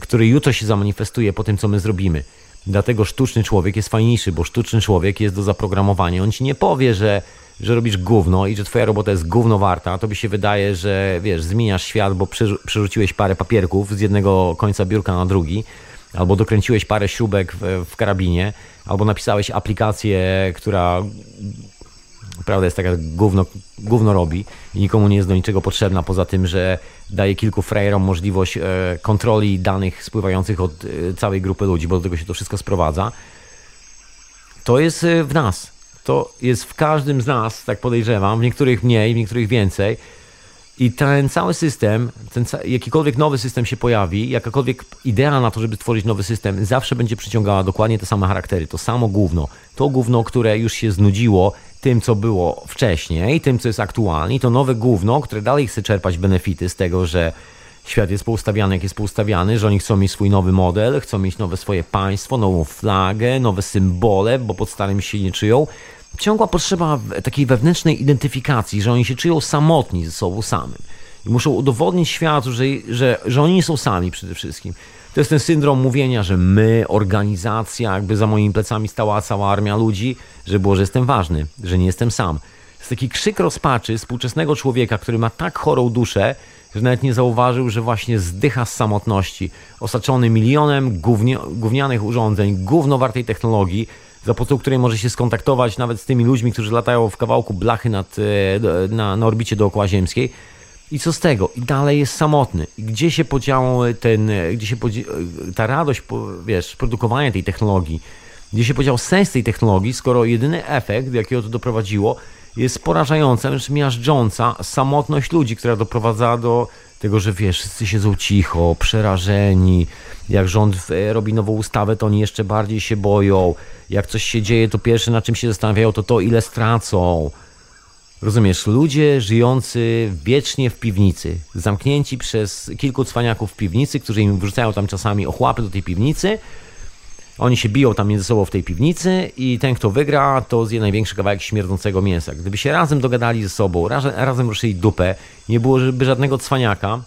który jutro się zamanifestuje po tym, co my zrobimy. Dlatego sztuczny człowiek jest fajniejszy, bo sztuczny człowiek jest do zaprogramowania. On ci nie powie, że, że robisz gówno i że twoja robota jest gówno warta. To by się wydaje, że wiesz, zmieniasz świat, bo przerzuciłeś parę papierków z jednego końca biurka na drugi, albo dokręciłeś parę śrubek w, w karabinie, albo napisałeś aplikację, która prawda jest taka, gówno, gówno robi i nikomu nie jest do niczego potrzebna, poza tym, że daje kilku frajerom możliwość e, kontroli danych spływających od e, całej grupy ludzi, bo do tego się to wszystko sprowadza. To jest e, w nas. To jest w każdym z nas, tak podejrzewam, w niektórych mniej, w niektórych więcej. I ten cały system, ten jakikolwiek nowy system się pojawi, jakakolwiek idea na to, żeby stworzyć nowy system, zawsze będzie przyciągała dokładnie te same charaktery, to samo gówno. To gówno, które już się znudziło tym, co było wcześniej, tym, co jest aktualnie, to nowe gówno, które dalej chce czerpać benefity z tego, że świat jest poustawiany, jak jest poustawiany, że oni chcą mieć swój nowy model, chcą mieć nowe swoje państwo, nową flagę, nowe symbole, bo pod starym się nie czują ciągła potrzeba takiej wewnętrznej identyfikacji, że oni się czują samotni ze sobą samym. I muszą udowodnić światu, że, że, że oni są sami przede wszystkim. To jest ten syndrom mówienia, że my, organizacja, jakby za moimi plecami stała cała armia ludzi, że było, że jestem ważny, że nie jestem sam. To jest taki krzyk rozpaczy współczesnego człowieka, który ma tak chorą duszę, że nawet nie zauważył, że właśnie zdycha z samotności, osaczony milionem gównianych urządzeń, gównowartej technologii, za pomocą której może się skontaktować nawet z tymi ludźmi, którzy latają w kawałku blachy nad, e, na, na orbicie dookoła ziemskiej. I co z tego? I dalej jest samotny. I gdzie się podział ten, gdzie się podzia... ta radość, wiesz, produkowania tej technologii, gdzie się podział sens tej technologii, skoro jedyny efekt, do jakiego to doprowadziło, jest porażająca, wręcz miażdżąca samotność ludzi, która doprowadza do tego, że wiesz, wszyscy siedzą cicho, przerażeni. Jak rząd robi nową ustawę, to oni jeszcze bardziej się boją. Jak coś się dzieje, to pierwsze na czym się zastanawiają, to to ile stracą. Rozumiesz, ludzie żyjący wiecznie w piwnicy, zamknięci przez kilku cwaniaków w piwnicy, którzy im wrzucają tam czasami ochłapy do tej piwnicy, oni się biją tam między sobą w tej piwnicy i ten, kto wygra, to zje największy kawałek śmierdzącego mięsa. Gdyby się razem dogadali ze sobą, razem, razem ruszyli dupę, nie byłoby żadnego cwaniaka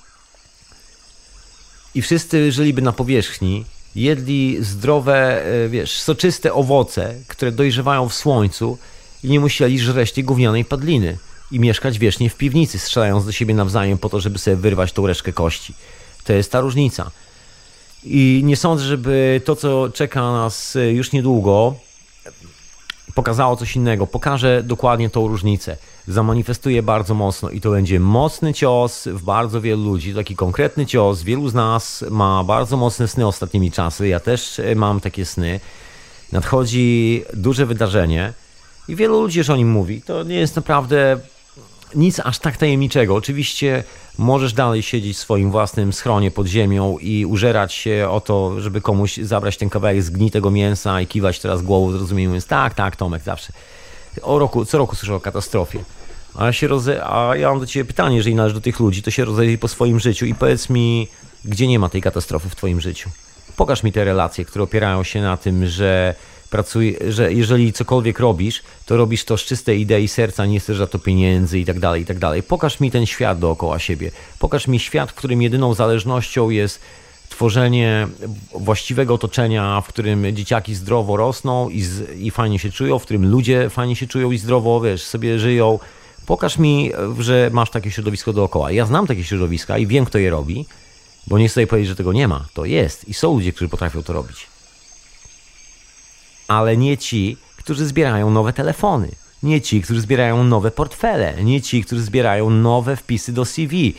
i wszyscy żyliby na powierzchni, jedli zdrowe, e, wiesz, soczyste owoce, które dojrzewają w słońcu i nie musieli żreć tej gównianej padliny i mieszkać wiecznie w piwnicy, strzelając do siebie nawzajem po to, żeby sobie wyrwać tą reszkę kości. To jest ta różnica. I nie sądzę, żeby to, co czeka nas już niedługo, pokazało coś innego. Pokaże dokładnie tą różnicę. zamanifestuje bardzo mocno i to będzie mocny cios w bardzo wielu ludzi, taki konkretny cios. Wielu z nas ma bardzo mocne sny ostatnimi czasy. Ja też e, mam takie sny. Nadchodzi duże wydarzenie i wielu ludzi już o nim mówi. To nie jest naprawdę nic aż tak tajemniczego. Oczywiście możesz dalej siedzieć w swoim własnym schronie pod ziemią i użerać się o to, żeby komuś zabrać ten kawałek zgnitego mięsa i kiwać teraz głową, zrozumiejąc, tak, tak, Tomek, zawsze. O roku, co roku słyszę o katastrofie. A, się roze... A ja mam do Ciebie pytanie, jeżeli należysz do tych ludzi, to się rozejrzyj po swoim życiu i powiedz mi, gdzie nie ma tej katastrofy w Twoim życiu. Pokaż mi te relacje, które opierają się na tym, że pracuj, że jeżeli cokolwiek robisz, to robisz to z czystej idei serca, nie chcesz za to pieniędzy i tak dalej, i tak dalej. Pokaż mi ten świat dookoła siebie. Pokaż mi świat, w którym jedyną zależnością jest tworzenie właściwego otoczenia, w którym dzieciaki zdrowo rosną i, z, i fajnie się czują, w którym ludzie fajnie się czują i zdrowo, wiesz, sobie żyją. Pokaż mi, że masz takie środowisko dookoła. Ja znam takie środowiska i wiem, kto je robi, bo nie chcę sobie powiedzieć, że tego nie ma. To jest i są ludzie, którzy potrafią to robić ale nie ci, którzy zbierają nowe telefony, nie ci, którzy zbierają nowe portfele, nie ci, którzy zbierają nowe wpisy do CV,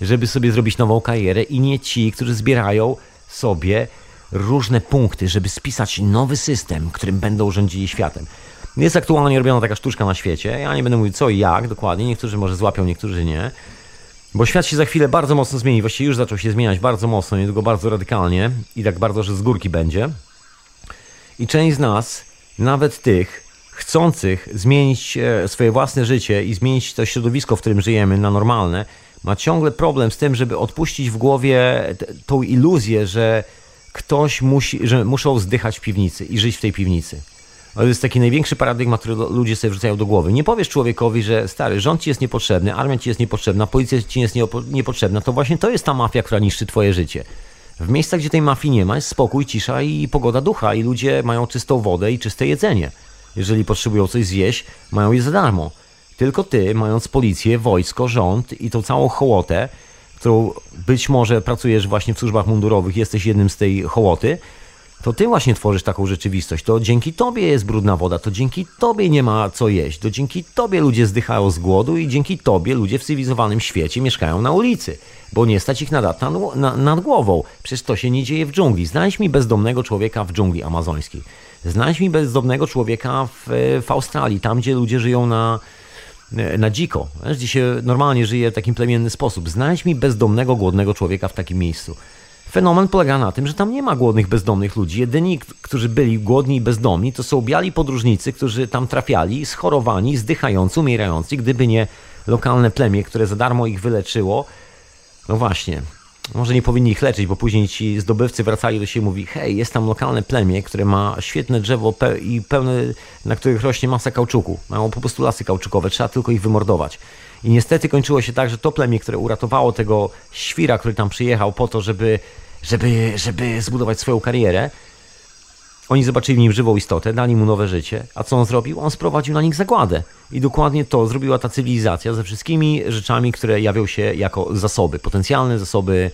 żeby sobie zrobić nową karierę i nie ci, którzy zbierają sobie różne punkty, żeby spisać nowy system, którym będą rządzili światem. Jest aktualnie robiona taka sztuczka na świecie. Ja nie będę mówił co i jak dokładnie. Niektórzy może złapią, niektórzy nie. Bo świat się za chwilę bardzo mocno zmieni. Właściwie już zaczął się zmieniać bardzo mocno, niedługo bardzo radykalnie i tak bardzo, że z górki będzie. I część z nas, nawet tych chcących zmienić e, swoje własne życie i zmienić to środowisko, w którym żyjemy na normalne, ma ciągle problem z tym, żeby odpuścić w głowie tą iluzję, że ktoś musi, że muszą zdychać w piwnicy i żyć w tej piwnicy. To jest taki największy paradygmat, który ludzie sobie wrzucają do głowy. Nie powiesz człowiekowi, że stary, rząd ci jest niepotrzebny, armia ci jest niepotrzebna, policja ci jest niepotrzebna. To właśnie to jest ta mafia, która niszczy twoje życie. W miejscach, gdzie tej mafii nie ma, jest spokój, cisza i pogoda ducha, i ludzie mają czystą wodę i czyste jedzenie. Jeżeli potrzebują coś zjeść, mają je za darmo. Tylko ty, mając policję, wojsko, rząd i tą całą hołotę, którą być może pracujesz właśnie w służbach mundurowych, jesteś jednym z tej hołoty, to ty właśnie tworzysz taką rzeczywistość. To dzięki tobie jest brudna woda, to dzięki tobie nie ma co jeść, to dzięki tobie ludzie zdychają z głodu i dzięki tobie ludzie w cywilizowanym świecie mieszkają na ulicy, bo nie stać ich na dat nad, nad głową. Przecież to się nie dzieje w dżungli. Znajdź mi bezdomnego człowieka w dżungli amazońskiej. Znajdź mi bezdomnego człowieka w, w Australii, tam gdzie ludzie żyją na, na dziko, gdzie się normalnie żyje w takim plemienny sposób. Znajdź mi bezdomnego, głodnego człowieka w takim miejscu. Fenomen polega na tym, że tam nie ma głodnych, bezdomnych ludzi. Jedyni, którzy byli głodni i bezdomni, to są biali podróżnicy, którzy tam trafiali, schorowani, zdychający, umierający. Gdyby nie lokalne plemię, które za darmo ich wyleczyło, no właśnie, może nie powinni ich leczyć, bo później ci zdobywcy wracali do siebie i mówi, hej, jest tam lokalne plemię, które ma świetne drzewo i pełne, na których rośnie masa kauczuku. Mają po prostu lasy kauczukowe, trzeba tylko ich wymordować. I niestety kończyło się tak, że to plemię, które uratowało tego świra, który tam przyjechał po to, żeby, żeby, żeby zbudować swoją karierę, oni zobaczyli w nim żywą istotę, dali mu nowe życie. A co on zrobił? On sprowadził na nich zagładę. I dokładnie to zrobiła ta cywilizacja ze wszystkimi rzeczami, które jawią się jako zasoby, potencjalne zasoby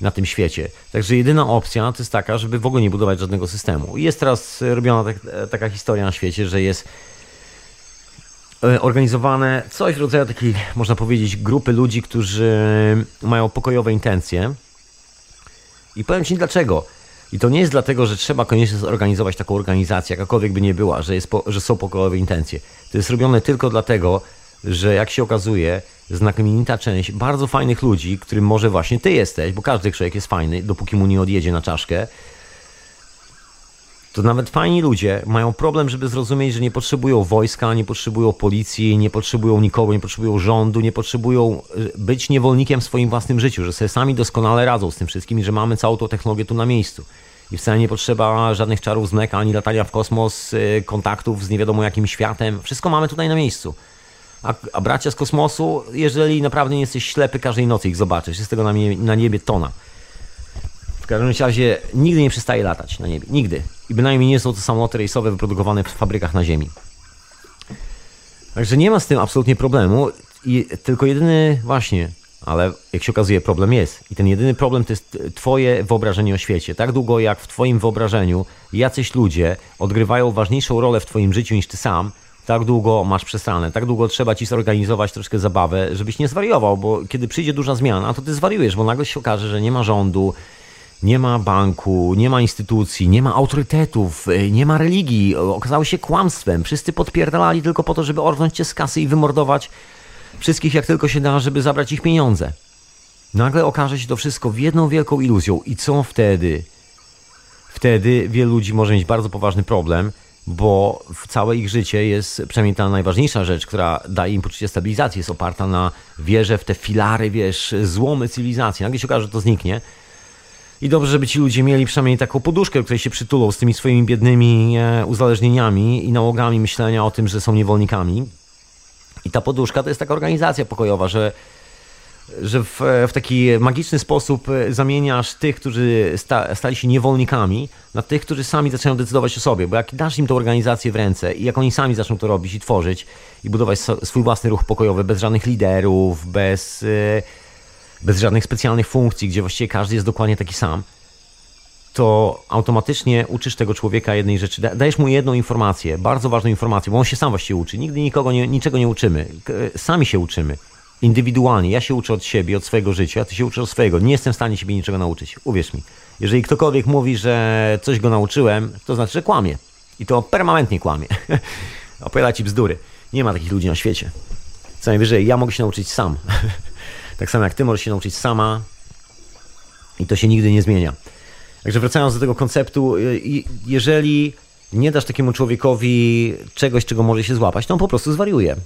na tym świecie. Także jedyna opcja to jest taka, żeby w ogóle nie budować żadnego systemu. I jest teraz robiona tak, taka historia na świecie, że jest E, organizowane coś w rodzaju takiej, można powiedzieć, grupy ludzi, którzy mają pokojowe intencje. I powiem Ci dlaczego. I to nie jest dlatego, że trzeba koniecznie zorganizować taką organizację, jakakolwiek by nie była, że, jest po, że są pokojowe intencje. To jest robione tylko dlatego, że jak się okazuje, znakomita część bardzo fajnych ludzi, którym może właśnie Ty jesteś, bo każdy człowiek jest fajny, dopóki mu nie odjedzie na czaszkę, to nawet fajni ludzie mają problem, żeby zrozumieć, że nie potrzebują wojska, nie potrzebują policji, nie potrzebują nikogo, nie potrzebują rządu, nie potrzebują e, być niewolnikiem w swoim własnym życiu, że sobie sami doskonale radzą z tym wszystkim i że mamy całą tą technologię tu na miejscu. I wcale nie potrzeba żadnych czarów z mleka, ani latania w kosmos, e, kontaktów z nie wiadomo jakim światem. Wszystko mamy tutaj na miejscu. A, a bracia z kosmosu, jeżeli naprawdę nie jesteś ślepy, każdej nocy ich zobaczysz. Jest tego na, na niebie tona każdym razie nigdy nie przestaje latać na niebie. Nigdy. I bynajmniej nie są to samoloty rejsowe wyprodukowane w fabrykach na Ziemi. Także nie ma z tym absolutnie problemu. I tylko jedyny właśnie, ale jak się okazuje, problem jest. I ten jedyny problem to jest Twoje wyobrażenie o świecie. Tak długo jak w Twoim wyobrażeniu jacyś ludzie odgrywają ważniejszą rolę w Twoim życiu niż Ty sam, tak długo masz przesrane, tak długo trzeba ci zorganizować troszkę zabawę, żebyś nie zwariował, bo kiedy przyjdzie duża zmiana, to ty zwariujesz, bo nagle się okaże, że nie ma rządu, nie ma banku, nie ma instytucji, nie ma autorytetów, y, nie ma religii. Okazało się kłamstwem. Wszyscy podpierdalali tylko po to, żeby ornąć cię z kasy i wymordować wszystkich jak tylko się da, żeby zabrać ich pieniądze. Nagle okaże się to wszystko w jedną wielką iluzją. I co wtedy? Wtedy wielu ludzi może mieć bardzo poważny problem, bo w całe ich życie jest, przynajmniej ta najważniejsza rzecz, która daje im poczucie stabilizacji, jest oparta na wierze w te filary, wiesz, złomy cywilizacji. Nagle się okaże, że to zniknie. I dobrze, żeby ci ludzie mieli przynajmniej taką poduszkę, której się przytulą z tymi swoimi biednymi e, uzależnieniami i nałogami myślenia o tym, że są niewolnikami. I ta poduszka to jest taka organizacja pokojowa, że że w, w, taki magiczny sposób e, zamieniasz tych, którzy sta, stali się niewolnikami, na tych, którzy sami zaczynają decydować o sobie. Bo jak dasz im tę organizację w ręce i jak oni sami zaczną to robić i tworzyć i budować swój własny ruch pokojowy bez żadnych liderów, bez, e, bez żadnych specjalnych funkcji, gdzie właściwie każdy jest dokładnie taki sam, to automatycznie uczysz tego człowieka jednej rzeczy. Dajesz mu jedną informację, bardzo ważną informację, bo on się sam właściwie uczy. Nigdy nikogo nie, niczego nie uczymy. Sami się uczymy indywidualnie. Ja się uczę od siebie, od swojego życia, ty się uczysz od swojego. Nie jestem w stanie ciebie niczego nauczyć. Uwierz mi. Jeżeli ktokolwiek mówi, że coś go nauczyłem, to znaczy, że kłamie. I to permanentnie kłamie. Opowiada ci bzdury. Nie ma takich ludzi na świecie. Co najwyżej, ja mogę się nauczyć sam. tak samo jak ty możesz się nauczyć sama. I to się nigdy nie zmienia. Także wracając do tego konceptu, y, jeżeli nie dasz takiemu człowiekowi czegoś, czego może się złapać, to on po prostu zwariuje.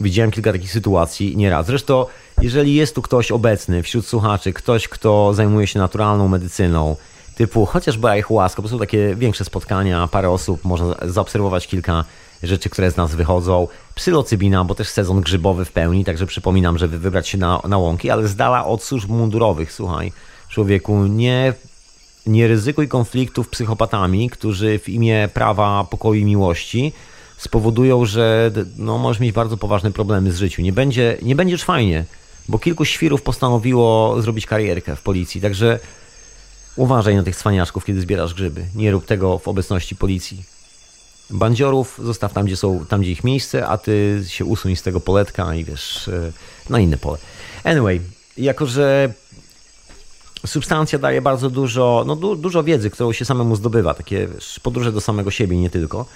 Widziałem kilka takich sytuacji nieraz. Zresztą, jeżeli jest tu ktoś obecny wśród słuchaczy, ktoś, kto zajmuje się naturalną medycyną, typu chociażby ayahuasca, bo są takie większe spotkania, parę osób, można zaobserwować kilka rzeczy, które z nas wychodzą. Psylocybina, bo też sezon grzybowy w pełni, także przypominam, żeby wybrać się na, na łąki, ale z dala od służb mundurowych, słuchaj, człowieku, nie, nie ryzykuj konfliktów psychopatami, którzy w imię prawa, pokoju i miłości spowodują, że no, możesz mieć bardzo poważne problemy z życiem. Nie, będzie, nie będziesz fajnie, bo kilku świrów postanowiło zrobić karierkę w policji, także uważaj na tych cwaniaszków, kiedy zbierasz grzyby. Nie rób tego w obecności policji. Bandziorów zostaw tam, gdzie są, tam, gdzie ich miejsce, a ty się usuń z tego poletka i wiesz, e, na inne pole. Anyway, jako że substancja daje bardzo dużo, no du, dużo wiedzy, którą się samemu zdobywa, takie wiesz, podróże do samego siebie, nie tylko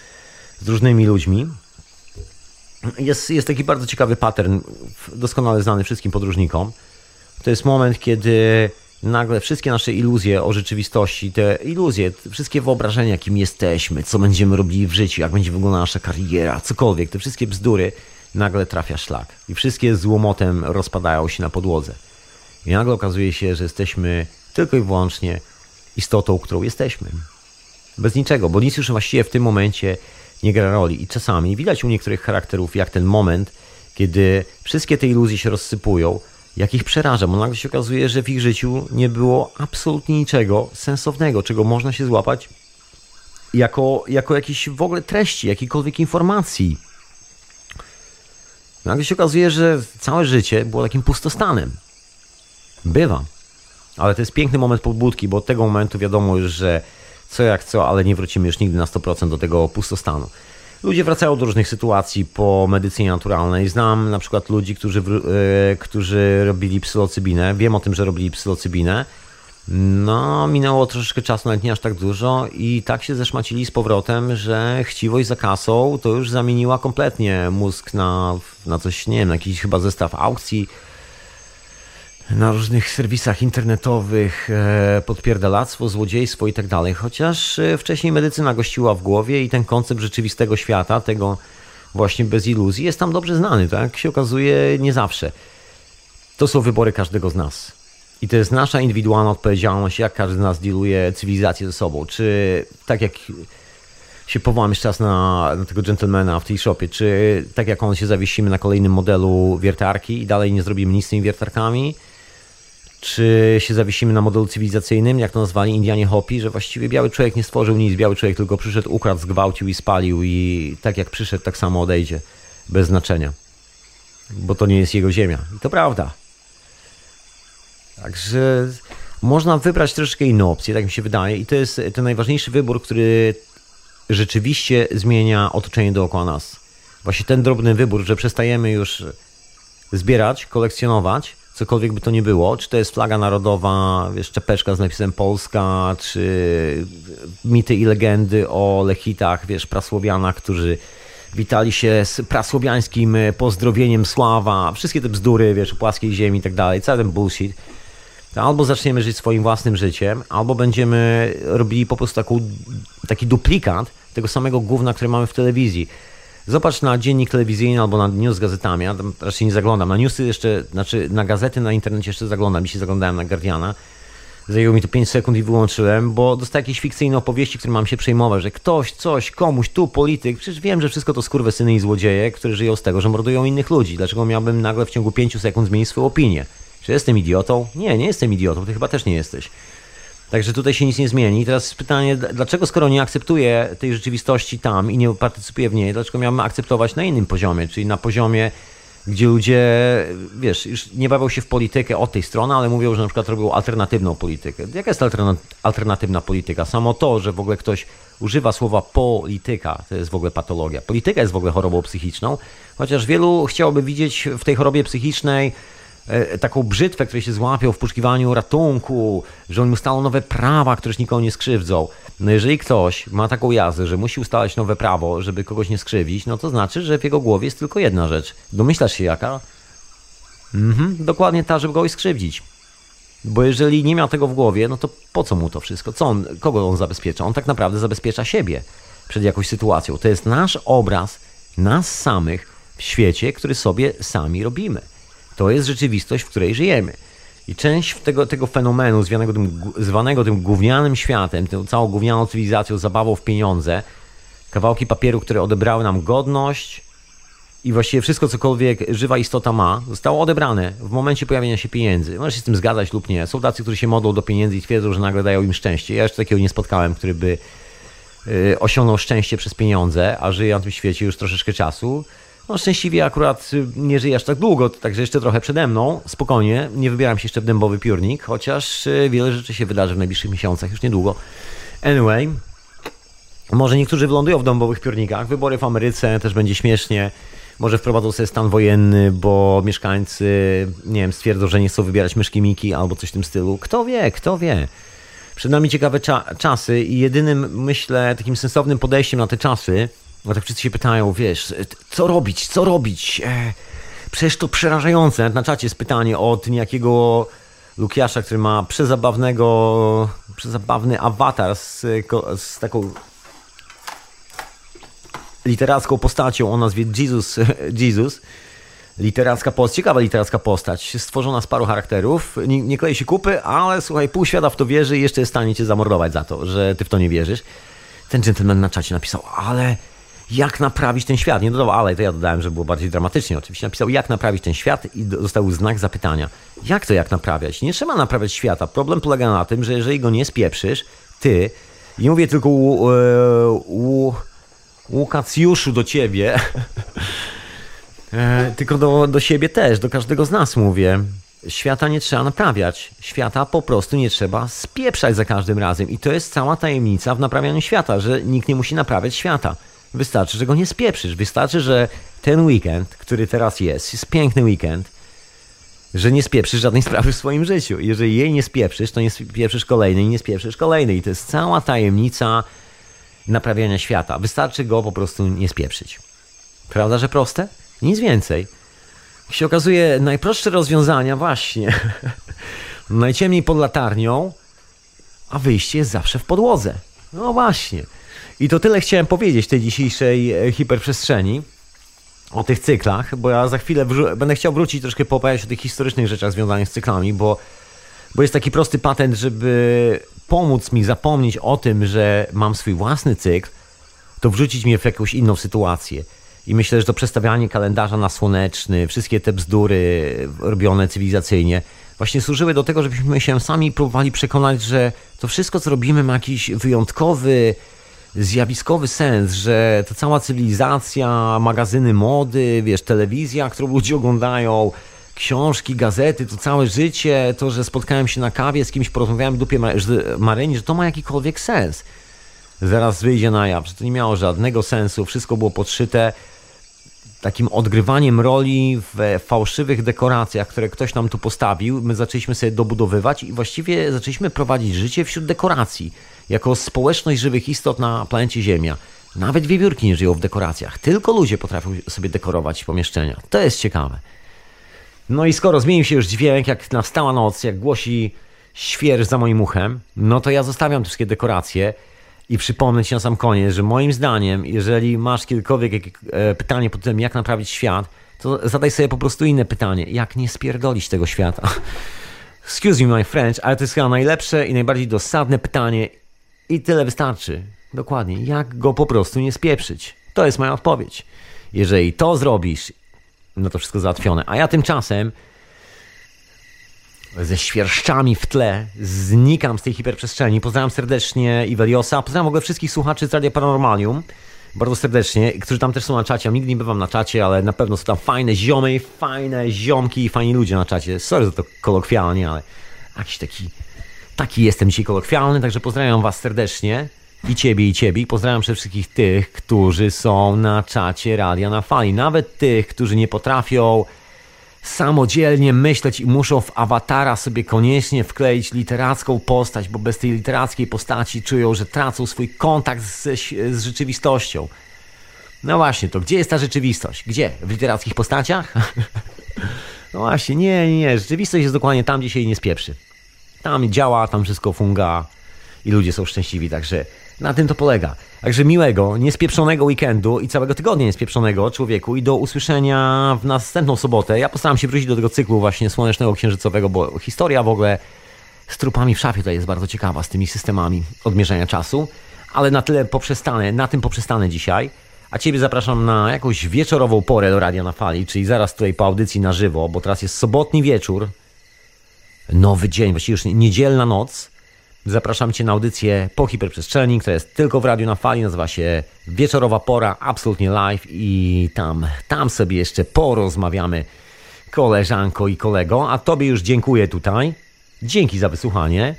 z różnymi ludźmi. Jest, jest taki bardzo ciekawy pattern, doskonale znany wszystkim podróżnikom. To jest moment, kiedy nagle wszystkie nasze iluzje o rzeczywistości, te iluzje, wszystkie wyobrażenia, kim jesteśmy, co będziemy robili w życiu, jak będzie wyglądała nasza kariera, cokolwiek, te wszystkie bzdury, nagle trafia szlak. I wszystkie złomotem rozpadają się na podłodze. I nagle okazuje się, że jesteśmy tylko i wyłącznie istotą, którą jesteśmy. Bez niczego, bo nic już właściwie w tym momencie nie gra roli. I czasami widać u niektórych charakterów, jak ten moment, kiedy wszystkie te iluzje się rozsypują, jak ich przeraża, bo nagle się okazuje, że w ich życiu nie było absolutnie niczego sensownego, czego można się złapać jako, jako jakieś w ogóle treści, jakiejkolwiek informacji. Nagle się okazuje, że całe życie było takim pustostanem. Bywa. Ale to jest piękny moment pobudki, bo od tego momentu wiadomo już, że co jak co, ale nie wrócimy już nigdy na 100% do tego pustostanu. Ludzie wracają do różnych sytuacji po medycynie naturalnej. Znam na przykład ludzi, którzy, yy, którzy robili psylocybinę. Wiem o tym, że robili psylocybinę. No, minęło troszeczkę czasu, nawet nie aż tak dużo, i tak się zeszmacili z powrotem, że chciwość za kasą to już zamieniła kompletnie mózg na, na coś, nie wiem, na jakiś chyba zestaw aukcji na różnych serwisach internetowych e, podpierdalactwo, złodziejstwo i tak dalej. Chociaż e, wcześniej medycyna gościła w głowie i ten koncept rzeczywistego świata, tego właśnie bez iluzji, jest tam dobrze znany, tak się okazuje nie zawsze. To są wybory każdego z nas. I to jest nasza indywidualna odpowiedzialność, jak każdy z nas dealuje cywilizację ze sobą. Czy tak jak się powołam jeszcze raz na, na, tego gentlemana w tej shopie, czy tak jak on się zawiesimy na kolejnym modelu wiertarki i dalej nie zrobimy nic z tymi wiertarkami, czy się zawiesimy na modelu cywilizacyjnym, jak to nazwali Indianie Hopi, że właściwie biały człowiek nie stworzył nic, biały człowiek tylko przyszedł, ukradł, zgwałcił i spalił i tak jak przyszedł, tak samo odejdzie, bez znaczenia, bo to nie jest jego ziemia. I to prawda. Także można wybrać troszeczkę inną opcję, tak mi się wydaje i to jest ten najważniejszy wybór, który rzeczywiście zmienia otoczenie dookoła nas. Właśnie ten drobny wybór, że przestajemy już zbierać, kolekcjonować, cokolwiek by to nie było, czy to jest flaga narodowa, wiesz, czepeczka z napisem Polska, czy mity i legendy o lechitach, wiesz, prasłowianach, którzy witali się z prasłowiańskim pozdrowieniem sława, wszystkie te bzdury, wiesz, o płaskiej ziemi i tak dalej, cały ten bullshit. To albo zaczniemy żyć swoim własnym życiem, albo będziemy robili po prostu taką, taki duplikat tego samego gówna, które mamy w telewizji. Zobacz na dziennik telewizyjny albo na news z gazetami. Ja tam raczej nie zaglądam. Na newsy jeszcze, znaczy na gazety na internecie jeszcze zaglądam. Dzisiaj zaglądałem na Guardiana. Zajęło mi to 5 sekund i wyłączyłem, bo dostaję jakieś fikcyjne opowieści, które mam się przejmować, że ktoś, coś, komuś, tu polityk. Przecież wiem, że wszystko to syny i złodzieje, które żyją z tego, że mordują innych ludzi. Dlaczego miałbym nagle w ciągu 5 sekund zmienić swoją opinię? Czy jestem idiotą? Nie, nie jestem idiotą, ty chyba też nie jesteś. Także tutaj się nic nie zmieni. Teraz pytanie, dlaczego skoro nie akceptuję tej rzeczywistości tam i nie partycypuję w niej, dlaczego miałbym akceptować na innym poziomie, czyli na poziomie, gdzie ludzie, wiesz, już nie bawią się w politykę od tej strony, ale mówią, że na przykład robią alternatywną politykę. Jaka jest alternatywna polityka? Samo to, że w ogóle ktoś używa słowa polityka, to jest w ogóle patologia. Polityka jest w ogóle chorobą psychiczną, chociaż wielu chciałoby widzieć w tej chorobie psychicznej taką brzytwę, której się złapią w poszukiwaniu ratunku, że oni ustalają nowe prawa, które nikogo nie skrzywdzą. No jeżeli ktoś ma taką jazdę, że musi ustalać nowe prawo, żeby kogoś nie skrzywdzić, no to znaczy, że w jego głowie jest tylko jedna rzecz. Domyślasz się jaka? Mhm, dokładnie ta, żeby kogoś skrzywdzić. Bo jeżeli nie miał tego w głowie, no to po co mu to wszystko? Co on, kogo on zabezpiecza? On tak naprawdę zabezpiecza siebie przed jakąś sytuacją. To jest nasz obraz nas samych w świecie, który sobie sami robimy. To jest rzeczywistość, w której żyjemy. I część tego, tego fenomenu zwanego tym, zwanego tym gównianym światem, tą całą gównianą cywilizacją, zabawą w pieniądze, kawałki papieru, które odebrały nam godność i właściwie wszystko, cokolwiek żywa istota ma, zostało odebrane w momencie pojawienia się pieniędzy. Możesz się z tym zgadzać lub nie. Są tacy, którzy się modlą do pieniędzy i twierdzą, że nagle dają im szczęście. Ja jeszcze takiego nie spotkałem, który by yy, osiągnął szczęście przez pieniądze, a żyje na tym świecie już troszeczkę czasu. No szczęśliwie akurat y, nie żyję aż tak długo, także jeszcze trochę przede mną. Spokojnie, nie wybieram się jeszcze w dębowy piórnik, chociaż y, wiele rzeczy się wydarzy w najbliższych miesiącach, już niedługo. Anyway, może niektórzy wylądują w dębowych piórnikach. Wybory w Ameryce też będzie śmiesznie. Może wprowadzą sobie stan wojenny, bo mieszkańcy, nie wiem, stwierdzą, że nie chcą wybierać myszki Miki albo coś w tym stylu. Kto wie, kto wie. Przed nami ciekawe cza czasy i jedynym, myślę, takim sensownym podejściem na te czasy bo tak wszyscy się pytają, wiesz, co robić, co robić? E, przecież to przerażające. Nawet na czacie jest pytanie od niejakiego Lukiasza, który ma przezabawnego, przezabawny awatar z, z taką literacką postacią o nazwie Jesus. Jesus. Literacka postać, ciekawa literacka postać, stworzona z paru charakterów. Nie, nie klei się kupy, ale słuchaj, pół świata w to wierzy i jeszcze jest w stanie cię zamordować za to, że ty w to nie wierzysz. Ten gentleman na czacie napisał, ale jak naprawić ten świat. Nie dodał ale, to ja dodałem, że było bardziej dramatycznie oczywiście. Napisał, jak naprawić ten świat i dostał znak zapytania. Jak to jak naprawiać? Nie trzeba naprawiać świata. Problem polega na tym, że jeżeli go nie spieprzysz, ty, nie mówię tylko u, e, u, Łukacjuszu do ciebie, e, tylko do, do siebie też, do każdego z nas mówię. Świata nie trzeba naprawiać. Świata po prostu nie trzeba spieprzać za każdym razem. I to jest cała tajemnica w naprawianiu świata, że nikt nie musi naprawiać świata. Wystarczy, że go nie spieprzysz. Wystarczy, że ten weekend, który teraz jest, jest piękny weekend, że nie spieprzysz żadnej sprawy w swoim życiu. Jeżeli jej nie spieprzysz, to nie spieprzysz kolejnej, nie spieprzysz kolejnej. I to jest cała tajemnica naprawiania świata. Wystarczy go po prostu nie spieprzyć. Prawda, że proste? Nic więcej. Jak się okazuje, najprostsze rozwiązania właśnie. Najciemniej pod latarnią, a wyjście jest zawsze w podłodze. No właśnie. I to tyle chciałem powiedzieć tej dzisiejszej e, hiperprzestrzeni o tych cyklach, bo ja za chwilę będę chciał wrócić troszkę poopowiadać o tych historycznych rzeczach związanych z cyklami, bo, bo jest taki prosty patent, żeby pomóc mi zapomnieć o tym, że mam swój własny cykl, to wrzucić mnie w jakąś inną sytuację. I myślę, że to przestawianie kalendarza na słoneczny, wszystkie te bzdury robione cywilizacyjnie, właśnie służyły do tego, żebyśmy się sami próbowali przekonać, że to wszystko, co robimy, ma jakiś wyjątkowy, zjawiskowy sens, że to cała cywilizacja, magazyny mody, wiesz, telewizja, którą ludzie oglądają, książki, gazety, to całe życie, to, że spotkałem się na kawie z kimś, porozmawiałem w dupie Maryni, że to ma jakikolwiek sens. Zaraz wyjdzie na jaw, że to nie miało żadnego sensu, wszystko było podszyte takim odgrywaniem roli w fałszywych dekoracjach, które ktoś nam tu postawił. My zaczęliśmy sobie dobudowywać i właściwie zaczęliśmy prowadzić życie wśród dekoracji. Jako społeczność żywych istot na planecie Ziemia. Nawet wiewiórki nie żyją w dekoracjach. Tylko ludzie potrafią sobie dekorować pomieszczenia. To jest ciekawe. No i skoro zmienił się już dźwięk, jak nastała noc, jak głosi świerż za moim uchem, no to ja zostawiam te wszystkie dekoracje i przypomnę Ci na sam koniec, że moim zdaniem, jeżeli masz kiedykolwiek e, pytanie pod tym, jak naprawić świat, to zadaj sobie po prostu inne pytanie. Jak nie spierdolić tego świata? Excuse me my French, ale to jest chyba najlepsze i najbardziej dosadne pytanie i tyle wystarczy. Dokładnie. Jak go po prostu nie spieprzyć? To jest moja odpowiedź. Jeżeli to zrobisz, no to wszystko załatwione. A ja tymczasem ze świerszczami w tle znikam z tej hiperprzestrzeni. Pozdrawiam serdecznie Iweliosa. Pozdrawiam w ogóle wszystkich słuchaczy z Radia Paranormalium. Bardzo serdecznie, którzy tam też są na czacie. Nigdy nie bywam na czacie, ale na pewno są tam fajne ziomy, fajne ziomki i fajni ludzie na czacie. Sorry za to kolokwialnie, ale jakiś taki, taki jestem dzisiaj kolokwialny, także pozdrawiam was serdecznie. I ciebie, i ciebie. I pozdrawiam wszystkich tych, którzy są na czacie Radia na Fali. Nawet tych, którzy nie potrafią samodzielnie myśleć i muszą w awatara sobie koniecznie wkleić literacką postać, bo bez tej literackiej postaci czują, że tracą swój kontakt z, z rzeczywistością. No właśnie, to gdzie jest ta rzeczywistość? Gdzie? W literackich postaciach? no właśnie, nie, nie, nie. Rzeczywistość jest dokładnie tam, gdzie się jej nie spieprzy. Tam działa, tam wszystko funga i ludzie są szczęśliwi, także na tym to polega. Także miłego, niespieprzonego weekendu i całego tygodnia niespieprzonego człowieku i do usłyszenia w następną sobotę. Ja postaram się wrócić do tego cyklu właśnie słonecznego księżycowego, bo historia w ogóle z trupami w szafie tutaj jest bardzo ciekawa, z tymi systemami odmierzania czasu. Ale na tyle poprzestanę, na tym poprzestanę dzisiaj. A Ciebie zapraszam na jakąś wieczorową porę do Radia na Fali, czyli zaraz tutaj po audycji na żywo, bo teraz jest sobotni wieczór, nowy dzień, właściwie już niedzielna noc. Zapraszam Cię na audycję po hiperprzestrzeni, która jest tylko w radiu na fali, nazywa się Wieczorowa Pora, absolutnie live i tam, tam sobie jeszcze porozmawiamy koleżanko i kolego, a Tobie już dziękuję tutaj. Dzięki za wysłuchanie.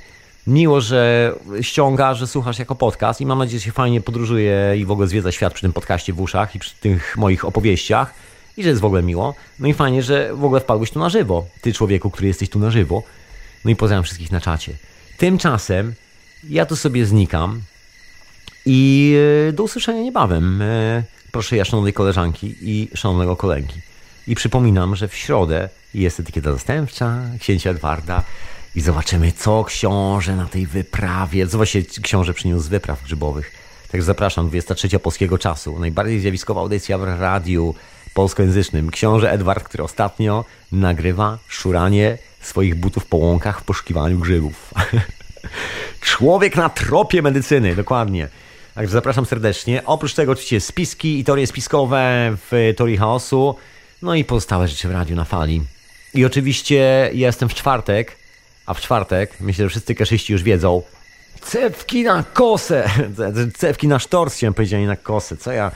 Miło, że ściągasz, że słuchasz jako podcast i mam nadzieję, że się fajnie podróżuje i w ogóle zwiedza świat przy tym podcaście w uszach i przy tych moich opowieściach i że jest w ogóle miło. No i fajnie, że w ogóle wpadłeś tu na żywo. Ty człowieku, który jesteś tu na żywo. No i pozdrawiam wszystkich na czacie. Tymczasem ja tu sobie znikam i e, do usłyszenia niebawem. E, proszę ja szanownej koleżanki i szanownego kolegi. I przypominam, że w środę jest etykieta zastępcza księcia Edwarda i zobaczymy, co książę na tej wyprawie, co właśnie książę przyniósł z wypraw grzybowych. Także zapraszam, 23 polskiego czasu. Najbardziej zjawiskowa audycja w radiu polskojęzycznym. Książę Edward, który ostatnio nagrywa szuranie swoich butów po łąkach w poszukiwaniu grzybów. Człowiek na tropie medycyny, dokładnie. Także zapraszam serdecznie. Oprócz tego oczywiście spiski i teorie spiskowe w Teorii Chaosu, no i pozostałe rzeczy w radiu na fali. I oczywiście jestem w czwartek, a w czwartek, myślę, że wszyscy kaszyści już wiedzą, cewki na kosę, cewki na sztorc chciałem powiedzieć, nie na kosę, co ja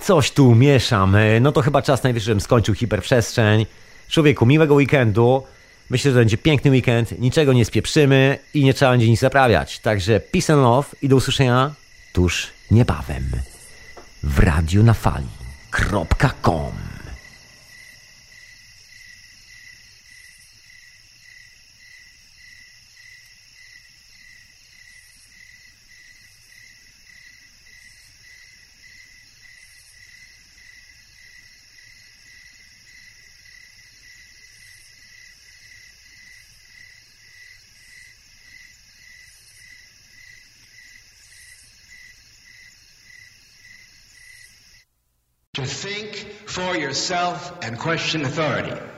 coś tu mieszam. No to chyba czas najwyższy, żebym skończył hiperprzestrzeń. Człowieku, miłego weekendu. Myślę, że będzie piękny weekend, niczego nie spieprzymy i nie trzeba będzie nic zaprawiać. Także peace and love i do usłyszenia tuż niebawem w radiu na fali.com yourself and question authority.